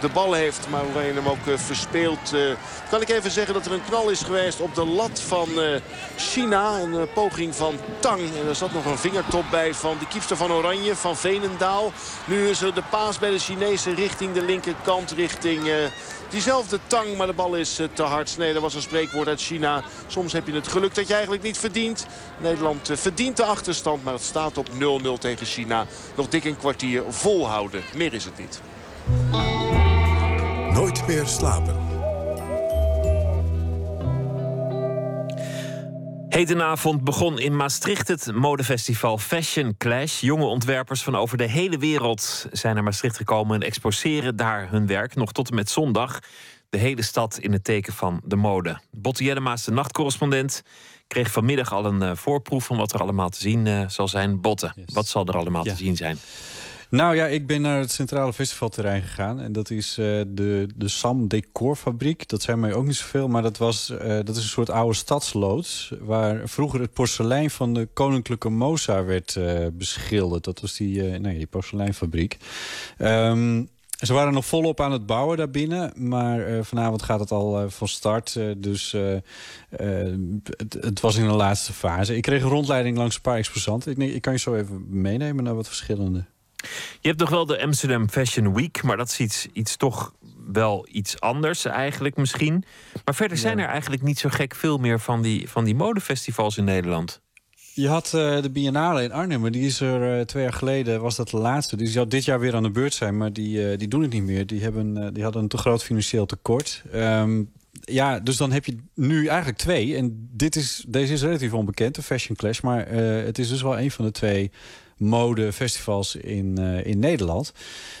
de bal heeft. Maar Oranje hem ook uh, verspeelt. Uh, kan ik even zeggen dat er een knal is geweest op de lat van uh, China. Een poging van Tang. En er zat nog een vingertop bij van de kiepster van Oranje, van Venendaal. Nu is er de paas bij de Chinezen richting de linkerkant, richting... Diezelfde tang, maar de bal is te hard. Nee, dat was een spreekwoord uit China. Soms heb je het geluk dat je eigenlijk niet verdient. Nederland verdient de achterstand, maar het staat op 0-0 tegen China. Nog dik een kwartier volhouden. Meer is het niet. Nooit meer slapen. Hedenavond begon in Maastricht het modefestival Fashion Clash. Jonge ontwerpers van over de hele wereld zijn naar Maastricht gekomen en exposeren daar hun werk. Nog tot en met zondag. De hele stad in het teken van de mode. Botte Jellema is de nachtcorrespondent. Kreeg vanmiddag al een uh, voorproef van wat er allemaal te zien uh, zal zijn. Botte, yes. wat zal er allemaal ja. te zien zijn? Nou ja, ik ben naar het Centrale Festivalterrein gegaan. En dat is uh, de, de Sam Decorfabriek. Dat zijn mij ook niet zoveel, maar dat, was, uh, dat is een soort oude stadsloods... waar vroeger het porselein van de Koninklijke Moza werd uh, beschilderd. Dat was die, nee, die porseleinfabriek. Um, ze waren nog volop aan het bouwen daarbinnen. Maar vanavond gaat het al van start. Dus het, het, was in de laatste fase. Ik kreeg een rondleiding langs een paar exposanten. Ik, ik kan je zo even meenemen naar wat verschillende. Je hebt nog wel de Amsterdam Fashion Week. Maar dat is iets, iets toch wel iets anders eigenlijk misschien. Maar verder zijn er eigenlijk niet zo gek veel meer van die, van die modefestivals in Nederland. Je had eh, de Biennale in Arnhem, maar die is er eh, twee jaar geleden, was dat de laatste. Die zou dit jaar weer aan de beurt zijn, maar die, eh, die doen het niet meer. Die, hebben, die hadden een te groot financieel tekort. Ehm, ja, dus dan heb je nu eigenlijk twee. En dit is, deze is relatief onbekend, de Fashion Clash. Maar het is dus wel een van de twee modefestivals in, eh, in Nederland.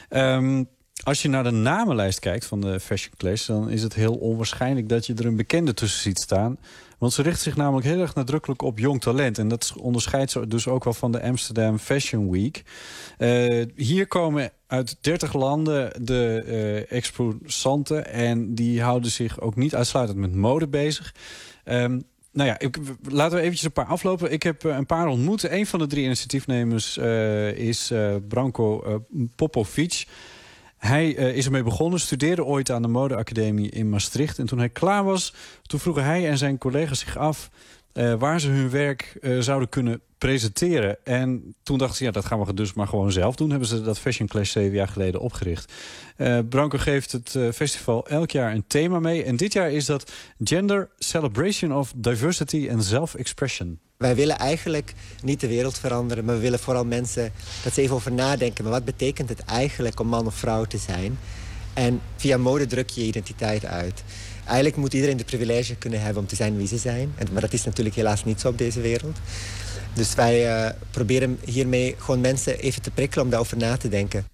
Ehm, als je naar de namenlijst kijkt van de Fashion Clash... dan is het heel onwaarschijnlijk dat je er een bekende tussen ziet staan. Want ze richt zich namelijk heel erg nadrukkelijk op jong talent. En dat onderscheidt ze dus ook wel van de Amsterdam Fashion Week. Eh, hier komen uit 30 landen de eh exposanten. En die houden zich ook niet uitsluitend met mode bezig. Ehm, nou ja, ik, laten we eventjes een paar aflopen. Ik heb eh, een paar ontmoet. Een van de drie initiatiefnemers eh, is eh, Branko Popovic. Hij is ermee begonnen, studeerde ooit aan de modeacademie in Maastricht. En toen hij klaar was, toen vroegen hij en zijn collega's zich af... eh, waar ze hun werk eh, zouden kunnen presenteren. En toen dachten ze, ja, dat gaan we dus maar gewoon zelf doen. Hebben ze dat Fashion Clash zeven jaar geleden opgericht. Eh Branko geeft het festival elk jaar een thema mee. En dit jaar is dat Gender Celebration of Diversity and Self-Expression. Wij willen eigenlijk niet de wereld veranderen, maar we willen vooral mensen dat ze even over nadenken. Maar wat betekent het eigenlijk om man of vrouw te zijn? En via mode druk je je identiteit uit. Eigenlijk moet iedereen de privilege kunnen hebben om te zijn wie ze zijn. Maar dat is natuurlijk helaas niet zo op deze wereld. Dus wij eh, proberen hiermee gewoon mensen even te prikkelen om daarover na te denken.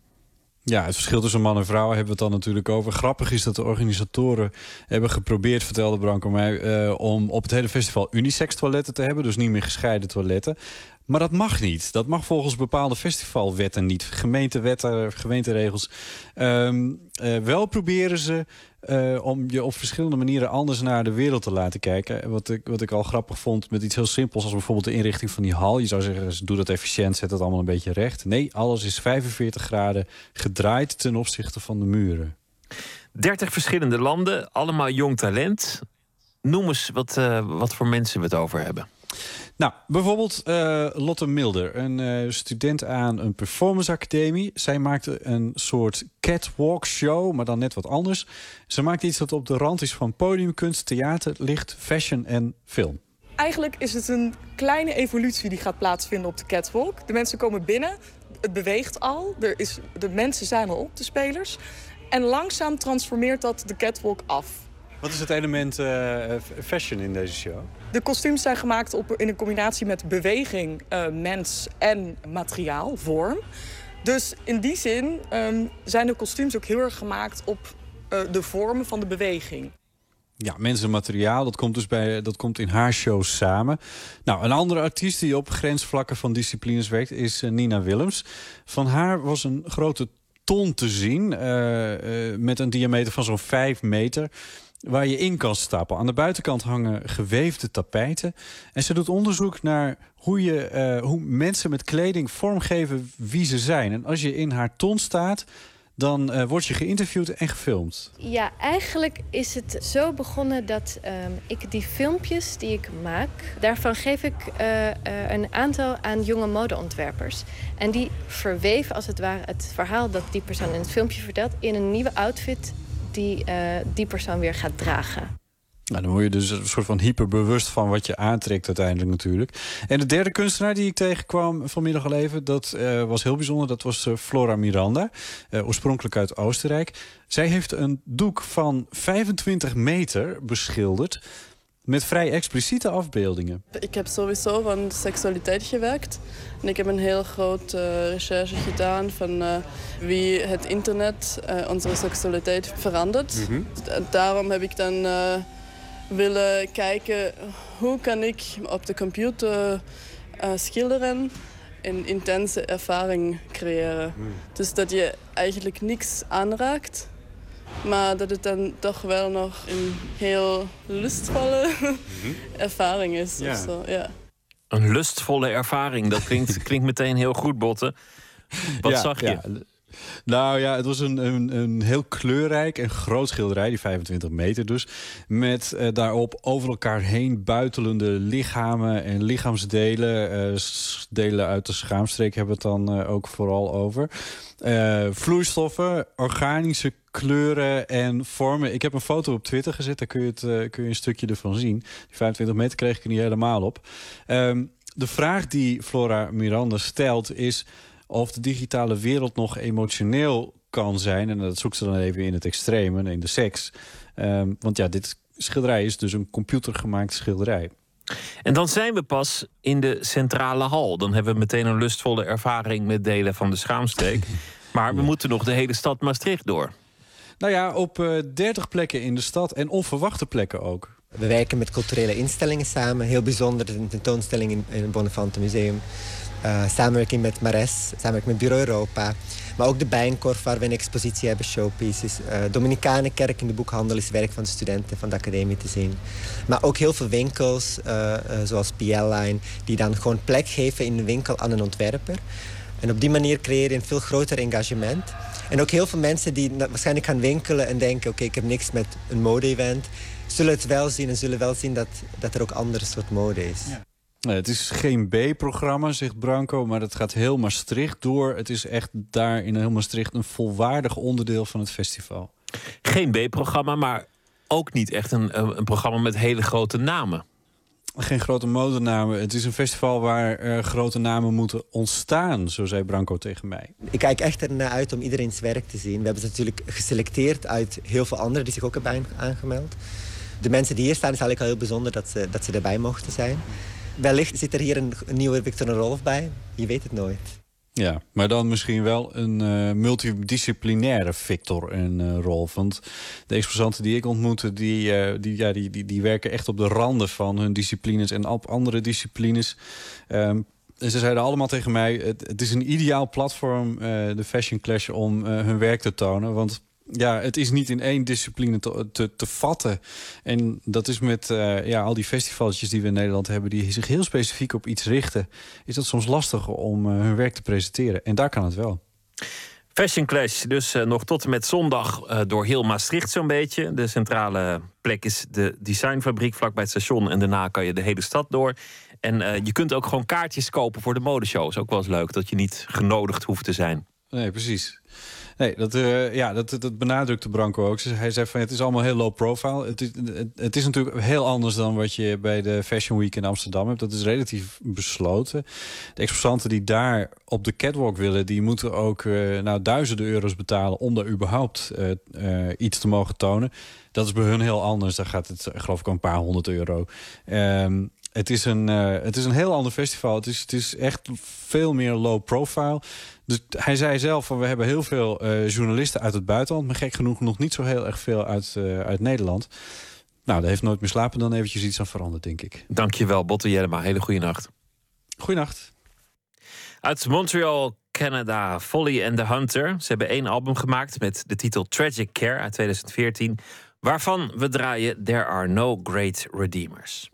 Ja, het verschil tussen man en vrouw hebben we het dan natuurlijk over. Grappig is dat de organisatoren hebben geprobeerd, vertelde Branko mij... eh, om op het hele festival unisex toiletten te hebben. Dus niet meer gescheiden toiletten. Maar dat mag niet. Dat mag volgens bepaalde festivalwetten niet. Gemeentewetten, gemeenteregels. Ehm, eh, wel proberen ze eh, om je op verschillende manieren anders naar de wereld te laten kijken. Wat ik, wat ik al grappig vond met iets heel simpels... als bijvoorbeeld de inrichting van die hal. Je zou zeggen, doe dat efficiënt, zet het allemaal een beetje recht. Nee, alles is 45 graden gedraaid ten opzichte van de muren. 30 verschillende landen, allemaal jong talent. Noem eens wat, eh, wat voor mensen we het over hebben. Nou, bijvoorbeeld eh, Lotte Milder, een eh, student aan een performance academie. Zij maakte een soort catwalk show, maar dan net wat anders. Ze maakte iets dat op de rand is van podiumkunst, theater, licht, fashion en film. Eigenlijk is het een kleine evolutie die gaat plaatsvinden op de catwalk. De mensen komen binnen, het beweegt al, er is, de mensen zijn al op, de spelers. En langzaam transformeert dat de catwalk af. Wat is het element eh, fashion in deze show? De kostuums zijn gemaakt op, in een combinatie met beweging, eh, mens en materiaal, vorm. Dus in die zin ehm, zijn de kostuums ook heel erg gemaakt op eh, de vormen van de beweging. Ja, mensen en materiaal, dat komt dus bij, dat komt in haar show samen. Nou, een andere artiest die op grensvlakken van disciplines werkt is eh, Nina Willems. Van haar was een grote ton te zien eh, eh, met een diameter van zo'n 5 meter waar je in kan stappen. Aan de buitenkant hangen geweefde tapijten. En ze doet onderzoek naar hoe, je, eh, hoe mensen met kleding vormgeven wie ze zijn. En als je in haar ton staat, dan eh, word je geïnterviewd en gefilmd. Ja, eigenlijk is het zo begonnen dat ehm, ik die filmpjes die ik maak, daarvan geef ik eh, een aantal aan jonge modeontwerpers. En die verweven als het ware het verhaal dat die persoon in het filmpje vertelt in een nieuwe outfit die eh, die persoon weer gaat dragen. Nou, dan word je dus een soort van hyperbewust van wat je aantrekt uiteindelijk natuurlijk. En de derde kunstenaar die ik tegenkwam vanmiddag al even... dat eh, was heel bijzonder, dat was eh, Flora Miranda. oorspronkelijk uit Oostenrijk. Zij heeft een doek van 25 meter beschilderd... met vrij expliciete afbeeldingen. Ik heb sowieso van seksualiteit gewerkt. En ik heb een heel grote recherche gedaan van eh, wie het internet eh, onze seksualiteit verandert. En Daarom heb ik dan eh, willen kijken hoe kan ik op de computer eh, schilderen en intense ervaring creëren. Dus dat je eigenlijk niks aanraakt, maar dat het dan toch wel nog een heel lustvolle ervaring is. Ja. Of zo. Ja. Een lustvolle ervaring, dat klinkt, (laughs) klinkt meteen heel goed, Botte. Wat Ja, zag je? Nou ja, het was een, een, een heel kleurrijk en groot schilderij, die 25 meter dus. Met eh, daarop over elkaar heen buitelende lichamen en lichaamsdelen. eh, delen uit de schaamstreek hebben we het dan eh, ook vooral over. Vloeistoffen, organische kleuren en vormen. Ik heb een foto op Twitter gezet, daar kun je, het, kun je een stukje ervan zien. Die 25 meter kreeg ik er niet helemaal op. Ehm, de vraag die Flora Miranda stelt is of de digitale wereld nog emotioneel kan zijn. En dat zoekt ze dan even in het extreme, in de seks. Ehm, want ja, dit schilderij is dus een computergemaakt schilderij. En dan zijn we pas in de centrale hal. Dan hebben we meteen een lustvolle ervaring met delen van de schaamstreek. (laughs) Maar we moeten nog de hele stad Maastricht door. Nou ja, op eh 30 plekken in de stad en onverwachte plekken ook. We werken met culturele instellingen samen. Heel bijzonder, een tentoonstelling in, in het Bonnefante Museum. Eh, samenwerking met Mares, samenwerking met Bureau Europa. Maar ook de Bijenkorf, waar we een expositie hebben, showpieces. Eh Dominicanenkerk in de boekhandel is werk van de studenten van de academie te zien. Maar ook heel veel winkels, eh, zoals PL Line, die dan gewoon plek geven in de winkel aan een ontwerper. En op die manier creëer je een veel groter engagement. En ook heel veel mensen die waarschijnlijk gaan winkelen en denken... oké, ik heb niks met een mode-event... zullen het wel zien en zullen wel zien dat, dat er ook andere soort mode is. Nee, het is geen B-programma, zegt Branco, maar het gaat heel Maastricht door. Het is echt daar in heel Maastricht een volwaardig onderdeel van het festival. Geen B-programma, maar ook niet echt een, een een programma met hele grote namen. Geen grote modenamen. Het is een festival waar eh, grote namen moeten ontstaan, zo zei Branco tegen mij. Ik kijk echt ernaar uit om iedereen's werk te zien. We hebben ze natuurlijk geselecteerd uit heel veel anderen die zich ook hebben aan- aangemeld. De mensen die hier staan, is eigenlijk al heel bijzonder dat ze, dat ze erbij mochten zijn. Wellicht zit er hier een, nieuwe Victor Rolf bij. Je weet het nooit. Ja, maar dan misschien wel een eh, multidisciplinaire Victor en eh, Rolf. Want de exposanten die ik ontmoette, die, eh, die, ja, die, die, die werken echt op de randen van hun disciplines en op andere disciplines. Ehm, en ze zeiden allemaal tegen mij, het, het is een ideaal platform, de Fashion Clash, om hun werk te tonen. Want ja, het is niet in één discipline te, te, te vatten. En dat is met eh, ja, al die festivaltjes die we in Nederland hebben... die zich heel specifiek op iets richten... is dat soms lastig om eh, hun werk te presenteren. En daar kan het wel. Fashion Clash, dus eh, nog tot en met zondag door heel Maastricht zo'n beetje. De centrale plek is de designfabriek vlakbij het station. En daarna kan je de hele stad door. En je kunt ook gewoon kaartjes kopen voor de modeshows. Ook wel eens leuk dat je niet genodigd hoeft te zijn. Nee, precies. Nee, dat, eh, ja, dat, dat benadrukte Branco ook. Hij zei van het is allemaal heel low profile. Het is, het, is natuurlijk heel anders dan wat je bij de Fashion Week in Amsterdam hebt. Dat is relatief besloten. De exposanten die daar op de catwalk willen, die moeten ook eh, nou, duizenden euro's betalen om daar überhaupt eh, iets te mogen tonen. Dat is bij hun heel anders. Daar gaat het, geloof ik, een paar honderd euro. Ehm, het is, een, het is een heel ander festival. Het is, het is echt veel meer low profile. Dus hij zei zelf van we hebben heel veel eh, journalisten uit het buitenland, maar gek genoeg nog niet zo heel erg veel uit, eh, uit Nederland. Nou, daar heeft nooit meer slapen dan eventjes iets aan veranderd, denk ik. Dankjewel, Botte Jellema. Hele goede nacht. Goeienacht. Uit Montreal, Canada, Folly and the Hunter. Ze hebben één album gemaakt met de titel Tragic Care uit 2014. Waarvan we draaien There Are No Great Redeemers.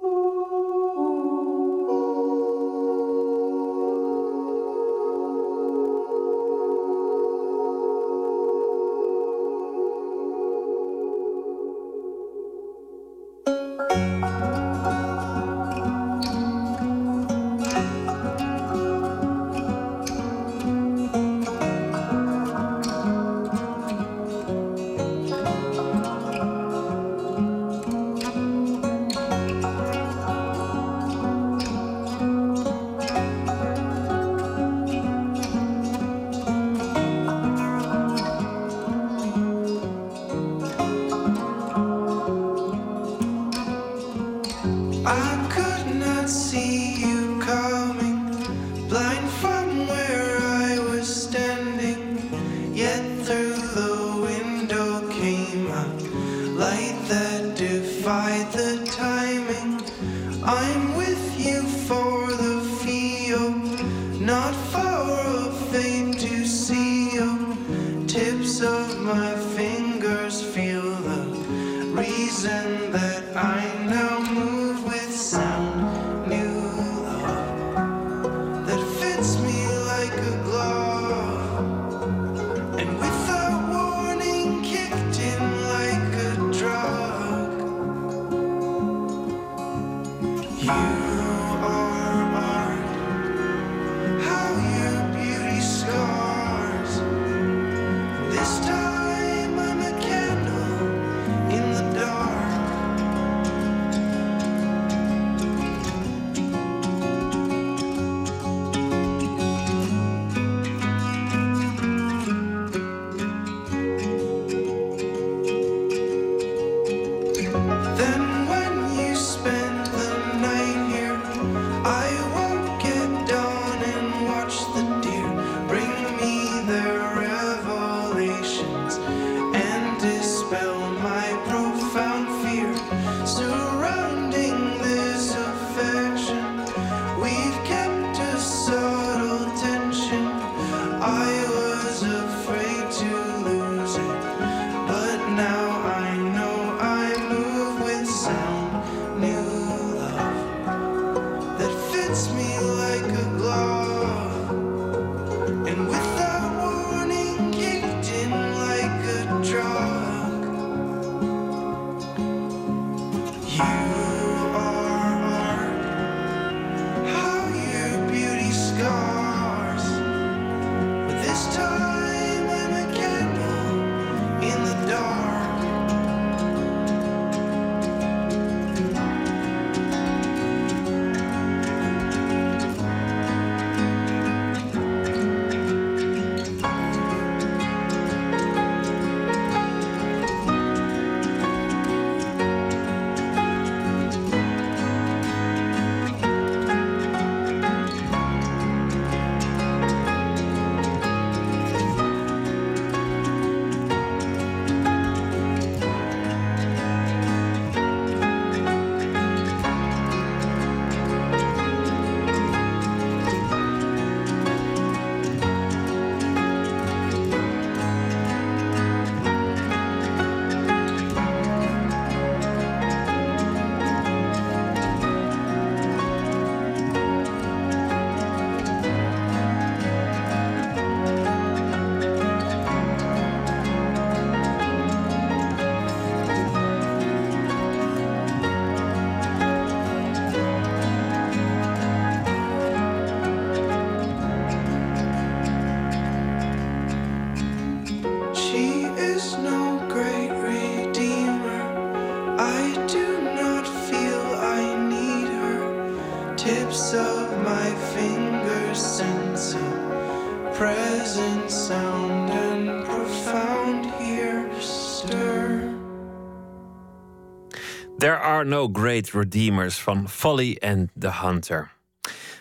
No great redeemers van Folly and the Hunter.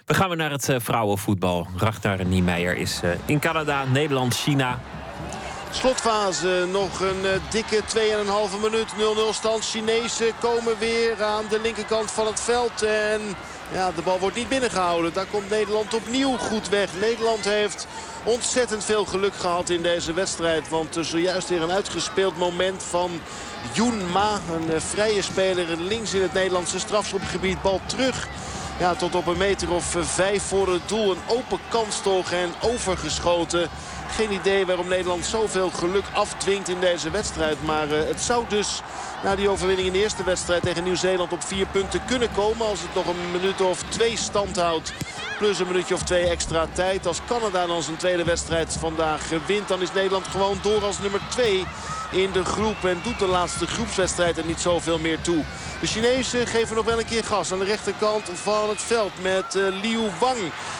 We gaan weer naar het eh, vrouwenvoetbal. Ragnar Niemeyer is eh, in Canada, Nederland, China. Slotfase, nog een eh, dikke 2,5 minuut. 0-0 stand. Chinezen komen weer aan de linkerkant van het veld. En ja, de bal wordt niet binnengehouden. Daar komt Nederland opnieuw goed weg. Nederland heeft ontzettend veel geluk gehad in deze wedstrijd. Want zojuist weer een uitgespeeld moment van Yoon Ma. Een eh, vrije speler links in het Nederlandse strafschopgebied. Bal terug. Ja, tot op een meter of eh, vijf voor het doel. Een open kans toch en overgeschoten. Geen idee waarom Nederland zoveel geluk afdwingt in deze wedstrijd. Maar eh, het zou dus na die overwinning in de eerste wedstrijd tegen Nieuw-Zeeland op vier punten kunnen komen. Als het nog een minuut of twee stand houdt. Plus een minuutje of twee extra tijd. Als Canada dan zijn tweede wedstrijd vandaag wint. Dan is Nederland gewoon door als nummer twee in de groep. En doet de laatste groepswedstrijd er niet zoveel meer toe. De Chinezen geven nog wel een keer gas aan de rechterkant van het veld. Met uh, Liu Wang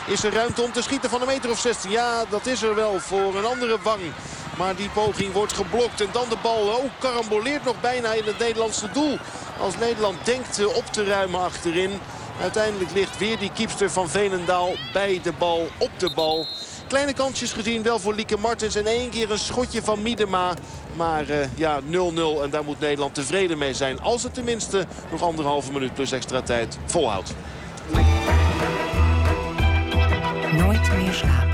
is er ruimte om te schieten van een meter of 16. Ja, dat is er wel voor een andere Wang. Maar die poging wordt geblokt. En dan de bal oh, karamboleert nog bijna in het Nederlandse doel. Als Nederland denkt uh, op te ruimen achterin. Uiteindelijk ligt weer die kiepster van Veenendaal bij de bal, op de bal. Kleine kansjes gezien wel voor Lieke Martens. En één keer een schotje van Miedema. Maar uh, ja, 0-0. En daar moet Nederland tevreden mee zijn. Als het tenminste nog anderhalve minuut plus extra tijd volhoudt. Nooit meer slapen.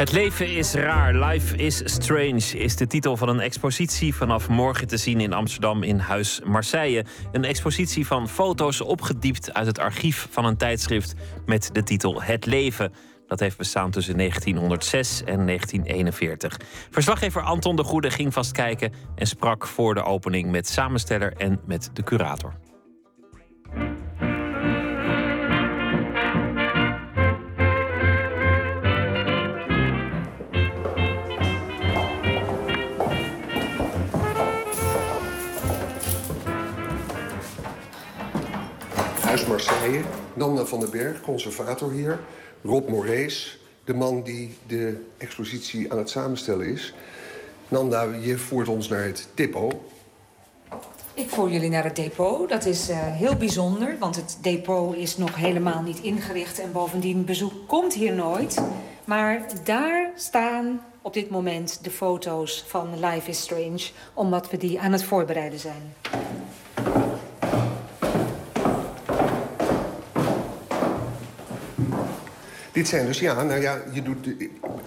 Het leven is raar, life is strange is de titel van een expositie vanaf morgen te zien in Amsterdam in Huis Marseille. Een expositie van foto's opgediept uit het archief van een tijdschrift met de titel Het Leven. Dat heeft bestaan tussen 1906 en 1941. Verslaggever Anton de Goede ging vast kijken en sprak voor de opening met samensteller en met de curator. Huis Marseille, Nanda van den Berg, conservator hier. Rob Morees, de man die de expositie aan het samenstellen is. Nanda, je voert ons naar het depot. Ik voer jullie naar het depot. Dat is uh, heel bijzonder, want het depot is nog helemaal niet ingericht... en bovendien bezoek komt hier nooit. Maar daar staan op dit moment de foto's van Life is Strange... omdat we die aan het voorbereiden zijn. Dit zijn dus, ja, nou ja, je doet,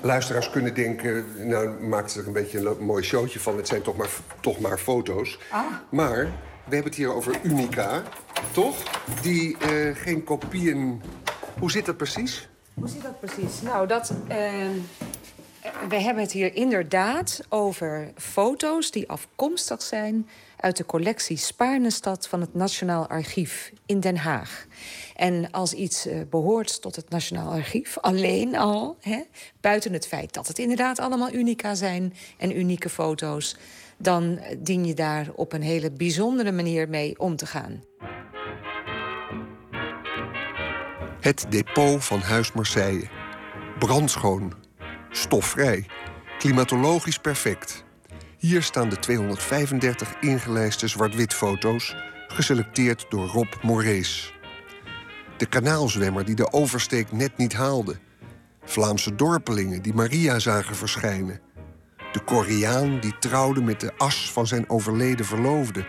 luisteraars kunnen denken... nou, maakt ze er een beetje een mooi showtje van. Het zijn toch maar, toch maar foto's. Ah. Maar we hebben het hier over Unica, toch? Die uh, geen kopieën... Hoe zit dat precies? Hoe zit dat precies? Nou, dat... Uh, we hebben het hier inderdaad over foto's die afkomstig zijn... uit de collectie Spaarnestad van het Nationaal Archief in Den Haag. En als iets uh, behoort tot het Nationaal Archief, alleen al, hè, buiten het feit dat het inderdaad allemaal unica zijn en unieke foto's, dan dien je daar op een hele bijzondere manier mee om te gaan. Het depot van Huis Marseille. Brandschoon, stofvrij, klimatologisch perfect. Hier staan de 235 ingelijste zwart-wit foto's, geselecteerd door Rob Morees. De kanaalzwemmer die de oversteek net niet haalde. Vlaamse dorpelingen die Maria zagen verschijnen. De Koreaan die trouwde met de as van zijn overleden verloofde.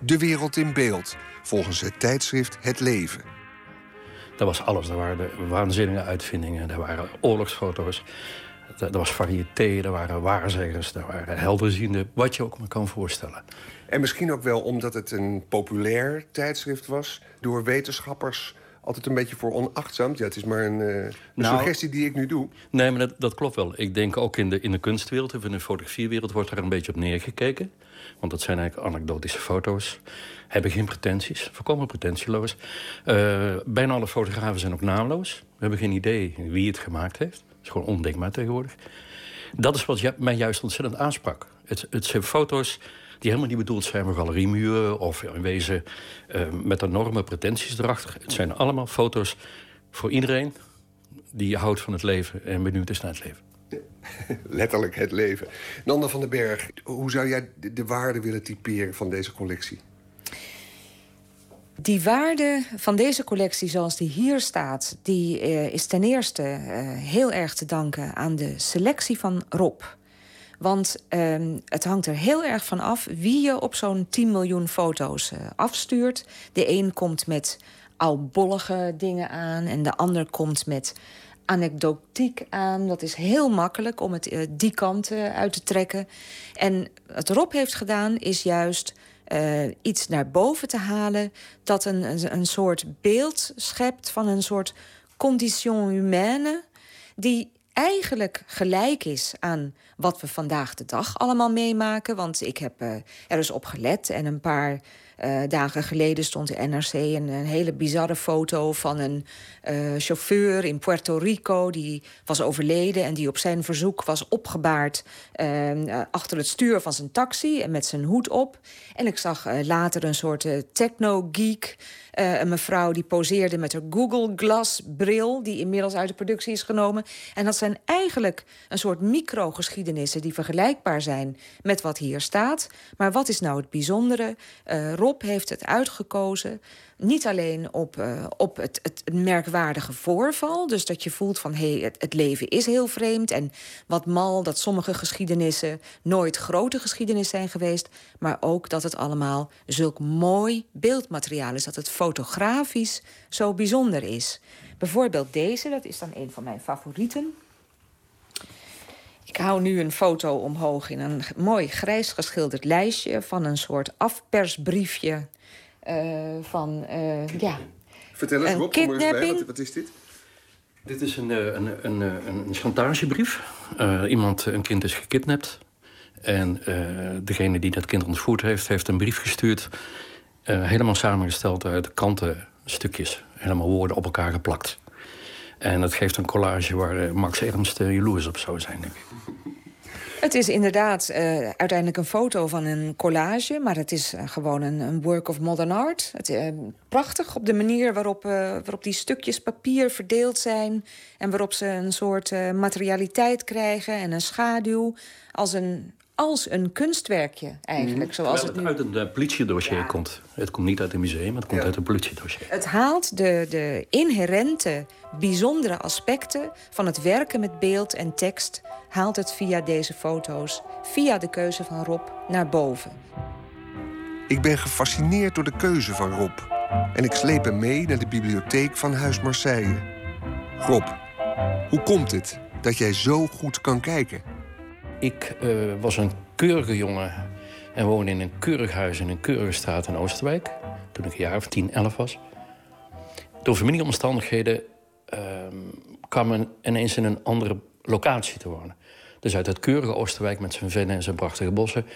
De wereld in beeld, volgens het tijdschrift Het Leven. Dat was alles. Er waren waanzinnige uitvindingen. Er waren oorlogsfoto's. Er was variété, er waren waarzeggers, er waren helderzienden. Wat je ook maar kan voorstellen. En misschien ook wel omdat het een populair tijdschrift was... door wetenschappers altijd een beetje voor onachtzaam. Ja, het is maar een, uh, een nou, suggestie die ik nu doe. Nee, maar dat, dat, klopt wel. Ik denk ook in de, in de kunstwereld of in de fotografiewereld... wordt daar een beetje op neergekeken. Want dat zijn eigenlijk anekdotische foto's. Hebben geen pretenties, voorkomen pretentieloos. Uh, bijna alle fotografen zijn ook naamloos. We hebben geen idee wie het gemaakt heeft. Het is gewoon ondenkbaar tegenwoordig. Dat is wat mij juist ontzettend aansprak. Het, het zijn foto's die helemaal niet bedoeld zijn voor galeriemuren... of in wezen uh, met enorme pretenties erachter. Het zijn allemaal foto's voor iedereen die houdt van het leven en benieuwd is naar het leven. (laughs) Letterlijk het leven. Nanda van den Berg, hoe zou jij de, de waarde willen typeren van deze collectie? Die waarde van deze collectie zoals die hier staat... die eh, is ten eerste eh, heel erg te danken aan de selectie van Rob. Want ehm, het hangt er heel erg van af wie je op zo'n 10 miljoen foto's eh, afstuurt. De een komt met oudbollige dingen aan en de ander komt met anekdotiek aan. Dat is heel makkelijk om het eh, die kant eh, uit te trekken. En wat Rob heeft gedaan is juist iets naar boven te halen... dat een, een, een soort beeld schept van een soort condition humaine... die eigenlijk gelijk is aan wat we vandaag de dag allemaal meemaken. Want ik heb eh, er eens op gelet en een paar eh, dagen geleden stond de NRC een, een hele bizarre foto van een eh, chauffeur in Puerto Rico die was overleden en die op zijn verzoek was opgebaard eh, eh, achter het stuur van zijn taxi en met zijn hoed op. En ik zag later een soort techno-geek, eh, een mevrouw die poseerde met haar Google Glass bril, die inmiddels uit de productie is genomen. En dat zijn eigenlijk een soort microgeschiedenissen die vergelijkbaar zijn met wat hier staat. Maar wat is nou het bijzondere? Eh, Rob heeft het uitgekozen. Niet alleen op, eh, op het, het merkwaardige voorval. Dus dat je voelt van hey, het, het leven is heel vreemd. En wat mal dat sommige geschiedenissen nooit grote geschiedenissen zijn geweest. Maar ook dat het allemaal zulk mooi beeldmateriaal is. Dat het fotografisch zo bijzonder is. Bijvoorbeeld deze, dat is dan een van mijn favorieten. Ik hou nu een foto omhoog in een mooi grijs geschilderd lijstje van een soort afpersbriefje van eh, ja. Vertel eens, Een Rob, kom eens bij. kidnapping? Wat, wat is dit? Dit is een, eh, een, een, een, een chantagebrief. Eh, iemand, een kind is gekidnapt. En eh, degene die dat kind ontvoerd heeft, heeft een brief gestuurd. eh, helemaal samengesteld uit kantenstukjes. Helemaal woorden op elkaar geplakt. En dat geeft een collage waar eh, Max Ernst uh, jaloers op zou zijn, denk ik. Het is inderdaad eh, uiteindelijk een foto van een collage, maar het is eh, gewoon een, work of modern art. Het, eh, prachtig op de manier waarop, waarop die stukjes papier verdeeld zijn en waarop ze een soort materialiteit krijgen en een schaduw als een, als een kunstwerkje eigenlijk. Zoals het Terwijl nu het uit een eh, politiedossier komt. Het komt niet uit een museum, het komt uit een politiedossier. Het haalt de, de inherente, bijzondere aspecten van het werken met beeld en tekst... haalt het via deze foto's, via de keuze van Rob, naar boven. Ik ben gefascineerd door de keuze van Rob. En ik sleep hem mee naar de bibliotheek van Huis Marseille. Rob, hoe komt het dat jij zo goed kan kijken? Ik eh, was een keurige jongen en woonde in een keurig huis in een keurige straat in Oosterwijk. Toen ik een jaar of 10, 11 was. Door familieomstandigheden ehm, kwam ik ineens in een andere locatie te wonen. Dus uit het keurige Oosterwijk met zijn vennen en zijn prachtige bossen...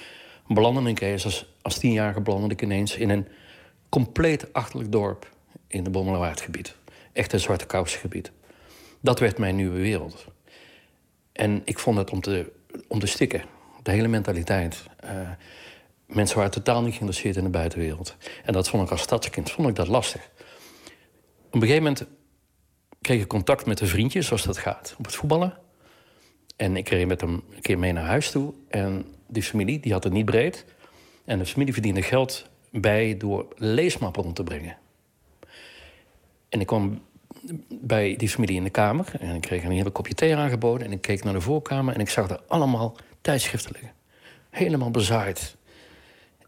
belandde ik eens als, tienjarige belandde ik ineens in een compleet achterlijk dorp in het Bommelerwaardgebied. Echt een zwarte kousengebied. Dat werd mijn nieuwe wereld. En ik vond het om te, om te stikken. De hele mentaliteit. Eh, mensen waren totaal niet geïnteresseerd in de buitenwereld. En dat vond ik als stadskind vond ik dat lastig. Op een gegeven moment kreeg ik contact met een vriendje, zoals dat gaat, op het voetballen. En ik reed met hem een keer mee naar huis toe. En die familie, die had het niet breed. En de familie verdiende geld bij door leesmappen rond te brengen. En ik kwam bij die familie in de kamer. En ik kreeg een hele kopje thee aangeboden. En ik keek naar de voorkamer en ik zag er allemaal tijdschriften liggen. Helemaal bezaaid.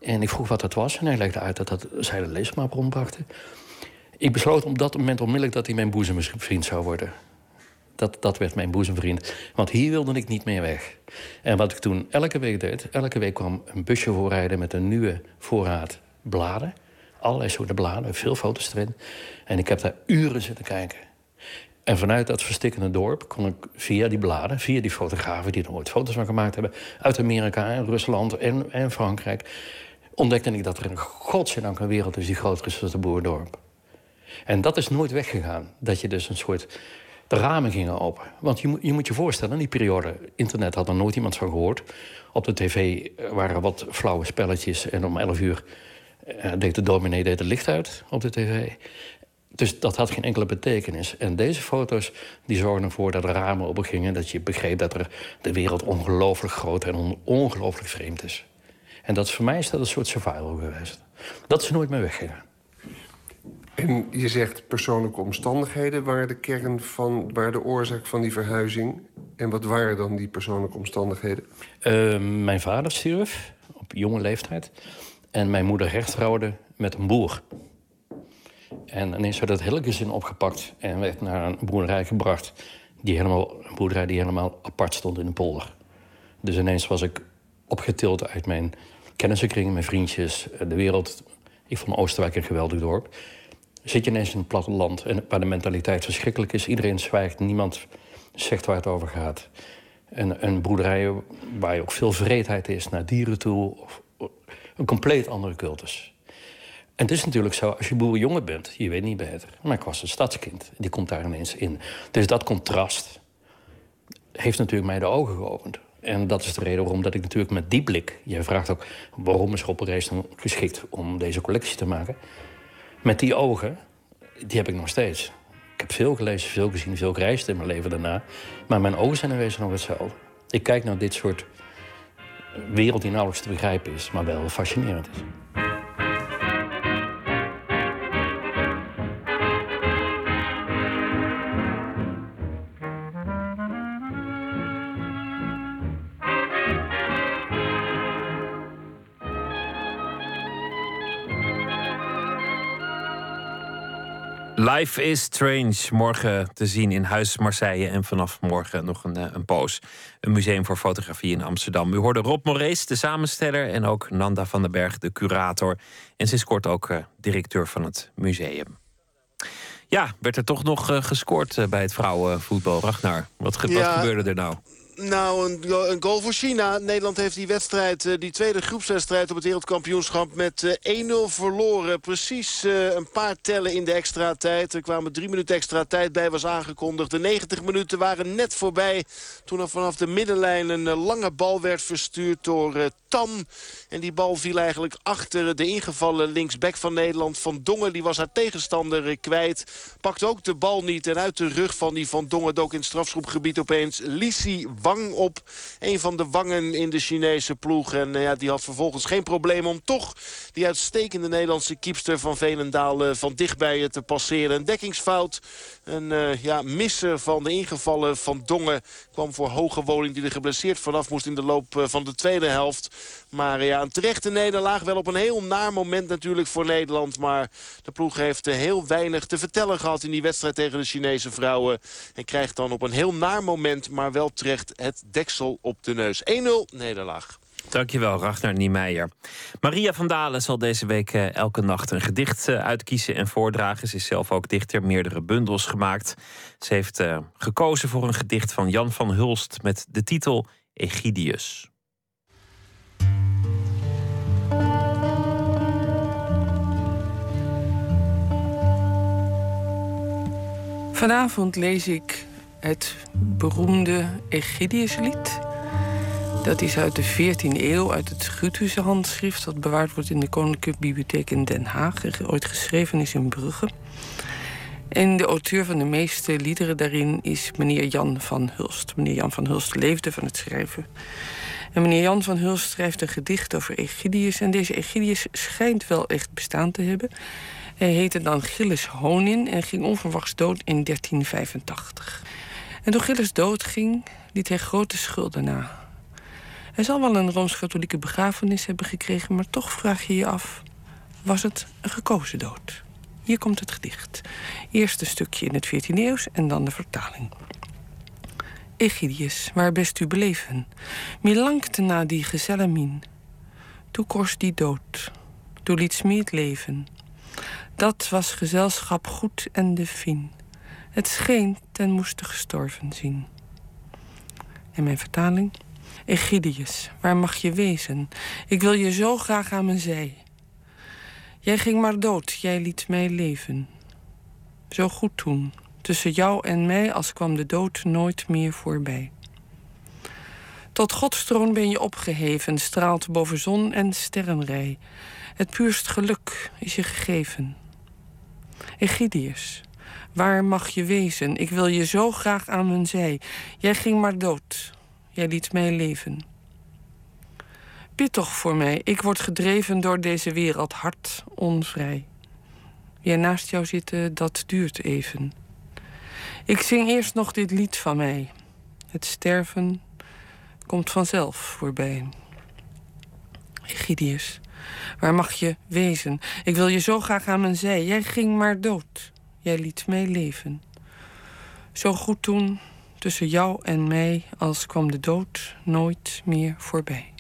En ik vroeg wat dat was. En hij legde uit dat, dat zij de leesmap rondbrachten. Ik besloot op dat moment onmiddellijk dat hij mijn boezemvriend zou worden. Dat, dat werd mijn boezemvriend. Want hier wilde ik niet meer weg. En wat ik toen elke week deed... elke week kwam een busje voorrijden met een nieuwe voorraad bladen. Allerlei soorten bladen, veel foto's erin. En ik heb daar uren zitten kijken. En vanuit dat verstikkende dorp kon ik via die bladen... via die fotografen die er ooit foto's van gemaakt hebben... uit Amerika en Rusland en, en Frankrijk... ontdekte ik dat er een godzijdank een wereld is die groter is dan boerdorp. En dat is nooit weggegaan. Dat je dus een soort... De ramen gingen open. Want je, je moet je voorstellen, in die periode... internet had er nooit iemand van gehoord. Op de tv waren wat flauwe spelletjes. En om 11 uur deed de dominee deed het licht uit op de tv. Dus dat had geen enkele betekenis. En deze foto's die zorgden ervoor dat de ramen opengingen... dat je begreep dat er de wereld ongelooflijk groot en on- ongelooflijk vreemd is. En dat voor mij is dat een soort survival geweest. Dat is nooit meer weggegaan. En je zegt persoonlijke omstandigheden waren de kern van, waren de oorzaak van die verhuizing. En wat waren dan die persoonlijke omstandigheden? Eh, mijn vader stierf op jonge leeftijd. En mijn moeder rechtrouwde met een boer. En ineens werd het hele gezin opgepakt en werd naar een boerderij gebracht. Die helemaal, een boerderij die helemaal apart stond in een polder. Dus ineens was ik opgetild uit mijn kennissenkring, mijn vriendjes, de wereld. Ik vond Oosterwijk een geweldig dorp. Zit je ineens in een platteland waar de mentaliteit verschrikkelijk is. Iedereen zwijgt, niemand zegt waar het over gaat. En een boerderij waar ook veel vreedheid is naar dieren toe. Of een compleet andere cultus. En het is natuurlijk zo, als je boerenjongen bent, je weet niet beter. Maar ik was een stadskind, die komt daar ineens in. Dus dat contrast heeft natuurlijk mij de ogen geopend. En dat is de reden waarom dat ik natuurlijk met die blik... Jij vraagt ook, waarom is Schoppenreis dan geschikt om deze collectie te maken? Met die ogen, die heb ik nog steeds. Ik heb veel gelezen, veel gezien, veel gereisd in mijn leven daarna. Maar mijn ogen zijn in wezen nog hetzelfde. Ik kijk naar dit soort wereld die nauwelijks te begrijpen is... maar wel fascinerend is. Life is Strange. Morgen te zien in Huis Marseille. En vanaf morgen nog een, eh, een poos. Een museum voor fotografie in Amsterdam. U hoorde Rob Morees, de samensteller. En ook Nanda van den Berg, de curator. En sinds kort ook eh, directeur van het museum. Ja, werd er toch nog eh, gescoord bij het vrouwenvoetbal. Ragnar, wat, ge- wat gebeurde er nou? Nou, een, een goal voor China. Nederland heeft die wedstrijd, eh, die tweede groepswedstrijd op het wereldkampioenschap met eh, 1-0 verloren. Precies eh, een paar tellen in de extra tijd. Er kwamen drie minuten extra tijd bij, was aangekondigd. De 90 minuten waren net voorbij toen er vanaf de middenlijn een lange bal werd verstuurd door En die bal viel eigenlijk achter de ingevallen linksback van Nederland. Van Dongen, die was haar tegenstander eh, kwijt. Pakte ook de bal niet. En uit de rug van die Van Dongen dook in het strafschopgebied opeens Lisi Wang op. Een van de wangen in de Chinese ploeg. En eh, ja, die had vervolgens geen probleem om toch die uitstekende Nederlandse kiepster van Velendaal eh, van dichtbij te passeren. Een dekkingsfout. Een eh, ja, misser van de ingevallen Van Dongen kwam voor hoge woning die er geblesseerd vanaf moest in de loop eh, van de tweede helft. Maar eh, ja, een terechte nederlaag. Wel op een heel naar moment natuurlijk voor Nederland. Maar de ploeg heeft heel weinig te vertellen gehad in die wedstrijd tegen de Chinese vrouwen. En krijgt dan op een heel naar moment, maar wel terecht het deksel op de neus. 1-0 nederlaag. Dankjewel, Ragnar Niemeyer. Maria van Dalen zal deze week eh, elke nacht een gedicht eh, uitkiezen en voordragen. Ze is zelf ook dichter, meerdere bundels gemaakt. Ze heeft eh, gekozen voor een gedicht van Jan van Hulst met de titel Egidius. Vanavond lees ik het beroemde Egidiuslied. Dat is uit de 14e eeuw, uit het Schutusche handschrift... dat bewaard wordt in de Koninklijke Bibliotheek in Den Haag... en ooit geschreven is in Brugge. En de auteur van de meeste liederen daarin is meneer Jan van Hulst. Meneer Jan van Hulst leefde van het schrijven. En meneer Jan van Hulst schrijft een gedicht over Egidius. En deze Egidius schijnt wel echt bestaan te hebben. Hij heette dan Gilles Honin en ging onverwachts dood in 1385. En toen Gilles doodging, liet hij grote schulden na. Hij zal wel een Rooms-Katholieke begrafenis hebben gekregen... maar toch vraag je je af, was het een gekozen dood? Hier komt het gedicht. Eerst stukje in het 14e eeuws en dan de vertaling. Egidius, waar best u beleven? Mir langte na die gezelle min. Toe korst die dood, toe liet smie het leven. Dat was gezelschap goed en de fin. Het scheen ten moeste gestorven zien. En mijn vertaling? Egidius, waar mag je wezen? Ik wil je zo graag aan mijn zij. Jij ging maar dood, jij liet mij leven. Zo goed toen, tussen jou en mij als kwam de dood nooit meer voorbij. Tot Godstroon ben je opgeheven, straalt boven zon en sterrenrij. Het puurst geluk is je gegeven. Egidius, waar mag je wezen? Ik wil je zo graag aan mijn zij. Jij ging maar dood. Jij liet mij leven. Bid toch voor mij. Ik word gedreven door deze wereld hard onvrij. Jij naast jou zitten, dat duurt even. Ik zing eerst nog dit lied van mij. Het sterven komt vanzelf voorbij. Egidius, waar mag je wezen? Ik wil je zo graag aan mijn zij. Jij ging maar dood. Jij liet mij leven. Zo goed toen, tussen jou en mij, als kwam de dood nooit meer voorbij.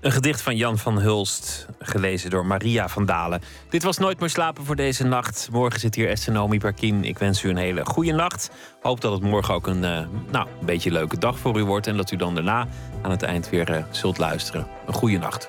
Een gedicht van Jan van Hulst, gelezen door Maria van Dalen. Dit was Nooit meer slapen voor deze nacht. Morgen zit hier Esther Nomi Perkin. Ik wens u een hele goede nacht. Hoop dat het morgen ook een, eh, nou, een beetje leuke dag voor u wordt. En dat u dan daarna aan het eind weer eh, zult luisteren. Een goede nacht.